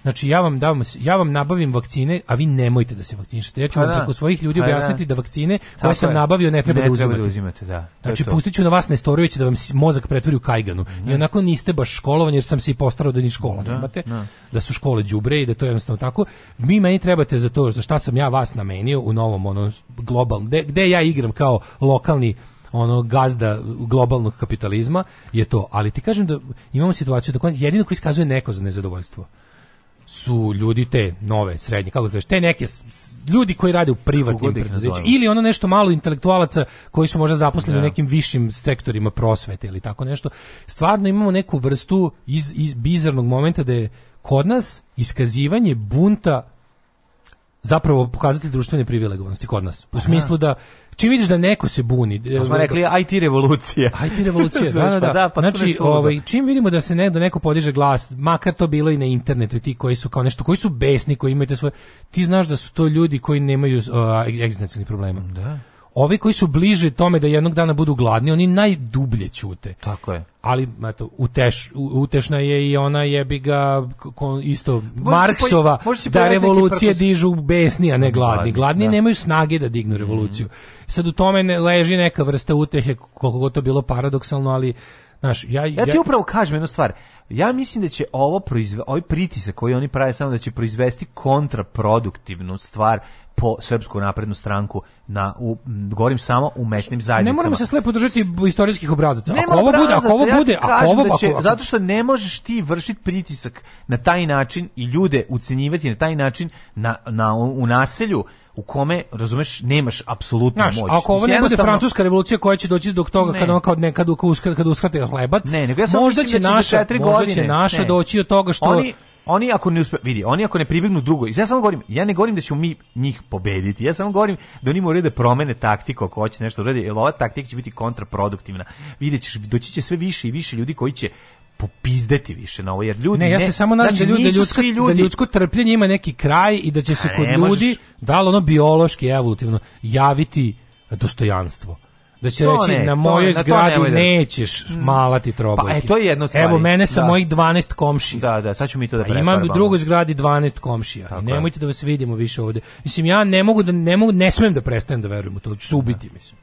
Znači ja vam davam ja vam nabavim vakcine, a vi nemojte da se vakcinišete. Ja ću pa vam da. preko svojih ljudi pa da. objasniti da. vakcine koje sam nabavio ne treba ne da uzimate. Treba da uzimate da. znači pustiću na vas Nestorovića da vam mozak pretvori u kajganu. Mm. I onako niste baš školovan jer sam se i postarao da ni škola da. nemate, da, da su škole đubre i da to je jednostavno tako. mi meni trebate za to za šta sam ja vas namenio u novom ono globalnom gde ja igram kao lokalni ono gazda globalnog kapitalizma je to, ali ti kažem da imamo situaciju da jedino ko iskazuje neko za nezadovoljstvo su ljudi te nove srednje kako da kažeš te neke ljudi koji rade u privatnim da preduzećima ili ono nešto malo intelektualaca koji su možda zaposleni yeah. u da. nekim višim sektorima prosvete ili tako nešto stvarno imamo neku vrstu iz, iz bizarnog momenta da je kod nas iskazivanje bunta zapravo pokazatelj društvene privilegovanosti kod nas. U smislu da čim vidiš da neko se buni, pa smo e, rekli IT revolucija. IT revolucija, da, da, pa da. da pa znači, ovaj čim vidimo da se ne da neko podiže glas, makar to bilo i na internetu i ti koji su kao nešto koji su besni, koji imaju te svoje ti znaš da su to ljudi koji nemaju uh, egzistencijalnih problema. Da ovi koji su bliže tome da jednog dana budu gladni, oni najdublje ćute. Tako je. Ali eto, uteš, utešna je i ona jebi ga isto Marksova poj, da revolucije dižu besni, a ne gladni. Gladni da. nemaju snage da dignu mhm. revoluciju. Mm -hmm. Sad u tome ne leži neka vrsta utehe, koliko to bilo paradoksalno, ali Znaš, ja, ja, ja ti upravo kažem jednu stvar. Ja mislim da će ovo proizve, ovaj pritisak koji oni prave samo da će proizvesti kontraproduktivnu stvar po srpsku naprednu stranku na u govorim samo u mesnim zajednicama. Ne moramo se slepo držati istorijskih obrazaca. ako ovo bude, ako ovo ja bude, ako ovo da će, ako, zato što ne možeš ti vršiti pritisak na taj način i ljude ucenjivati na taj način na, na u naselju u kome, razumeš, nemaš apsolutnu moć. ako ovo ne bude francuska revolucija koja će doći do toga ne. kada on kao nekad uskrat kada uskrate hlebac, ne, nego ja sam da možda, će naša, možda godine, će naša ne. doći od toga što... Oni, oni ako ne uspe, vidi, oni ako ne pribegnu drugo, ja samo govorim, ja ne govorim da ćemo mi njih pobediti, ja samo govorim da oni moraju da promene taktiku ako hoće nešto da uraditi, jer ova taktika će biti kontraproduktivna. Vidjet ćeš, doći će sve više i više ljudi koji će popizdeti više na ovo jer ljudi ne ja se ne, samo nadam znači, da ljudi, ljudsko, da ljudi da ljudsko trpljenje ima neki kraj i da će se kod ljudi možeš... da ono biološki evolutivno javiti dostojanstvo da će to reći ne, na mojoj to, zgradi da nećeš mm. malati trobojke. Pa e, to je jedno stvari. Evo mene sa da. mojih 12 komšija. Da, da, sad ću mi to da pa, Imam u drugoj zgradi 12 komšija. Tako nemojte je. da vas vidimo više ovde. Mislim ja ne mogu da ne mogu ne smem da prestanem da verujem u to. Ću se ubiti, da. mislim.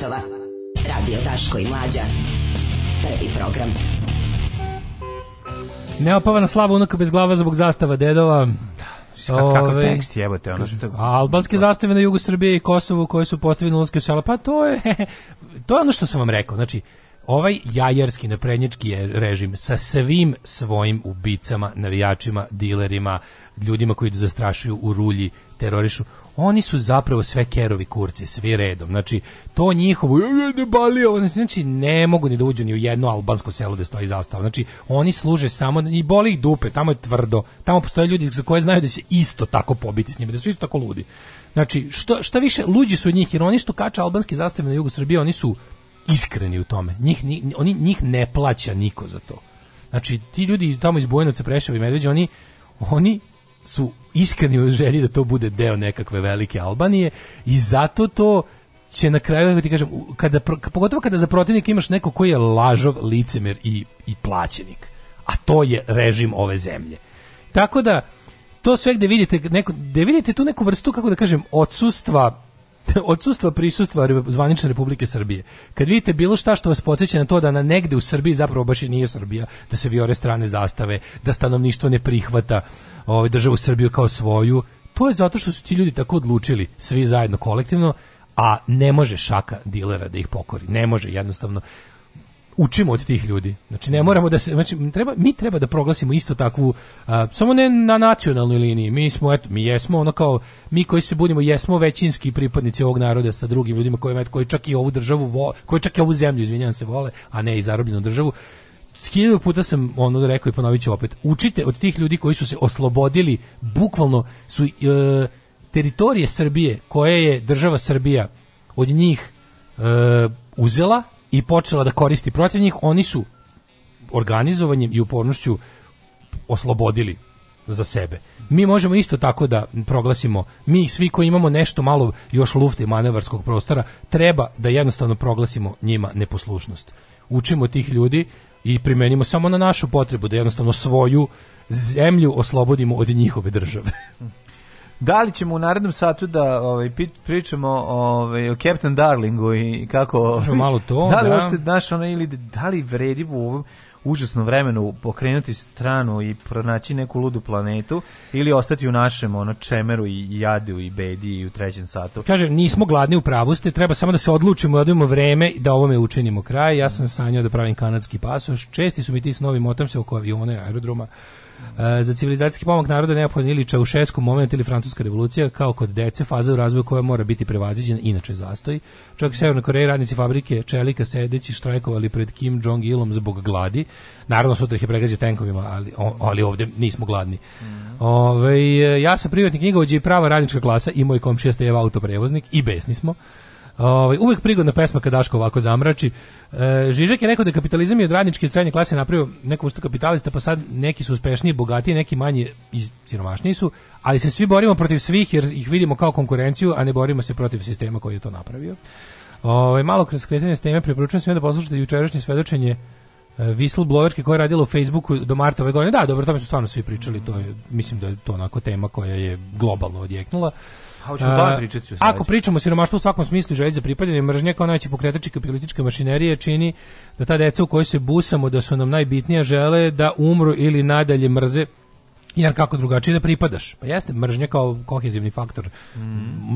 časova. Radio Taško i Mlađa. Prvi program. Neopavana slava unuka bez glava zbog zastava dedova. Kako, kako ovaj, tekst jebote, ono što... Albanske zastave na jugu Srbije i Kosovu koje su postavljene ulazke u šala, pa to je, to je ono što sam vam rekao, znači, ovaj jajerski naprednjački režim sa svim svojim ubicama, navijačima, dilerima, ljudima koji zastrašuju u rulji, terorišu, oni su zapravo sve kerovi kurci, svi redom. Znači, to njihovo, znači, znači, ne mogu ni da uđu ni u jedno albansko selo gde stoji zastava. Znači, oni služe samo, i boli ih dupe, tamo je tvrdo, tamo postoje ljudi za koje znaju da se isto tako pobiti s njima, da su isto tako ludi. Znači, što, šta više, luđi su od njih, jer oni što kača albanski zastave na jugu Srbije, oni su iskreni u tome. Njih, njih, oni, njih ne plaća niko za to. Znači, ti ljudi tamo iz Bujenovca, Preševa i Medveđa, oni, oni su iskreni u želji da to bude deo nekakve velike Albanije i zato to će na kraju, da ti kažem, kada, pogotovo kada za protivnik imaš neko koji je lažov, licemer i, i plaćenik. A to je režim ove zemlje. Tako da, to sve gde vidite, neko, gde vidite tu neku vrstu, kako da kažem, odsustva odsustva prisustva zvanične Republike Srbije. Kad vidite bilo šta što vas podsjeća na to da na negde u Srbiji zapravo baš i nije Srbija, da se viore strane zastave, da stanovništvo ne prihvata ovaj, državu Srbiju kao svoju, to je zato što su ti ljudi tako odlučili, svi zajedno kolektivno, a ne može šaka dilera da ih pokori. Ne može jednostavno učimo od tih ljudi. Znači ne moramo da se znači treba mi treba da proglasimo isto takvu a, samo ne na nacionalnoj liniji. Mi smo eto mi jesmo ono kao mi koji se budimo jesmo većinski pripadnici ovog naroda sa drugim ljudima koji koji čak i ovu državu vo, koji čak i ovu zemlju izvinjavam se vole, a ne i zarobljenu državu hiljadu puta sam ono rekao i ponoviću opet. Učite od tih ljudi koji su se oslobodili, bukvalno su e, teritorije Srbije koje je država Srbija od njih e, uzela i počela da koristi protiv njih, oni su organizovanjem i upornošću oslobodili za sebe. Mi možemo isto tako da proglasimo, mi svi koji imamo nešto malo još lufte manevarskog prostora, treba da jednostavno proglasimo njima neposlušnost. Učimo tih ljudi i primenimo samo na našu potrebu da jednostavno svoju zemlju oslobodimo od njihove države. Da li ćemo u narednom satu da ovaj pričamo ovaj o Captain Darlingu i kako ovaj, malo to, da li da. naš, ona, ili da li vredi u ovom užasnom vremenu pokrenuti stranu i pronaći neku ludu planetu ili ostati u našem ono čemeru i jadu i bedi i u trećem satu. Kaže, nismo gladni u pravu ste, treba samo da se odlučimo, da dajemo vreme da ovome učinimo kraj. Ja sam sanjao da pravim kanadski pasoš. Česti su mi ti snovi, motam se oko aviona i aerodroma. E, za civilizacijski pomak naroda neophodan ili Čaušesku moment ili Francuska revolucija, kao kod dece, faza u razvoju koja mora biti prevaziđena, inače zastoji. Čak u Severnoj Koreji radnici fabrike čelika sedeći štrajkovali pred Kim Jong-ilom zbog gladi. Naravno, sutra ih je pregazio tenkovima, ali, ali ovde nismo gladni. Mhm. Ove, ja sam privatni knjigovođe i prava radnička klasa i moj komšija Steva autoprevoznik i besni smo. Ovaj uvek prigodna pesma kad Daško ovako zamrači. E, Žižek je rekao da kapitalizam je od radničke i srednje klase napravio neku vrstu kapitalista, pa sad neki su uspešniji, bogatiji, neki manje i siromašniji su, ali se svi borimo protiv svih jer ih vidimo kao konkurenciju, a ne borimo se protiv sistema koji je to napravio. Ovaj malo kroz skretanje s teme preporučujem svima da poslušate jučerašnje svedočenje e, whistleblowerke koja je radila u Facebooku do marta ove godine. Da, dobro, o tome su stvarno svi pričali, to je, mislim da je to onako tema koja je globalno odjeknula. Da A, pričati ako pričamo o siromaštvu u svakom smislu želje za pripadanje mržnje kao najveći pokretač kapitalističke mašinerije čini da ta deca u koje se busamo da su nam najbitnija žele da umru ili nadalje mrze jer kako drugačije da pripadaš. Pa jeste, mržnja kao kohezivni faktor mm.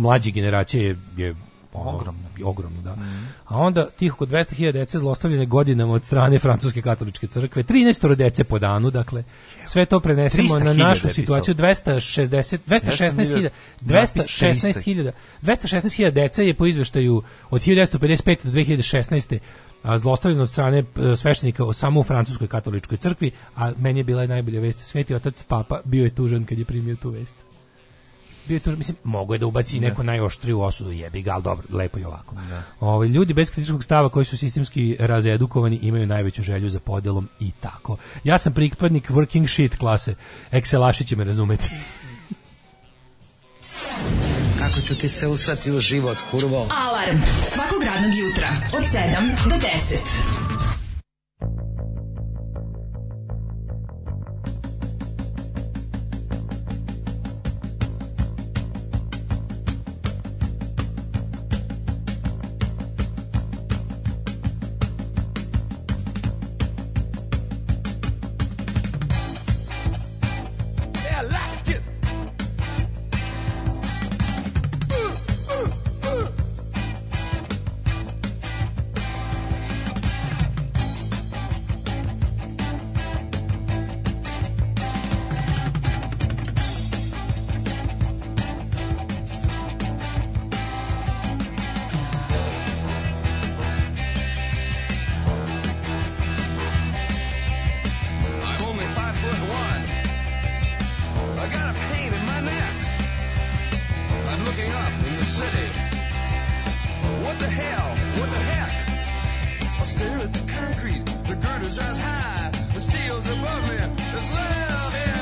mlađe generacije je ono, pa ogromno. ogromno da. Mm. A onda tih oko 200.000 dece zlostavljene godinama od strane francuske katoličke crkve, 13 dece po danu, dakle sve to prenesemo na našu situaciju 260 216.000 216.000 216.000 dece je po izveštaju od 1955 do 2016 zlostavljen od strane e, sveštenika samo u Francuskoj katoličkoj crkvi, a meni je bila najbolja vest sveti otac papa bio je tužan kad je primio tu vest bio je tuž, mislim, mogo je da ubaci da. neku najoštriju osudu, jebi ga, ali dobro, lepo je ovako. Da. Ovaj, ljudi bez kritičkog stava koji su sistemski razedukovani imaju najveću želju za podelom i tako. Ja sam pripadnik working shit klase, Excelaši će me razumeti. Kako ću ti se usrati u život, kurvo? Alarm svakog radnog jutra od 7 do 10. looking up in the city. What the hell? What the heck? I stare at the concrete, the girders rise high, the steel's above me, there's love in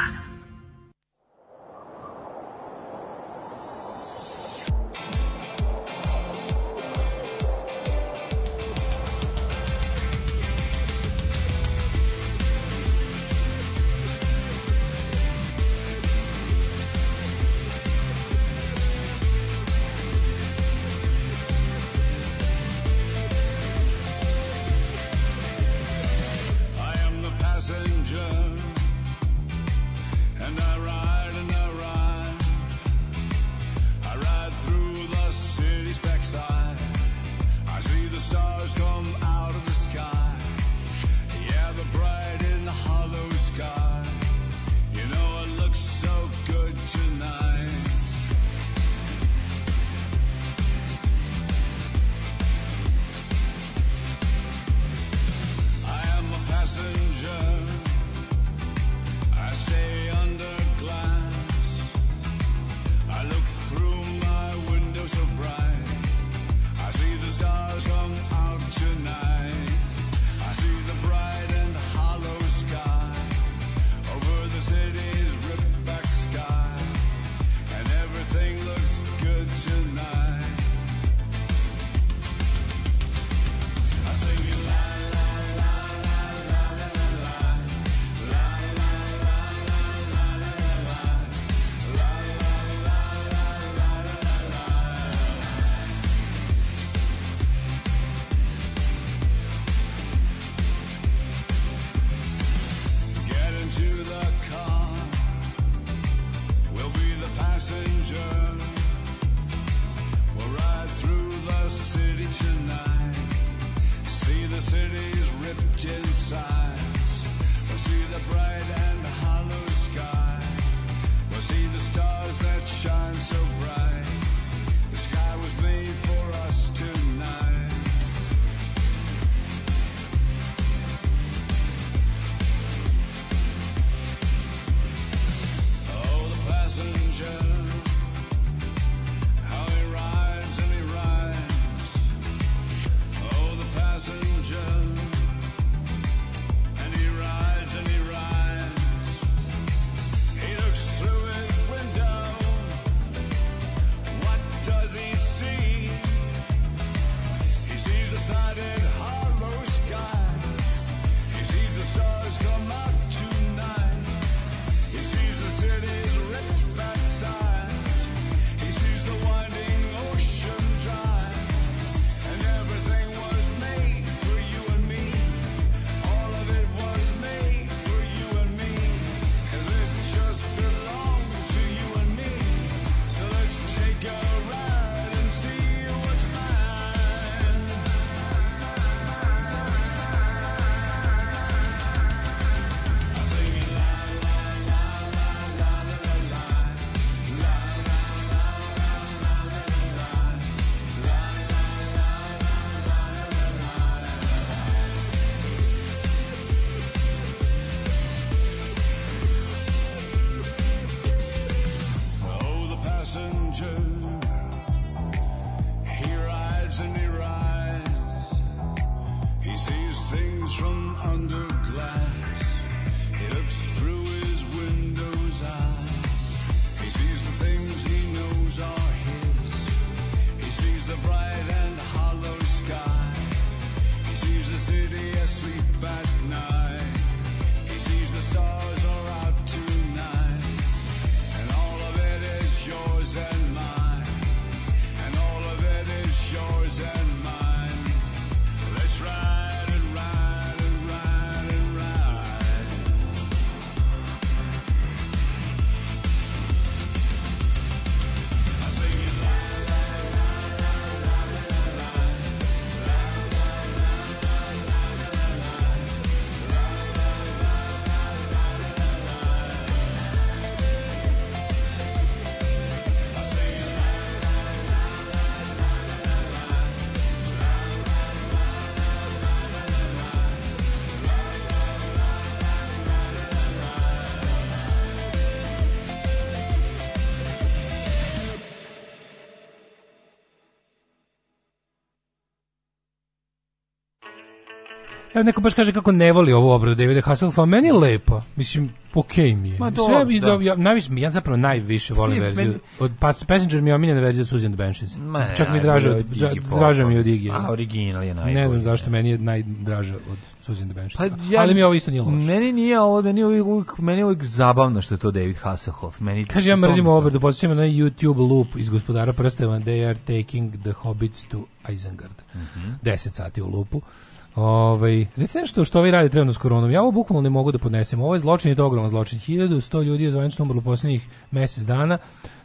Evo neko baš kaže kako ne voli ovu obradu Davida Hasselhoffa, meni je lepo. Mislim, okej okay mi je. Ma, Sve mi, da. ja, najviše, ja zapravo najviše volim I, verziju. Od pas, Passenger mi je omiljena verzija Suzy and Benches. Ma, Čak mi je draža, od, draža mi od Iggy. A, original je najbolji. Ne znam zašto, meni je najdraža od Suzy and Benches. Pa, ja, Ali mi ovo isto nije loše. Meni nije ovo, da nije uvijek, meni je uvijek zabavno što je to David Hasselhoff. Meni kaže, ja mrzim ovu obradu, posjećam na YouTube loop iz gospodara prsteva, they are taking the hobbits to Isengard. Mm -hmm. 10 sati u lupu. Ovaj recite nešto što vi radite trenutno s koronom. Ja ovo bukvalno ne mogu da podnesem. Ovo je zločin i to ogroman zločin. 1100 ljudi je zvanično umrlo poslednjih mjesec dana,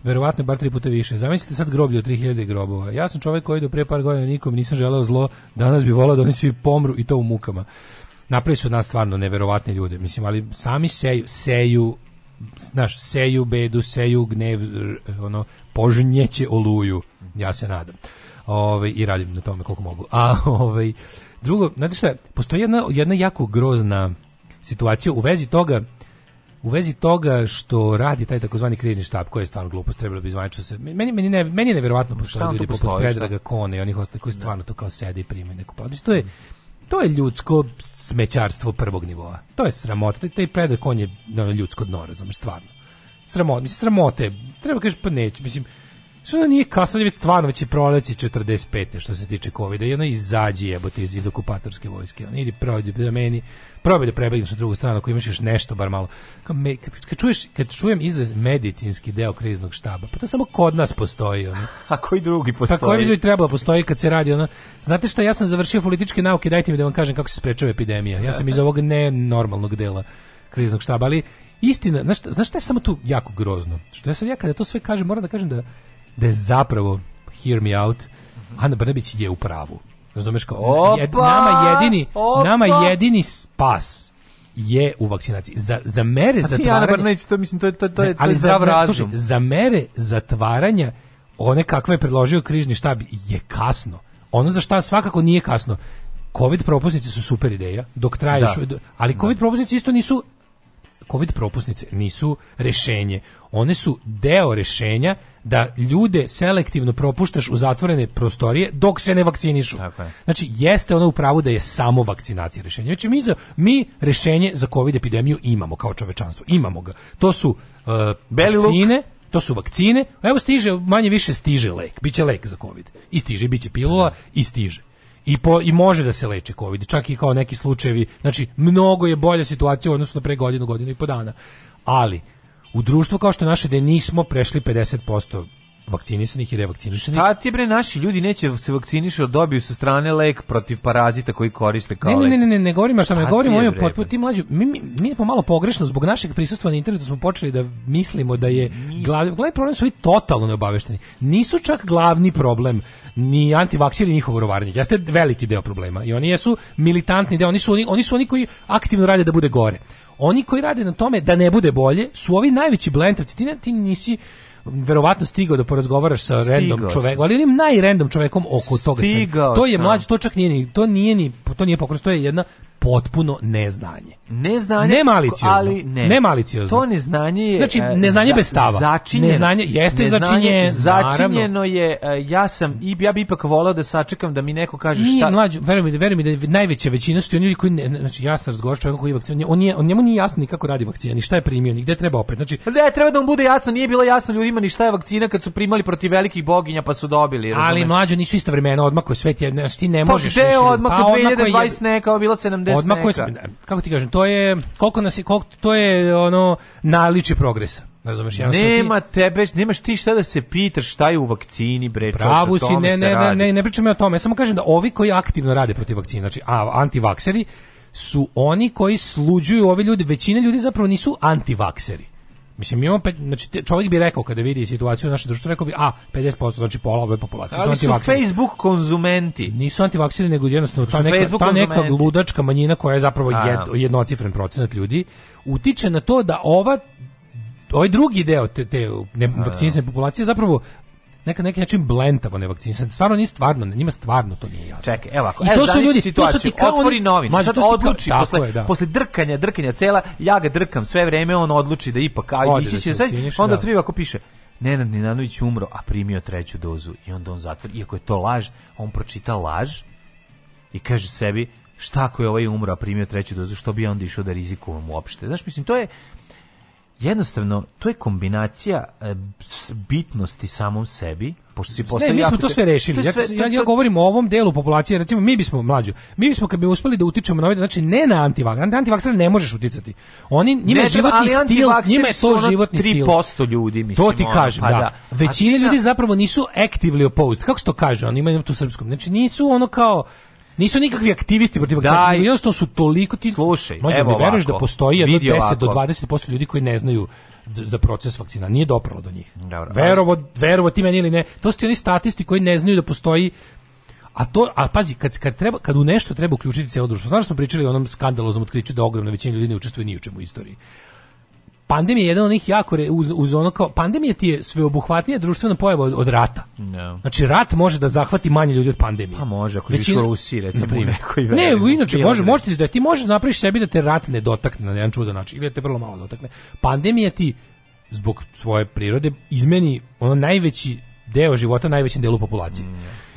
verovatno bar tri puta više. Zamislite sad groblje od 3000 grobova. Ja sam čovek koji do pre par godina nikom nisam želeo zlo, danas bi volao da oni svi pomru i to u mukama. Napravi su od nas stvarno neverovatne ljude, mislim, ali sami seju, seju znaš, seju bedu, seju gnev, ono, požnjeće oluju, ja se nadam. Ove, ovaj, I radim na tome koliko mogu. A, ovaj, Drugo, znate šta, postoji jedna, jedna jako grozna situacija u vezi toga u vezi toga što radi taj takozvani krizni štab, koji je stvarno glupost, trebalo bi zvanično se... Meni, meni, ne, meni je neverovatno postoje ljudi poput Predraga Kone i onih ostalih koji da. stvarno to kao sede i primaju neku platu. To je, mhm. to je ljudsko smećarstvo prvog nivoa. To je sramota. Taj, taj Predrag Kon je ljudsko dno, razumiješ, stvarno. Sramota, mislim, sramote. Treba kažeš, pa neću, mislim, Što ono nije kasno, već da stvarno već je proleće 45. što se tiče COVID-a i ono izađi jebote iz, iz okupatorske vojske. On idi prođe za meni, probaj da prebegneš na drugu stranu ako imaš još nešto, bar malo. Kad, me, kad, kad, čuješ, kad čujem izvez medicinski deo kriznog štaba, pa to samo kod nas postoji. Ono. A koji drugi postoji? Pa koji bi drugi trebalo da postoji kad se radi ono. Znate šta, ja sam završio političke nauke, dajte mi da vam kažem kako se sprečava epidemija. Ja sam iz ovog nenormalnog dela kriznog štaba, ali istina, znaš, znaš šta je samo tu jako grozno? Što ja sad ja kada to sve kažem, moram da kažem da da je zapravo, hear me out, Ana Brnabić je u pravu. Razumeš kao, opa, jed, nama jedini, opa. nama jedini spas je u vakcinaciji. Za, za mere A zatvaranja... Brnabić, to mislim, to, to, to, je to ali je zdrav razum. Slušaj, za mere zatvaranja one kakve je predložio križni štab je kasno. Ono za šta svakako nije kasno. Covid propusnice su super ideja, dok traje da. ali Covid da. propusnice isto nisu COVID propusnice nisu rešenje. One su deo rešenja da ljude selektivno propuštaš u zatvorene prostorije dok se ne vakcinišu. Tako je. Znači, jeste ono u pravu da je samo vakcinacija rešenje. Znači, mi, za, mi rešenje za COVID epidemiju imamo kao čovečanstvo. Imamo ga. To su uh, vakcine, to su vakcine. Evo stiže, manje više stiže lek. Biće lek za COVID. I stiže, biće pilula, i stiže i, po, i može da se leči covid, čak i kao neki slučajevi. Znači, mnogo je bolja situacija u odnosu na pre godinu, godinu i po dana. Ali, u društvu kao što naše, gde nismo prešli 50% vakcinisanih i revakcinisanih. Šta ti bre naši ljudi neće se vakcinišu, da dobiju sa strane lek protiv parazita koji koriste kao ne, ne, ne, ne, ne govorim, šta ne govorim, oni potpuno ti mlađi, mi, mi, mi pomalo pogrešno zbog našeg prisustva na internetu da smo počeli da mislimo da je glavni, glavni problem su i totalno neobavešteni. Nisu čak glavni problem ni antivaksiri njihovo rovarnje. Jeste veliki deo problema i oni jesu militantni deo, oni su oni, oni su oni koji aktivno rade da bude gore. Oni koji rade na tome da ne bude bolje su ovi najveći blentavci. Ti, ne, ti nisi verovatno stigao da porazgovaraš sa stigao random čovekom, ali onim najrandom čovekom oko toga sve. To je mlađi, to čak nije ni to nije ni to nije pokros, to je jedna potpuno neznanje. Neznanje, ne maliciozno, ali ne. ne To neznanje je znači e, neznanje za, bez stava. Začinjeno. Neznanje jeste začinje, začinjeno je e, ja sam i ja bih ipak voleo da sačekam da mi neko kaže nije, šta. Mlađe, verujem da verujem da najveća većina su ljudi koji ne, znači ja sam razgovarao čovjekom koji je vakciniran, on je on njemu nije jasno ni kako radi vakcina, ni šta je primio, ni gde treba opet. Znači Ne, pa da, treba da mu bude jasno, nije bilo jasno ljudima ni šta je vakcina kad su primali protiv velikih boginja pa su dobili. Razumem. Ali mlađe nisu isto vremena, odmako svet je, znači ti ne pa možeš. Pa gde odmako 2020 neka, bila 70 neka. Odmako kako ti kažem, to je koliko nas je, koliko, to je ono naliči progresa. Razumeš, nema ti... tebe, nemaš ti šta da se pitaš šta je u vakcini, bre, Pravu si, ne, ne, ne, ne, ne pričam ja o tome, ja samo kažem da ovi koji aktivno rade protiv vakcina, znači a, antivakseri, su oni koji sluđuju ovi ljudi, većina ljudi zapravo nisu antivakseri Mislim, imamo, pet, znači, čovjek bi rekao kada vidi situaciju u našoj društvu, rekao bi, a, 50%, znači pola ove populacije. Ali su, su Facebook konzumenti. Nisu antivaksiri, nego jednostavno ta, neka, ta neka ludačka manjina koja je zapravo jed, jednocifren procenat ljudi, utiče na to da ova ovaj drugi deo te, te ne, vakcinisane populacije zapravo neka neki način blentavo nevakcinisan. Stvarno nije stvarno, njima stvarno to nije jasno. Čekaj, evo ako. I to e, su ljudi, situaciju, to su ti kao otvori novine. Ma, sad odluči kao, posle, je, da. posle drkanja, drkanja cela, ja ga drkam sve vreme, on odluči da ipak aj ići da će sad, onda triva da. ako piše Nenad Ninanović umro, a primio treću dozu i onda on zatvori. Iako je to laž, on pročita laž i kaže sebi, šta ako je ovaj umro, a primio treću dozu, što bi ja onda išao da rizikujem uopšte? Znaš, mislim, to je, jednostavno to je kombinacija e, bitnosti samom sebi pošto si Ne, mi smo to sve rešili. sve, ja, ja, ja govorim o ovom delu populacije, recimo mi bismo mlađu. Mi bismo kad bi uspeli da utičemo na ovaj, znači ne na antivaksere, na antivaksere ne možeš uticati. Oni njima ne, životni stil, njima je to životni 3% stil. 3% ljudi mislim. To ti kažem, pa da. da. Većina ljudi da. zapravo nisu actively opposed. Kako se to kaže? Oni imaju tu srpskom. Znači nisu ono kao Nisu nikakvi aktivisti protiv da, i, jednostavno su toliko ti slušaj, možda evo mi da postoji jedno 10 ovako. do 20% ljudi koji ne znaju za proces vakcina, nije dopralo do njih. Dobro, verovo, verovo ti meni ili ne, to su ti oni statisti koji ne znaju da postoji a to, a pazi, kad, kad, treba, kad u nešto treba uključiti cijelo društvo, znaš smo pričali o onom skandaloznom otkriću da ogromna većina ljudi ne učestvuje ni u čemu u istoriji pandemija je jedan od njih jako re, uz, uz ono kao pandemija ti je sveobuhvatnija društvena pojava od, od rata. No. Da. Znači rat može da zahvati manje ljudi od pandemije. A pa može ako Većina, u Rusiji recimo ne, nekoj Ne, inače može, možete da ti možeš da napraviš sebi da te rat ne dotakne na jedan čudan način ili da te vrlo malo dotakne. Pandemija ti zbog svoje prirode izmeni ono najveći deo života najvećem delu populacije. Mm.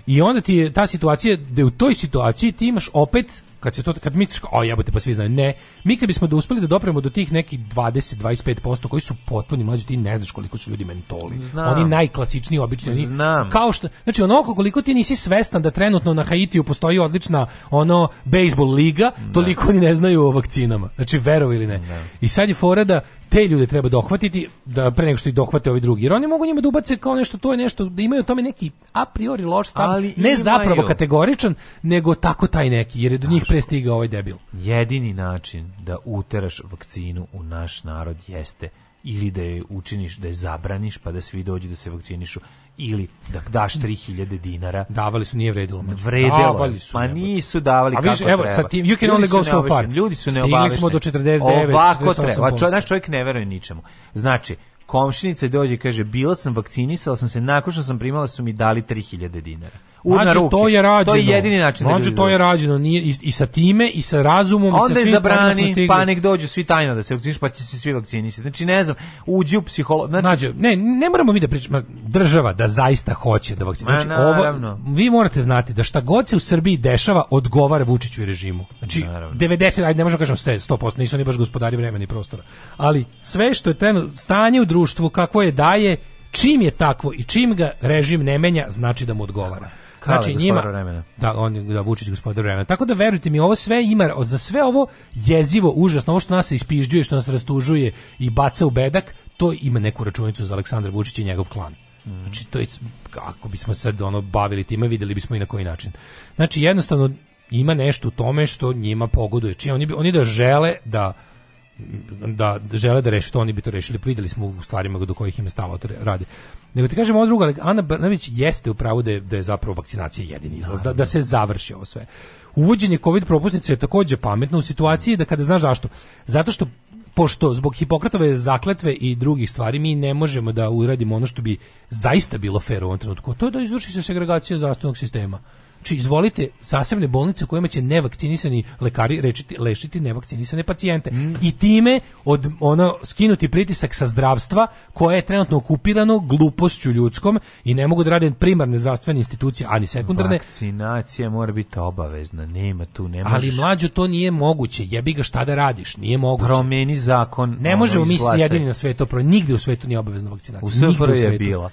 I onda ti je ta situacija, da u toj situaciji ti imaš opet kad se to kad misliš a jebote pa svi znaju ne mi kad bismo da uspeli da dopremo do tih nekih 20 25% koji su potpuni mlađi ti ne znaš koliko su ljudi mentoli Znam. oni najklasičniji obični Znam. kao što znači onoliko koliko ti nisi svestan da trenutno na Haitiju postoji odlična ono bejsbol liga ne. Da. toliko oni ne znaju o vakcinama znači verovali ili ne, ne. Da. i sad je fora da te ljude treba dohvatiti da pre nego što ih dohvate ovi drugi jer oni mogu njima da ubace kao nešto to je nešto da imaju o tome neki a priori loš stav Ali ne imaju. zapravo kategoričan nego tako taj neki jer je do njih prestigao ovaj debil jedini način da uteraš vakcinu u naš narod jeste ili da je učiniš da je zabraniš pa da svi dođu da se vakcinišu ili da daš 3000 mm. dinara. Davali su, nije vredilo. Mađu. Vredilo. Davali su. Ma nisu davali A viš, kako evo, treba. tim, you can ljudi only go so far. Ljudi su neobavišni. Stigli smo do 49, Ovako treba. Čo, čovjek ne veruje ničemu. Znači, komšinica dođe i kaže, bila sam, vakcinisala sam se, nakon što sam primala su mi dali 3000 dinara. Mađo, to je rađeno. To je jedini način da Mađo, da to je rađeno nije, i, i sa time, i sa razumom, Onda i sa svim zabrani, pa nek svi tajno da se vakciniš, pa će se svi vakcinisati. Znači, ne znam, uđi u psiholo... Znači... Mađo, ne, ne moramo mi da pričamo, država da zaista hoće da vakciniš. Znači, ovo, vi morate znati da šta god se u Srbiji dešava, odgovara Vučiću i režimu. Znači, naravno. 90, ajde, ne možemo kažem sve, 100%, nisu oni baš gospodari vremena i prostora. Ali sve što je trenutno, stanje u društvu, kako je daje, čim je takvo i čim ga režim ne menja, znači da mu odgovara. Kale, znači njima da on da Vučić gospodar vremena. Tako da verujte mi ovo sve ima za sve ovo jezivo užasno ovo što nas ispižđuje, što nas rastužuje i baca u bedak, to ima neku računicu za Aleksandra Vučića i njegov klan. Mm. Znači to je kako bismo sad ono bavili time, videli bismo i na koji način. Znači jednostavno ima nešto u tome što njima pogoduje. Čije znači, oni oni da žele da da žele da reše to, oni bi to rešili. videli smo u stvarima do kojih im stava da to radi. Nego ti kažemo druga, Ana Brnavić jeste u pravu da je, da je zapravo vakcinacija jedini izlaz, da, da se završi ovo sve. Uvođenje COVID propusnice je takođe pametno u situaciji da kada znaš zašto. Zato što pošto zbog Hipokratove zakletve i drugih stvari mi ne možemo da uradimo ono što bi zaista bilo fer u ovom trenutku, to je da izvrši se segregacija zdravstvenog sistema. Či znači, izvolite zasebne bolnice u kojima će nevakcinisani lekari rečiti, lešiti nevakcinisane pacijente. Mm. I time od ono skinuti pritisak sa zdravstva koje je trenutno okupirano glupošću ljudskom i ne mogu da rade primarne zdravstvene institucije, ani sekundarne. Vakcinacija mora biti obavezna, nema tu, nemaš... Ali mlađu to nije moguće, jebi ga šta da radiš, nije moguće. Promeni zakon. Ne možemo mi jedini na svetu, nigdje u svetu nije obavezna vakcinacija. U, u je bila.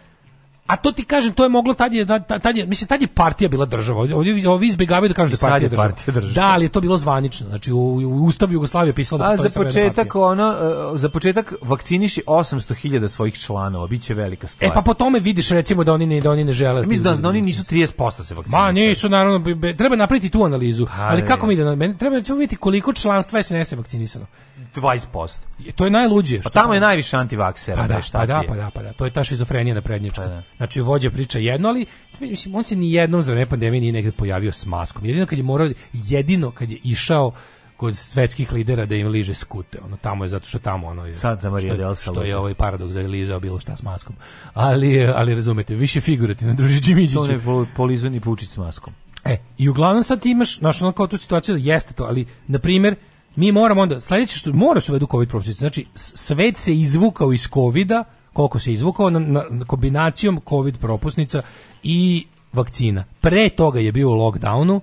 A to ti kažem, to je moglo tad je, tad je, mislim, tad je partija bila država. Ovdje, ovi izbjegavaju da kažu da partija, država. partija država. Da, ali je to bilo zvanično. Znači, u, u Ustavu Jugoslavije pisalo da A za početak, ono, e, za početak vakciniši 800.000 svojih članova, biće velika stvar. E, pa po tome vidiš, recimo, da oni ne, da oni ne žele. Mislim da-, da, da, oni nisu 30% se vakcinisali. Ma, nisu, naravno, treba napraviti tu analizu. Ha, pa ali kako mi da, meni, treba, ćemo videti koliko članstva SNS je vakcinisano. 20%. To je najluđe. Pa tamo je najviše antivaksera. Pa da, pa da, pa da, pa da. To je ta šizofrenija na prednječku. Pa da. Znači, vođa priča jedno, ali mislim, on se ni jednom za vreme pandemije nije negde pojavio s maskom. Jedino kad je morao, jedino kad je išao kod svetskih lidera da im liže skute. Ono tamo je zato što tamo ono je. Santa Maria del Salute. Što je ovaj paradoks da je ližao bilo šta s maskom. Ali ali razumete, više figurativno druži Đimićić. To je polizani pučić s maskom. E, i uglavnom sad ti imaš, znaš, ono kao tu situaciju, jeste to, ali, na primjer, mi moramo onda, sledeće što mora se uvedu COVID propusnice, znači svet se izvukao iz covida, koliko se izvukao, na, na kombinacijom COVID propusnica i vakcina. Pre toga je bio u lockdownu,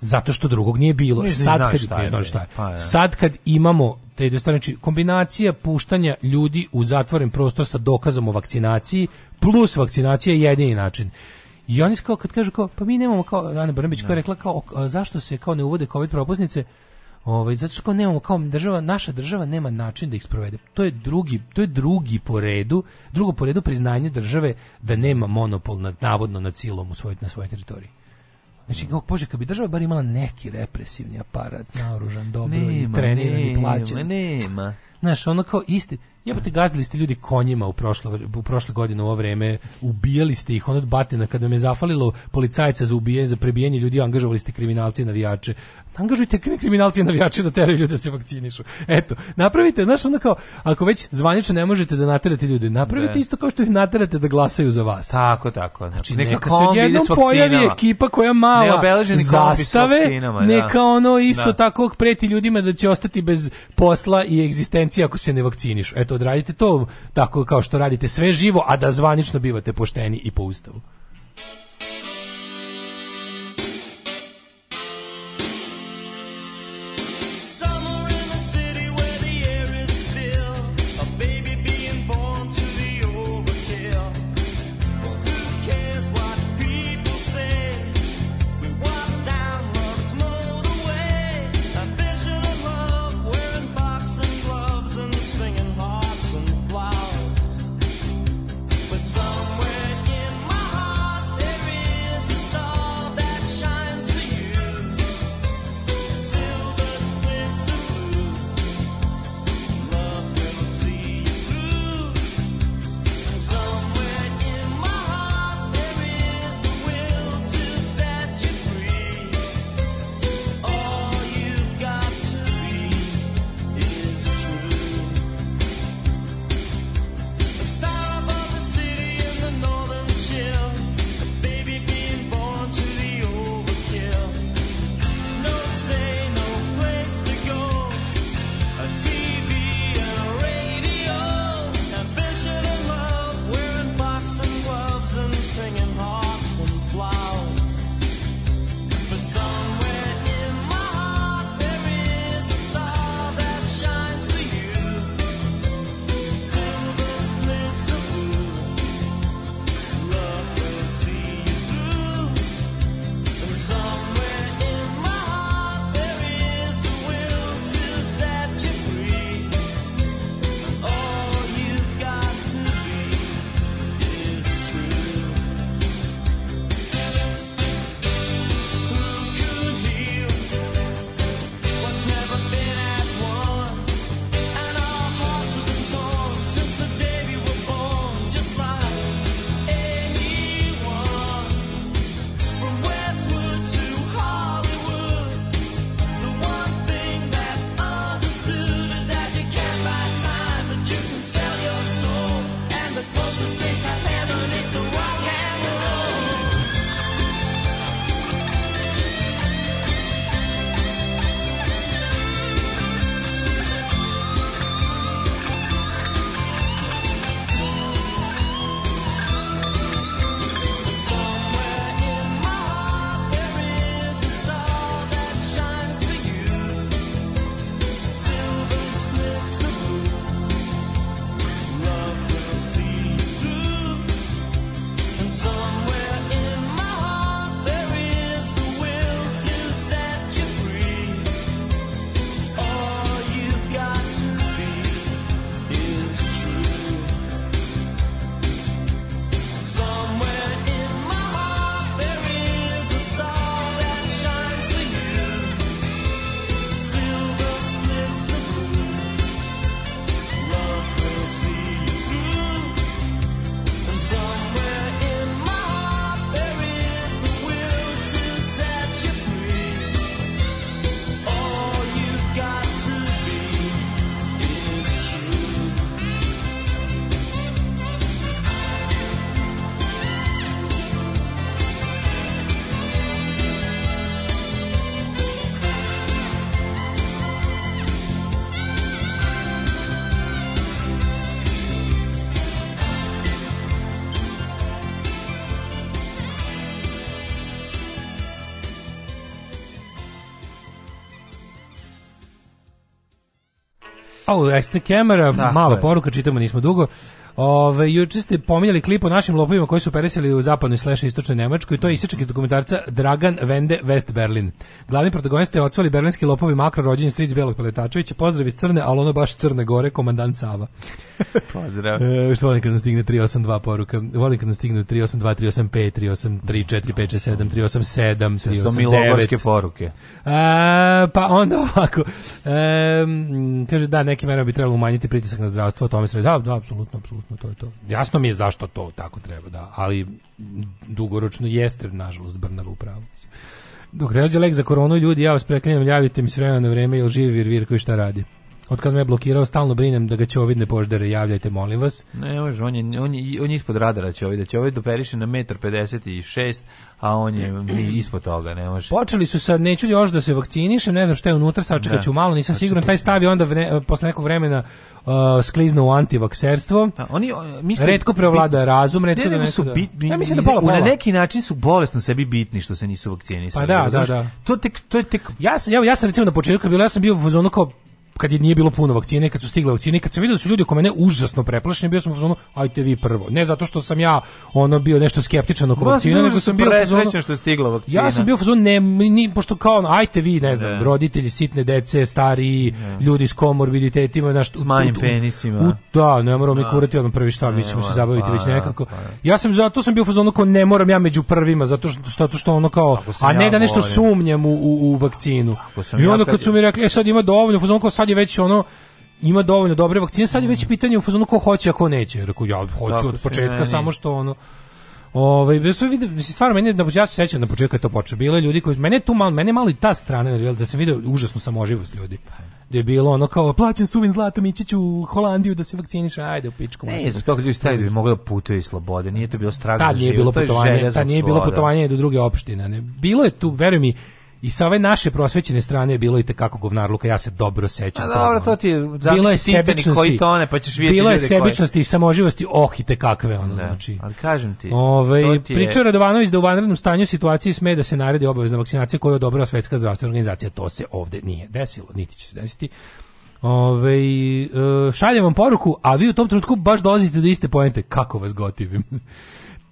zato što drugog nije bilo. Nisam sad kad, šta je, znaš šta je. Pa, ja. Sad kad imamo te dve stvari, znači kombinacija puštanja ljudi u zatvoren prostor sa dokazom o vakcinaciji plus vakcinacija je jedini način. I oni kao kad kažu kao pa mi nemamo kao Ana Brnbić koja je rekla kao a, zašto se kao ne uvode covid propusnice? Ovaj zato što nemamo kao država, naša država nema način da ih sprovede. To je drugi, to je drugi po redu, drugo po redu priznanje države da nema monopol nad navodno nad silom u svoj, na svojoj teritoriji. Znači, kako bože, kad bi država bar imala neki represivni aparat, naoružan, dobro nema, i treniran nema, i plaćen. Nema, nema. Znaš, ono kao isti, jebote gazili ste ljudi konjima u prošlo u prošle godine u ovo vreme, ubijali ste ih on od batina kad vam je zafalilo policajca za ubijanje za prebijanje ljudi, angažovali ste kriminalce i navijače. Angažujte kriminalce i navijače da teraju ljude da se vakcinišu. Eto, napravite, znaš, onda kao ako već zvanično ne možete da naterate ljude, napravite ne. Da. isto kao što ih naterate da glasaju za vas. Tako, tako. Znači, znači neka, neka se odjednom pojavi ekipa koja mala zastave, da. neka ono isto da. tako preti ljudima da će ostati bez posla i egzistencije ako se ne vakcinišu. Eto, odradite to tako kao što radite sve živo, a da zvanično bivate pošteni i po ustavu. O, jeste kamera, mala je. poruka, čitamo nismo dugo. Ove, juče ste pominjali klip o našim lopovima koji su peresili u zapadnoj slash istočnoj Nemačkoj i to je isječak iz dokumentarca Dragan Vende West Berlin. Glavni protagonista je odsvali berlinski lopovi makro rođeni stric Belog Peletačevića. Pozdrav iz Crne, ali ono baš Crne Gore, komandant Sava. Pozdrav. E, što volim kad nam stigne 382 poruka. Volim kad nam stigne 382, 385, 383, 4567, 387, 389. Što mi logoške poruke. A, e, pa onda ovako. E, kaže da, neki mera bi trebalo umanjiti pritisak na zdravstvo, o tome se da, da, apsolutno, apsolutno apsolutno to je to. Jasno mi je zašto to tako treba, da, ali dugoročno jeste nažalost Brnava u pravu. Dok ne dođe lek za koronu, ljudi, ja vas preklinjem, javite mi s vremena na vreme, jel živi vir, vir koji šta radi od kad me je blokirao stalno brinem da ga će ovid ne poždere, javljajte molim vas. Ne, može, on je, on je, on je ispod radara će ovdje, će ovid doperiše na 1,56 m, a on je ispod toga, ne može. Počeli su sad, neću još da se vakcinišem, ne znam šta je unutra, sačekat da. ću malo, nisam pa siguran, taj stavi onda vre, posle nekog vremena uh, skliznu u antivakserstvo. A, da, oni, misle, redko prevlada razum, redko da neko su Bit, ja, mislim da pola, pola. Na neki način su bolesno sebi bitni što se nisu vakcinisali. Pa da, da, da. To, tek, to je tek... Ja sam, ja, ja sam recimo na početku bilo, ja sam bio u zonu kao kad je nije bilo puno vakcine, kad su stigle vakcine, kad sam vidio da su ljudi oko mene užasno preplašeni, bio sam u fazonu, ajte vi prvo. Ne zato što sam ja ono bio nešto skeptičan oko vakcine, nego da sam bio presrećan što je stigla vakcina. Ja sam bio u fazonu, ne, ni, pošto kao ono, ajte vi, ne znam, ne. roditelji, sitne dece, stariji, ne. ljudi s komorbiditetima, naš, s manjim penisima. U, da, ne moram ni da. kurati ono prvi šta, mi ćemo se zabaviti pa, već da, nekako. Pa, ja sam zato sam bio u fazonu kao ne moram ja među prvima, zato što, zato što ono kao, a ne ja da nešto volim. sumnjam u, u, u vakcinu. I onda kad su mi rekli, e sad ima dovoljno, u fazonu kao sad je već ono ima dovoljno dobre vakcine, sad je već mm. pitanje u fazonu ko hoće, a ko neće. Rekao, ja hoću Tako od početka, meni. samo što ono... Ovaj bez da sve vidi mislim stvarno meni da ja se sećam da na početku je to počelo bilo ljudi koji mene tu malo mene mali ta strana nervira da se video užasnu samoživost ljudi. Da je bilo ono kao plaćam suvin zlatom ići ću u Holandiju da se vakciniše, ajde u pičku. Ne, zbog toga ljudi staje da bi mogli da putuju i slobode, nije to bilo strah za život. Tad nije bilo putovanje, tad nije bilo putovanje do druge opštine, ne. Bilo je tu, veruj mi, I sa ove naše prosvećene strane je bilo i tekako govnarluka, ja se dobro sećam. A dobro, to ti je bilo je sebičnosti, koji tone, pa ćeš vidjeti Bilo je sebičnosti koji... i samoživosti, oh i tekakve. Ono, ne, da, znači. ali kažem ti. Ove, ti pričao Radovanović da u vanrednom stanju situacije sme da se naredi obavezna vakcinacija koju je odobrava Svetska zdravstvena organizacija. To se ovde nije desilo, niti će se desiti. Ove, e, šaljem vam poruku, a vi u tom trenutku baš dolazite do iste poente. Kako vas gotivim?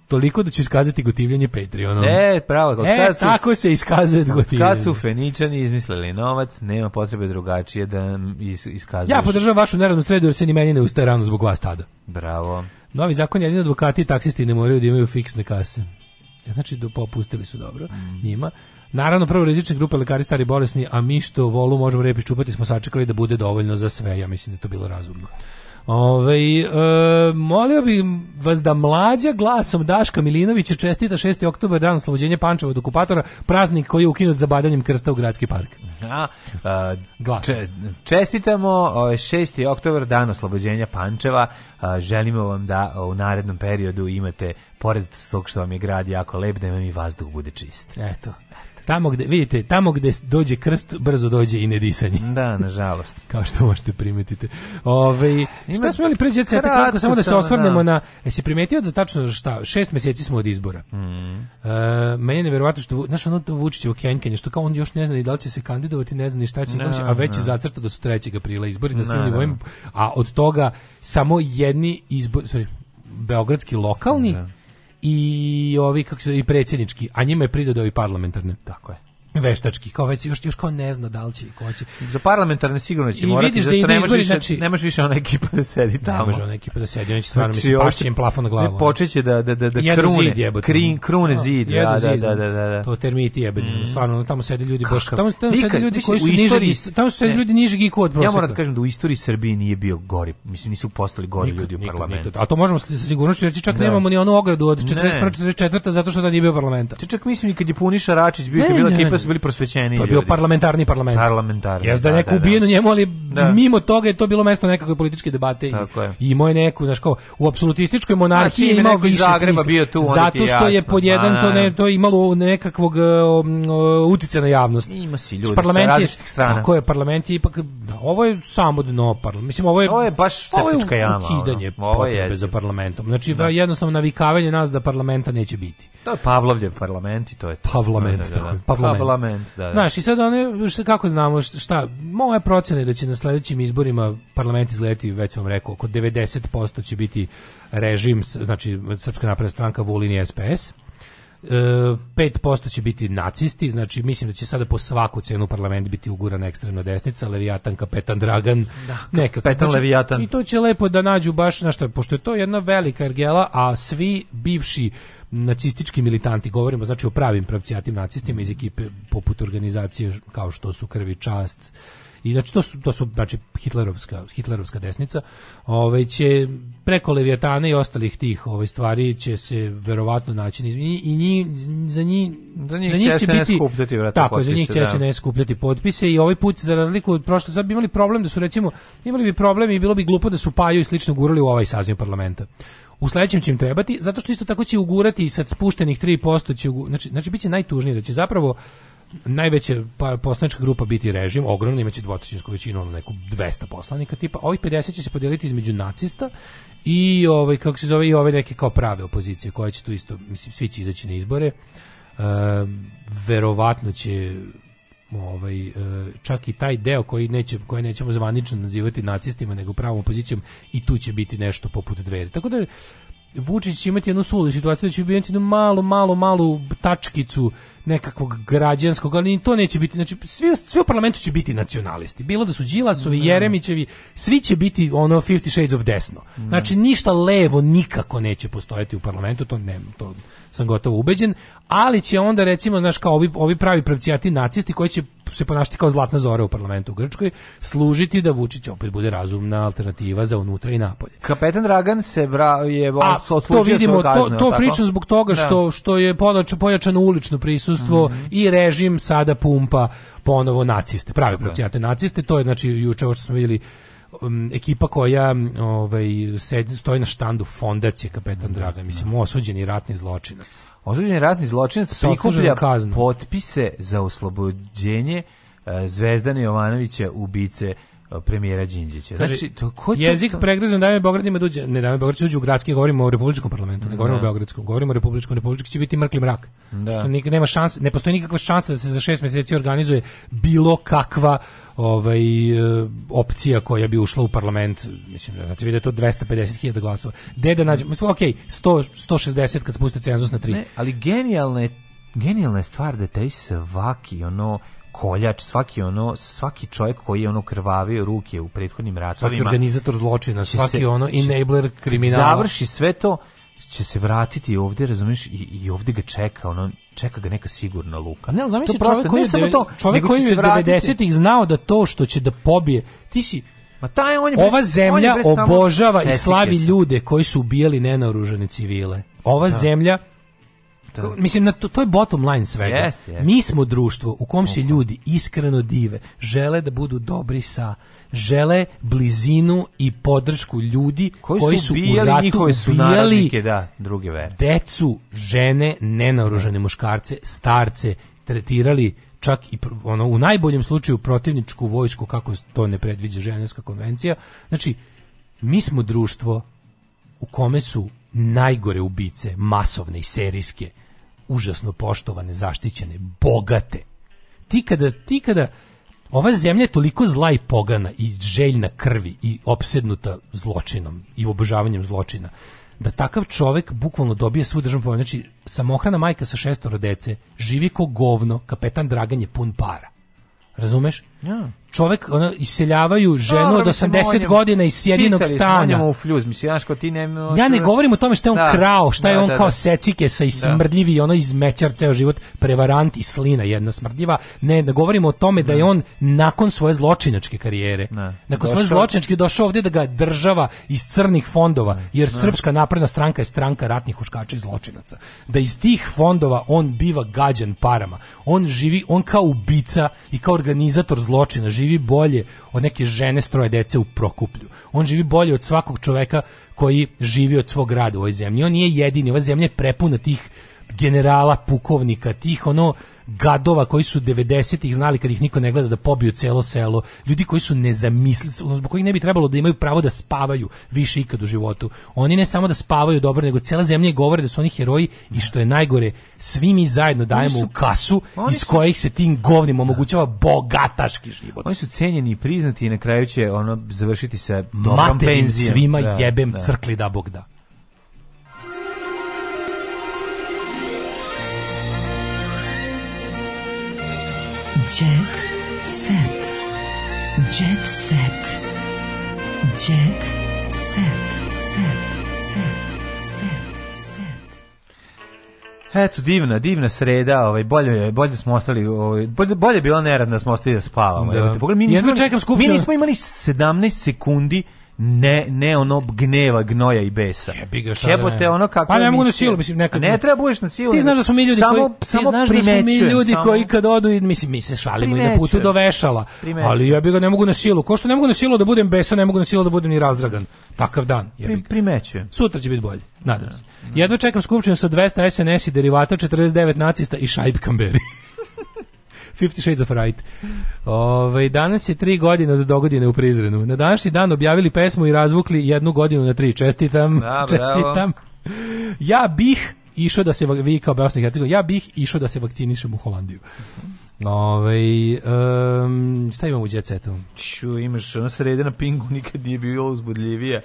toliko da ću iskazati gotivljenje Patreonom. E, pravo. Od e, su, tako se iskazuje gotivljenje. Kad su Feničani izmislili novac, nema potrebe drugačije da is, iskazuješ. Ja podržavam vašu neradnu sredu jer se ni meni ne ustaje rano zbog vas tada. Bravo. Novi zakon je jedini advokati i taksisti ne moraju da imaju fiksne kase. E, znači, do popustili su dobro mm. njima. Naravno, prvo rizične grupe lekari stari bolesni, a mi što volu možemo repi čupati smo sačekali da bude dovoljno za sve. Ja mislim da to bilo razumno. Ove, e, molio bih vas da mlađa glasom Daška Milinovića čestita 6. oktober dan oslobođenja Pančeva od okupatora, praznik koji je ukinut za badanjem krsta u gradski park. A, a če, čestitamo 6. oktober dan oslobođenja Pančeva. A, želimo vam da u narednom periodu imate, pored tog što vam je grad jako lep, da vam i vazduh bude čist. Eto. Tamo gde, vidite, tamo gde dođe krst, brzo dođe i nedisanje. Da, nažalost. Kao što možete primetiti. Ove, ovaj, šta smo imali pređe tako samo da se osvrnemo da. na... Jesi primetio da tačno šta, šest mjeseci smo od izbora. Mm. E, meni je nevjerovatno što, znaš, ono to Vučićevo kenjanje, što kao on još ne zna ni da li će se kandidovati, ne zna ni šta će, no, da, a već da. je no. zacrta da su 3. aprila izbori na svim no, nivoima, a od toga samo jedni izbori, sorry, beogradski lokalni, i ovi kako se i predsjednički, a njima je pridodao i parlamentarne. Tako je veštački kao već još još kao ne zna da li će ko će za parlamentarne sigurno će I morati vidiš da, da, da nemaš više znači, nemaš više ona ekipa da sedi tamo ne može ona ekipa da sedi znači stvarno znači, mislim pašće im plafon na glavu počeće da da da da jedu krune zid jebote krin krune zid ja, da, da, zid, da, da, da, da, to termiti jebeni mm. stvarno tamo sede ljudi baš tamo, tamo sede ljudi koji su niži tamo sede ljudi nižeg IQ od proseka ja moram da kažem da u istoriji Srbije nije bio gori mislim nisu postali gori ljudi u parlamentu a to možemo sa sigurnošću reći čak da. nemamo ni onu ogradu od 41 44 zato što da nije bio parlamenta čak mislim i kad je Puniša Račić bio bila ekipa su bili prosvećeni. To je bio parlamentarni parlament. Parlamentarni. Jes da, da neko da, ubijeno da. njemu, ali da. mimo toga je to bilo mesto nekakve političke debate Tako i, je. i moje neku, znaš kao, u apsolutističkoj monarhiji znači, imao više smisla. Bio tu, zato što je pod jedan to, ne, da. to imalo nekakvog e, uh, um, e, utice na javnost. Ima si ljudi parlament sa različitih strana. Tako je, parlament je ipak, ovo je samo dno parlament. Mislim, ovo je, ovo je baš septička jama. Ovo je ukidanje potrebe za parlamentom. Znači, da. jednostavno navikavanje nas da parlamenta neće biti. To je Pavlovljev parlament i to je to. Pavlament, da, da, da. da. Pavlament parlament, da, da. Znaš, i sad one, kako znamo, šta, moja procena je da će na sledećim izborima parlament izgledati, već sam vam rekao, oko 90% će biti režim, znači Srpska napredna stranka, Vulin i SPS. 5% e, će biti nacisti, znači mislim da će sada po svaku cenu parlament biti uguran ekstremna desnica, Leviatan, Kapetan Dragan, da, nekako. Kapetan znači, Leviatan. I to će lepo da nađu baš, na što, pošto je to jedna velika ergela, a svi bivši nacistički militanti, govorimo znači o pravim pravcijatim nacistima iz ekipe poput organizacije kao što su Krvi čast, i znači to su to su znači hitlerovska hitlerovska desnica ovaj će preko Leviatana i ostalih tih ovaj stvari će se verovatno naći i, i nji, za njih za njih, za njih će, će biti skupljati tako potpise, za njih će da. se ne skupljati potpise i ovaj put za razliku od prošlog sad bi imali problem da su recimo imali bi problem i bilo bi glupo da su Paju i slično gurali u ovaj saziv parlamenta u sledećem će im trebati, zato što isto tako će ugurati i sad spuštenih 3% će, ugu, znači, znači biće najtužnije da će zapravo najveća pa, poslanička grupa biti režim, ogromno imaće dvotrećinsku većinu, ono neku 200 poslanika tipa, ovih 50 će se podeliti između nacista i ovaj kako se zove i ove neke kao prave opozicije koja će tu isto, mislim svi će izaći na izbore. Uh, verovatno će ovaj, e, čak i taj deo koji neće, koji nećemo zvanično nazivati nacistima nego pravom opozicijom i tu će biti nešto poput dveri. Tako da Vučić će imati jednu sulu situaciju da će imati jednu malu, malu, malu tačkicu nekakvog građanskog, ali to neće biti, znači svi, svi u parlamentu će biti nacionalisti, bilo da su Đilasovi, da. Jeremićevi, svi će biti ono 50 shades of desno. Da. Znači ništa levo nikako neće postojati u parlamentu, to ne, to sam gotovo ubeđen, ali će onda recimo, znaš, kao ovi, ovi pravi pravcijati nacisti koji će se ponašati kao zlatna zora u parlamentu u Grčkoj, služiti da Vučić opet bude razumna alternativa za unutra i napolje. Kapetan Dragan se bra, je A, to vidimo, to, to pričam zbog toga da. što, što je pojačano ulično prisutno prisustvo mm -hmm. i režim sada pumpa ponovo naciste, prave da. procijate naciste, to je znači juče ovo što smo videli um, ekipa koja ovaj, sedi, stoji na štandu fondacije Kapetan da, da, mislim, osuđeni ratni zločinac. Osuđeni ratni zločinac prikuplja potpise za oslobođenje eh, Zvezdana Jovanovića ubice premijera Đinđića. Znači, to, ko to, jezik to? pregrezen dame Beograd ima dođe, ne dame Beograd uđe u gradski, govorimo o republičkom parlamentu, ne govorimo da. o beogradskom, govorimo o republičkom, republički će biti mrkli mrak. Da. Što nema šanse, ne postoji nikakva šansa da se za šest meseci organizuje bilo kakva ovaj eh, opcija koja bi ušla u parlament, mislim da znači vidite da to 250.000 glasova. da nađe, mislim okej, 100 160 kad spuste cenzus na 3. Ne, ali genijalna je genijalna je stvar da te svaki ono koljač, svaki ono, svaki čovjek koji je ono krvavio ruke u prethodnim ratovima, svaki organizator zločina, svaki se, ono enabler kriminala, završi sve to će se vratiti ovdje, razumiješ, i, i ovdje ga čeka, ono, čeka ga neka sigurna luka. Ne, zamisli čovjek koji je, samo to, čovjek koji je 90-ih znao da to što će da pobije, ti si, Ma taj on je bez, Ova zemlja on je obožava i slavi ljude koji su ubijali nenaoružane civile. Ova da. zemlja To. Da. Mislim, na to, to je bottom line svega. Jest, jest. Mi smo društvo u kom se ljudi iskreno dive, žele da budu dobri sa žele blizinu i podršku ljudi koji, koji su, bijeli, u ratu njihove su bijeli da, druge vere. decu, žene, nenaoružane da. muškarce, starce, tretirali čak i ono, u najboljem slučaju protivničku vojsku, kako to ne predviđa ženevska konvencija. Znači, mi smo društvo u kome su najgore ubice, masovne i serijske, užasno poštovane, zaštićene, bogate. Ti kada, ti kada ova zemlja je toliko zla i pogana i željna krvi i opsednuta zločinom i obožavanjem zločina, da takav čovek bukvalno dobije svu državnu pomoć. Znači, samohrana majka sa šestoro dece, živi ko govno, kapetan Dragan je pun para. Razumeš? Ja. Čovek ono iseljavaju ženu Dobro, od 80 onjem, godina iz jedinog stana. u fljuz, mislim, ja, ti ne... Ja ne govorim o tome što je on da, krao, šta da, je on da, kao da. secike sa i da. smrdljivi, da. ono izmećar ceo život, prevarant i slina jedna smrdljiva. Ne, da govorimo o tome da je da. on nakon svoje zločinačke karijere, ne. nakon došao. svoje zločinačke došao ovdje da ga država iz crnih fondova, jer ne. Srpska napredna stranka je stranka ratnih huškača i zločinaca. Da iz tih fondova on biva gađan parama. On živi, on kao ubica i kao organizator zločina, živi bolje od neke žene stroje troje dece u Prokuplju. On živi bolje od svakog čoveka koji živi od svog rada u ovoj zemlji. On nije jedini, ova zemlja je prepuna tih generala, pukovnika, tih ono gadova koji su 90-ih znali kad ih niko ne gleda da pobiju celo selo, ljudi koji su nezamisli, zbog kojih ne bi trebalo da imaju pravo da spavaju više ikad u životu. Oni ne samo da spavaju dobro, nego cela zemlja govore da su oni heroji i što je najgore, svi mi zajedno dajemo su, u kasu iz su, kojih se tim govnima omogućava bogataški život. Oni su cenjeni i priznati i na kraju će ono završiti se dobrom penzijom. svima da, jebem da. crkli da bog da. Jet set. Jet set. Jet set. Set. Set. Set. set. Eto, divna, divna sreda, ovaj, bolje, bolje smo ostali, ovaj, bolje, bolje je bila neradna da smo ostali da spavamo. Da. Pogledaj, mi, nismo, Jedno čekam skupština. mi nismo imali 17 sekundi ne, ne ono gneva, gnoja i besa. Jebote, da ono kako... Pa ne mogu na silu, mislim, nekad... Ne treba da budeš na silu. Ti znaš da smo mi ljudi samo, koji... Samo znaš da smo mi ljudi samo... koji kad odu, i, mislim, mi se šalimo i na putu do vešala. Primećujem. Ali ga ne mogu na silu. Ko što ne mogu na silu da budem besan, ne mogu na silu da budem ni razdragan. Takav dan, jebiga. Pri, primećujem. Sutra će biti bolje, nadam se. Da, Jedva čekam skupštinu sa 200 SNS i derivata, 49 nacista i šajb kamberi. 50 Shades of Right. Ove, ovaj, danas je tri godine do dogodine u Prizrenu. Na današnji dan objavili pesmu i razvukli jednu godinu na tri. Čestitam. Da, čestitam. Ja bih išao da se vi kao Bosna i Hercegovina, ja bih išao da se vakcinišem u Holandiju. Ove, ovaj, um, šta imamo u djecetu? Ču, imaš ono srede na pingu, nikad nije bilo uzbudljivije.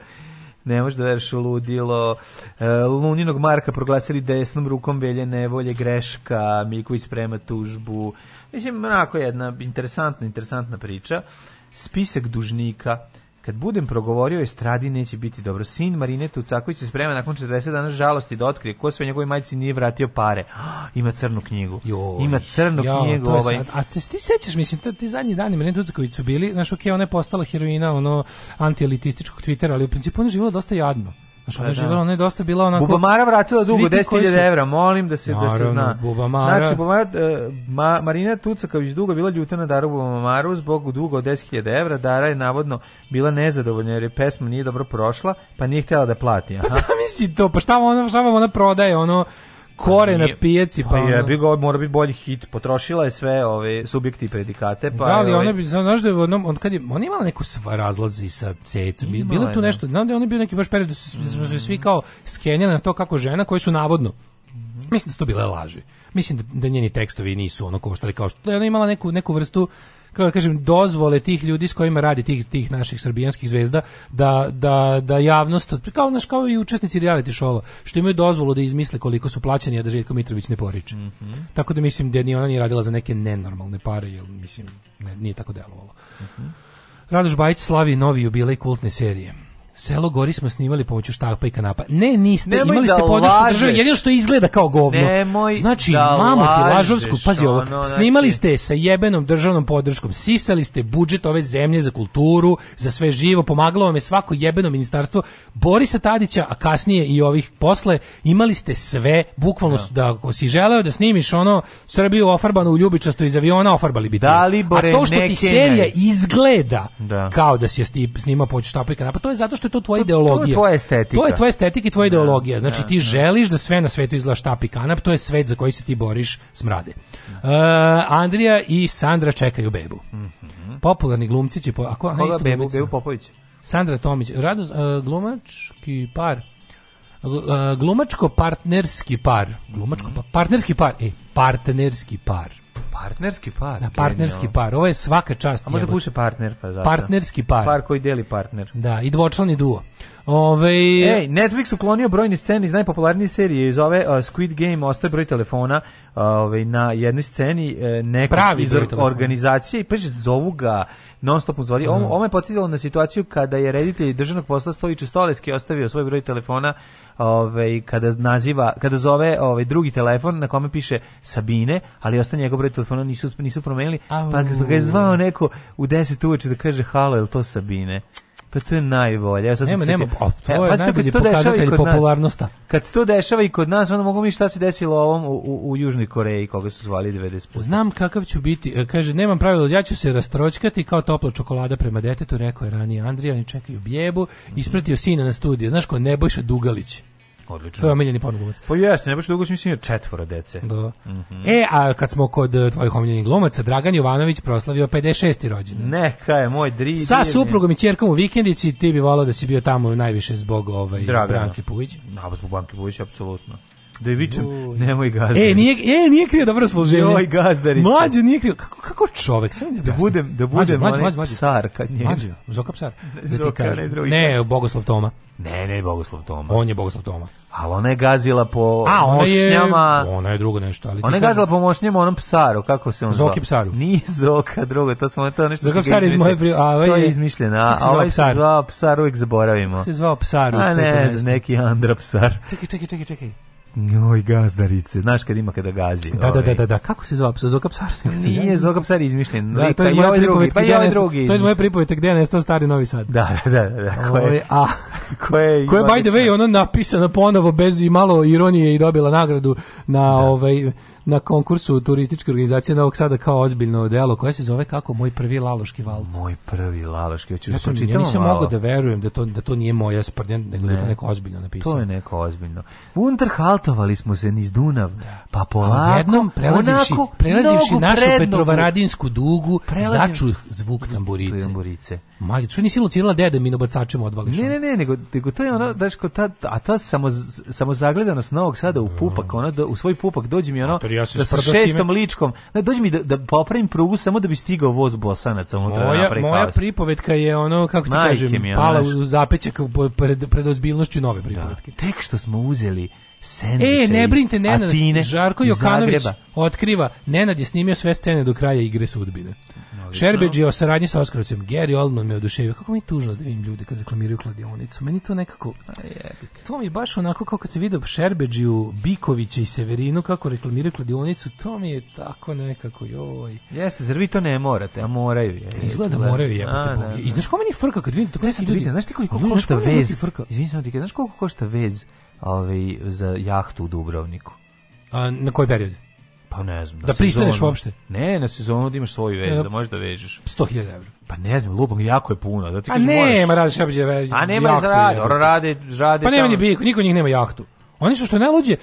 Ne možeš da veriš ludilo. E, Luninog Marka proglasili desnom rukom velje nevolje, greška, Miković sprema tužbu, Mislim, onako jedna interesantna, interesantna priča. Spisak dužnika. Kad budem progovorio o estradi neće biti dobro. Sin Marine Tucaković se sprema nakon 40 dana žalosti da otkrije ko sve njegovoj majci nije vratio pare. Ima crnu knjigu. Joj, Ima crnu jo, knjigu ovaj. Sad, a ti, ti sećaš, mislim, to, ti zadnji dani Marine Tucaković su bili, znaš, ok, ona je postala heroina ono antielitističkog Twittera, ali u principu ona je živjela dosta jadno. Znaš, pa ona je da. živjela, ona je dosta bila onako... Bubamara vratila dugo, 10.000 evra, molim da se, Naravno, da se zna. Bubamara... Znači, Bubamara, e, ma, Marina Tucaković dugo bila ljuta na Daru Bubamaru zbog dugo od 10.000 evra. Dara je navodno bila nezadovoljna jer je pesma nije dobro prošla, pa nije htjela da plati. Aha. Pa sam misli to, pa šta vam ona, ona prodaje, ono kore na pijaci pa, pa je bi ga mora biti bolji hit potrošila je sve ove subjekti i predikate pa da li ona ovaj bi znaš da je onom, on kad je ona imala neku razlazi sa cecom bilo tu da. nešto znam da je ona bio neki baš period da su, da su svi kao skenjali na to kako žena koje su navodno mislim da su to bile laži mislim da, da njeni tekstovi nisu ono koštali kao što da je ona imala neku, neku vrstu kako da kažem dozvole tih ljudi s kojima radi tih tih naših srpskih zvezda da, da, da javnost kao naš kao i učesnici reality showa što imaju dozvolu da izmisle koliko su plaćeni a da Željko Mitrović ne poriče. Mm -hmm. Tako da mislim da ni ona nije radila za neke nenormalne pare jel mislim ne, nije tako delovalo. Mm Radoš Bajić slavi novi jubilej kultne serije. Selo Gori smo snimali pomoću štapa i kanapa. Ne, niste, nemoj imali ste da podršku države, jedino što izgleda kao govno. Nemoj znači, da mamo ti lažovsku, pazi ovo, znači- snimali znači... ste sa jebenom državnom podrškom, sisali ste budžet ove zemlje za kulturu, za sve živo, pomagalo vam je svako jebeno ministarstvo Borisa Tadića, a kasnije i ovih posle, imali ste sve, bukvalno da, da ako si želeo da snimiš ono Srbiju ofarbanu u ljubičasto iz aviona, ofarbali bi te. Da li a to što ti serija izgleda da. kao da si snima pomoću štapa i kanapa, to je zato što što je to tvoja to, ideologija. To je tvoja estetika. To je tvoja estetika i tvoja da, ideologija. Znači da, ti da. želiš da sve na svetu izgleda štap i kanap, to je svet za koji se ti boriš smrade. Uh, Andrija i Sandra čekaju bebu. Mm -hmm. Popularni glumci će... Po, ako, Koga isto bebu, bebu Popović? Sandra Tomić. Rado, uh, glumački par e, glumačko partnerski par glumačko mhm. partnerski par e partnerski par Partnerski par. Na partnerski genial. par. Ovo je svaka čast. A možda puše partner pa zato. Partnerski par. Par koji deli partner. Da, i dvočlani duo. Ove... Ej, Netflix uklonio brojne scene iz najpopularnije serije iz ove uh, Squid Game, ostaje broj telefona ove, na jednoj sceni uh, nekog Pravi iz organizacije i peže zovu ga non stop zvali. Mm. Ovo, mhm. ovo me podsjetilo na situaciju kada je reditelj državnog posla Stojić Stoleski ostavio svoj broj telefona ovaj kada naziva, kada zove ovaj drugi telefon na kome piše Sabine, ali ostane njegov broj telefona nisu nisu promenili, pa ga je zvao neko u 10 uveče da kaže halo, je to Sabine? Pa to je najbolje. Ja sad nema, nema, a to je pa najbolji pokazatelj popularnosti. Kad se to dešava i kod nas, onda mogu mi šta se desilo ovom u, u, u Južnoj Koreji, koga su zvali 90 puta. Znam kakav ću biti. E, kaže, nemam pravila, ja ću se rastročkati kao topla čokolada prema detetu, rekao je ranije Andrija, oni čekaju bjebu, ispratio sina na studije. Znaš ko, Nebojša Dugalić. Odlično. To je omiljeni ponugovac. Pa jeste, ne baš dugo mislim je četvora dece. Da. Mm -hmm. E, a kad smo kod e, tvojih omiljenih glumaca, Dragan Jovanović proslavio 56. rođendan. Neka je moj dri. Sa suprugom i ćerkom u vikendici, ti bi volao da si bio tamo najviše zbog ovaj Dragana. Branke Pujić. Na, da, zbog Branke Pujić apsolutno da je vičem, nemoj e, gazdarice. E, nije, e, nije krio dobro raspoloženje. Joj gazdarice. Mlađe nije krio, kako, kako čovek, da da sam ne Da budem, da budem mlađe, mlađe, mlađe, psar kad nje. Mlađe, Zoka psar. Da Zoka, ti kažem. Ne, Bogoslav Toma. Ne, ne, Bogoslav Toma. On je Bogoslav Toma. Ali ona je gazila po A, ona mošnjama. Je, ona je drugo nešto. Ali ona je gazila po mošnjama onom psaru, kako se on zove? Zoki psaru. Nije Zoka, drugo, to smo to nešto... Zoka psar iz moje pri... A, ovaj to je izmišljeno, a, ovaj se zvao psar, uvijek zaboravimo. Se zvao psaru. A ne, neki Andra psar. Čekaj, čekaj, čekaj, čekaj. Joj, gazdarice. Znaš kad ima kada gazi. Da, da, da ovaj. da, da, da, Kako se zove? Zoka psar? Nije Zoka psar izmišljen. Da, to je moja ovaj drugi. Pa je ovaj drugi. To je moja pripovjetka gde je nestao stari Novi Sad. Da, da, da. da. da koje, ovaj, a, koje, koje by the way, ona napisana ponovo bez i malo ironije i dobila nagradu na, ovaj, na konkursu turističke organizacije Novog Sada kao ozbiljno delo koje se zove kako moj prvi laloški valc. Moj prvi laloški, hoću ja sam, da ja nisam mogao da verujem da to da to nije moja sprdnja, nego da ne. da to neko ozbiljno napisao. To je neko ozbiljno. Unterhaltovali smo se niz Dunav, da. pa polako, jednom prelazivši, onako, prelazivši našu Petrovaradinsku dugu, prelazim, začuh zvuk tamburice. tamburice. Ma, što nisi locirala dede mi nabacačem odvališ? Ne, ne, ne, nego, nego to je ono, daš, ko ta, a to samo, samo zagledanost Novog Sada u pupak, mm. ono, do, u svoj pupak dođe mi ono, ja se da sa šestom ličkom. Da dođi mi da, da popravim prugu samo da bi stigao voz bosanaca unutra da moja, Moja pripovetka je ono kako ti Majke kažem, mi, pala u zapećak pred pred ozbiljnošću nove da. pripovetke. Da. Tek što smo uzeli E, ne brinite, Nenad, Atine, Žarko Jokanović otkriva, Nenad je snimio sve scene do kraja igre sudbine. Šerbeđi o saradnji sa Oskarovcem. Gary Oldman me oduševio. Kako mi je tužno da vidim ljude kad reklamiraju kladionicu. Meni to nekako... To mi je baš onako kao kad se vidio Šerbeđiju, Bikovića i Severinu kako reklamiraju kladionicu. To mi je tako nekako, joj. Jeste, zar vi to ne morate, a moraju. Je, Izgleda da, da. moraju jebate. Da, I da. znaš ko meni frka kad vidim tako ne, ljudi? Znaš ti koliko košta vez? Izvini sam ti, znaš koliko košta vez ovaj, za jahtu u Dubrovniku? A, na koji period? Pa ne znam. Da pristaneš uopšte? Ne, na sezonu da imaš svoju vezu, da možeš da vežeš. 100.000 evra. Pa ne znam, lubom jako je puno. Da ti A ne, ma radiš obđe vezu. A nema za rade, rade, rade. Pa nema ni bih, niko njih nema jahtu. Oni su što najluđe,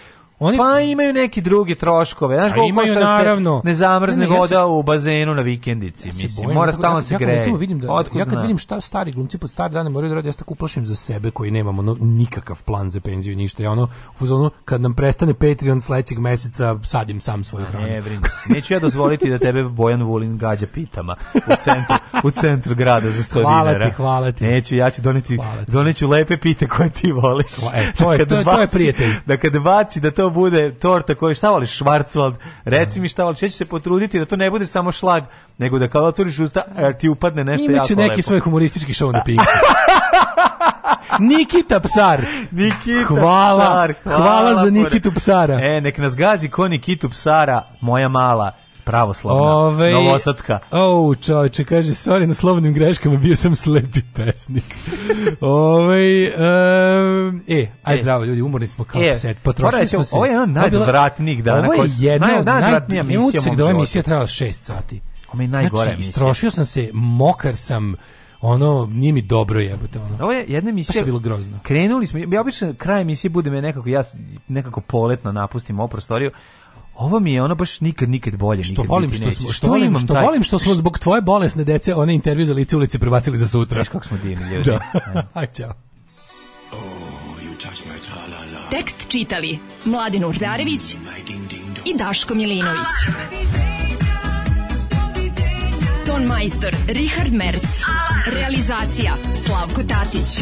Oni pa imaju neki drugi troškove, znaš pa koliko imaju, košta naravno. Se ne zamrzne voda ja u bazenu na vikendici, ja mislim, bojim, mora da stalno se ja, greje. Ja, vidim da, ja kad vidim šta stari glumci pod stari dane moraju da rade, ja se tako uplašim za sebe koji nemam ono, nikakav plan za penziju, ništa. Ja ono, u kad nam prestane Patreon sledećeg meseca, sadim sam svoju hranu. Ne, brin, neću ja dozvoliti da tebe Bojan Vulin gađa pitama u centru, u centru grada za 100 dinara. Hvala ti, hvala ti. Neću, ja ću doneti, doneću lepe pite koje ti voliš. e, to je, da to, je, to je prijatelj. Da kada baci, da to bude torta koji šta voliš Schwarzwald, reci mi šta voliš, ja ću se potruditi da to ne bude samo šlag, nego da kada otvoriš usta e, ti upadne nešto Imaću jako lepo. neki svoj humoristički show na Pinku. Nikita Psar. Nikita hvala, Psar. Hvala, hvala za Nikitu Psara. E, nek nas gazi ko Nikitu Psara, moja mala pravoslavna, Ove, novosadska. O, čovječe, kaže, sorry, na slovnim greškama bio sam slepi pesnik. Ove, um, e, aj e. zdravo ljudi, umorni smo kao e, set, potrošili smo se. Ovo je jedan od dana. Ovo je jedna od najodvratnijih misija mom životu. Da ova misija trajala šest sati. Ovo je najgore znači, istrošio sam se, mokar sam, ono nije mi dobro jebote ono. Ovo je jedna emisija. Pa bilo grozno. Krenuli smo, ja obično kraj emisije bude me nekako ja nekako poletno napustim ovu prostoriju, Ovo mi je ono baš nikad nikad bolje. Što nikad volim što, smo, što, što volim, što taj... volim što smo zbog tvoje bolesne dece one intervju za lice ulice prebacili za sutra. Znaš kako smo divni ljudi. da. Aj čao. Oh, Tekst čitali Mladin Urdarević mm, i Daško Milinović. Ton Meister, Richard Merc. Realizacija Slavko Tatić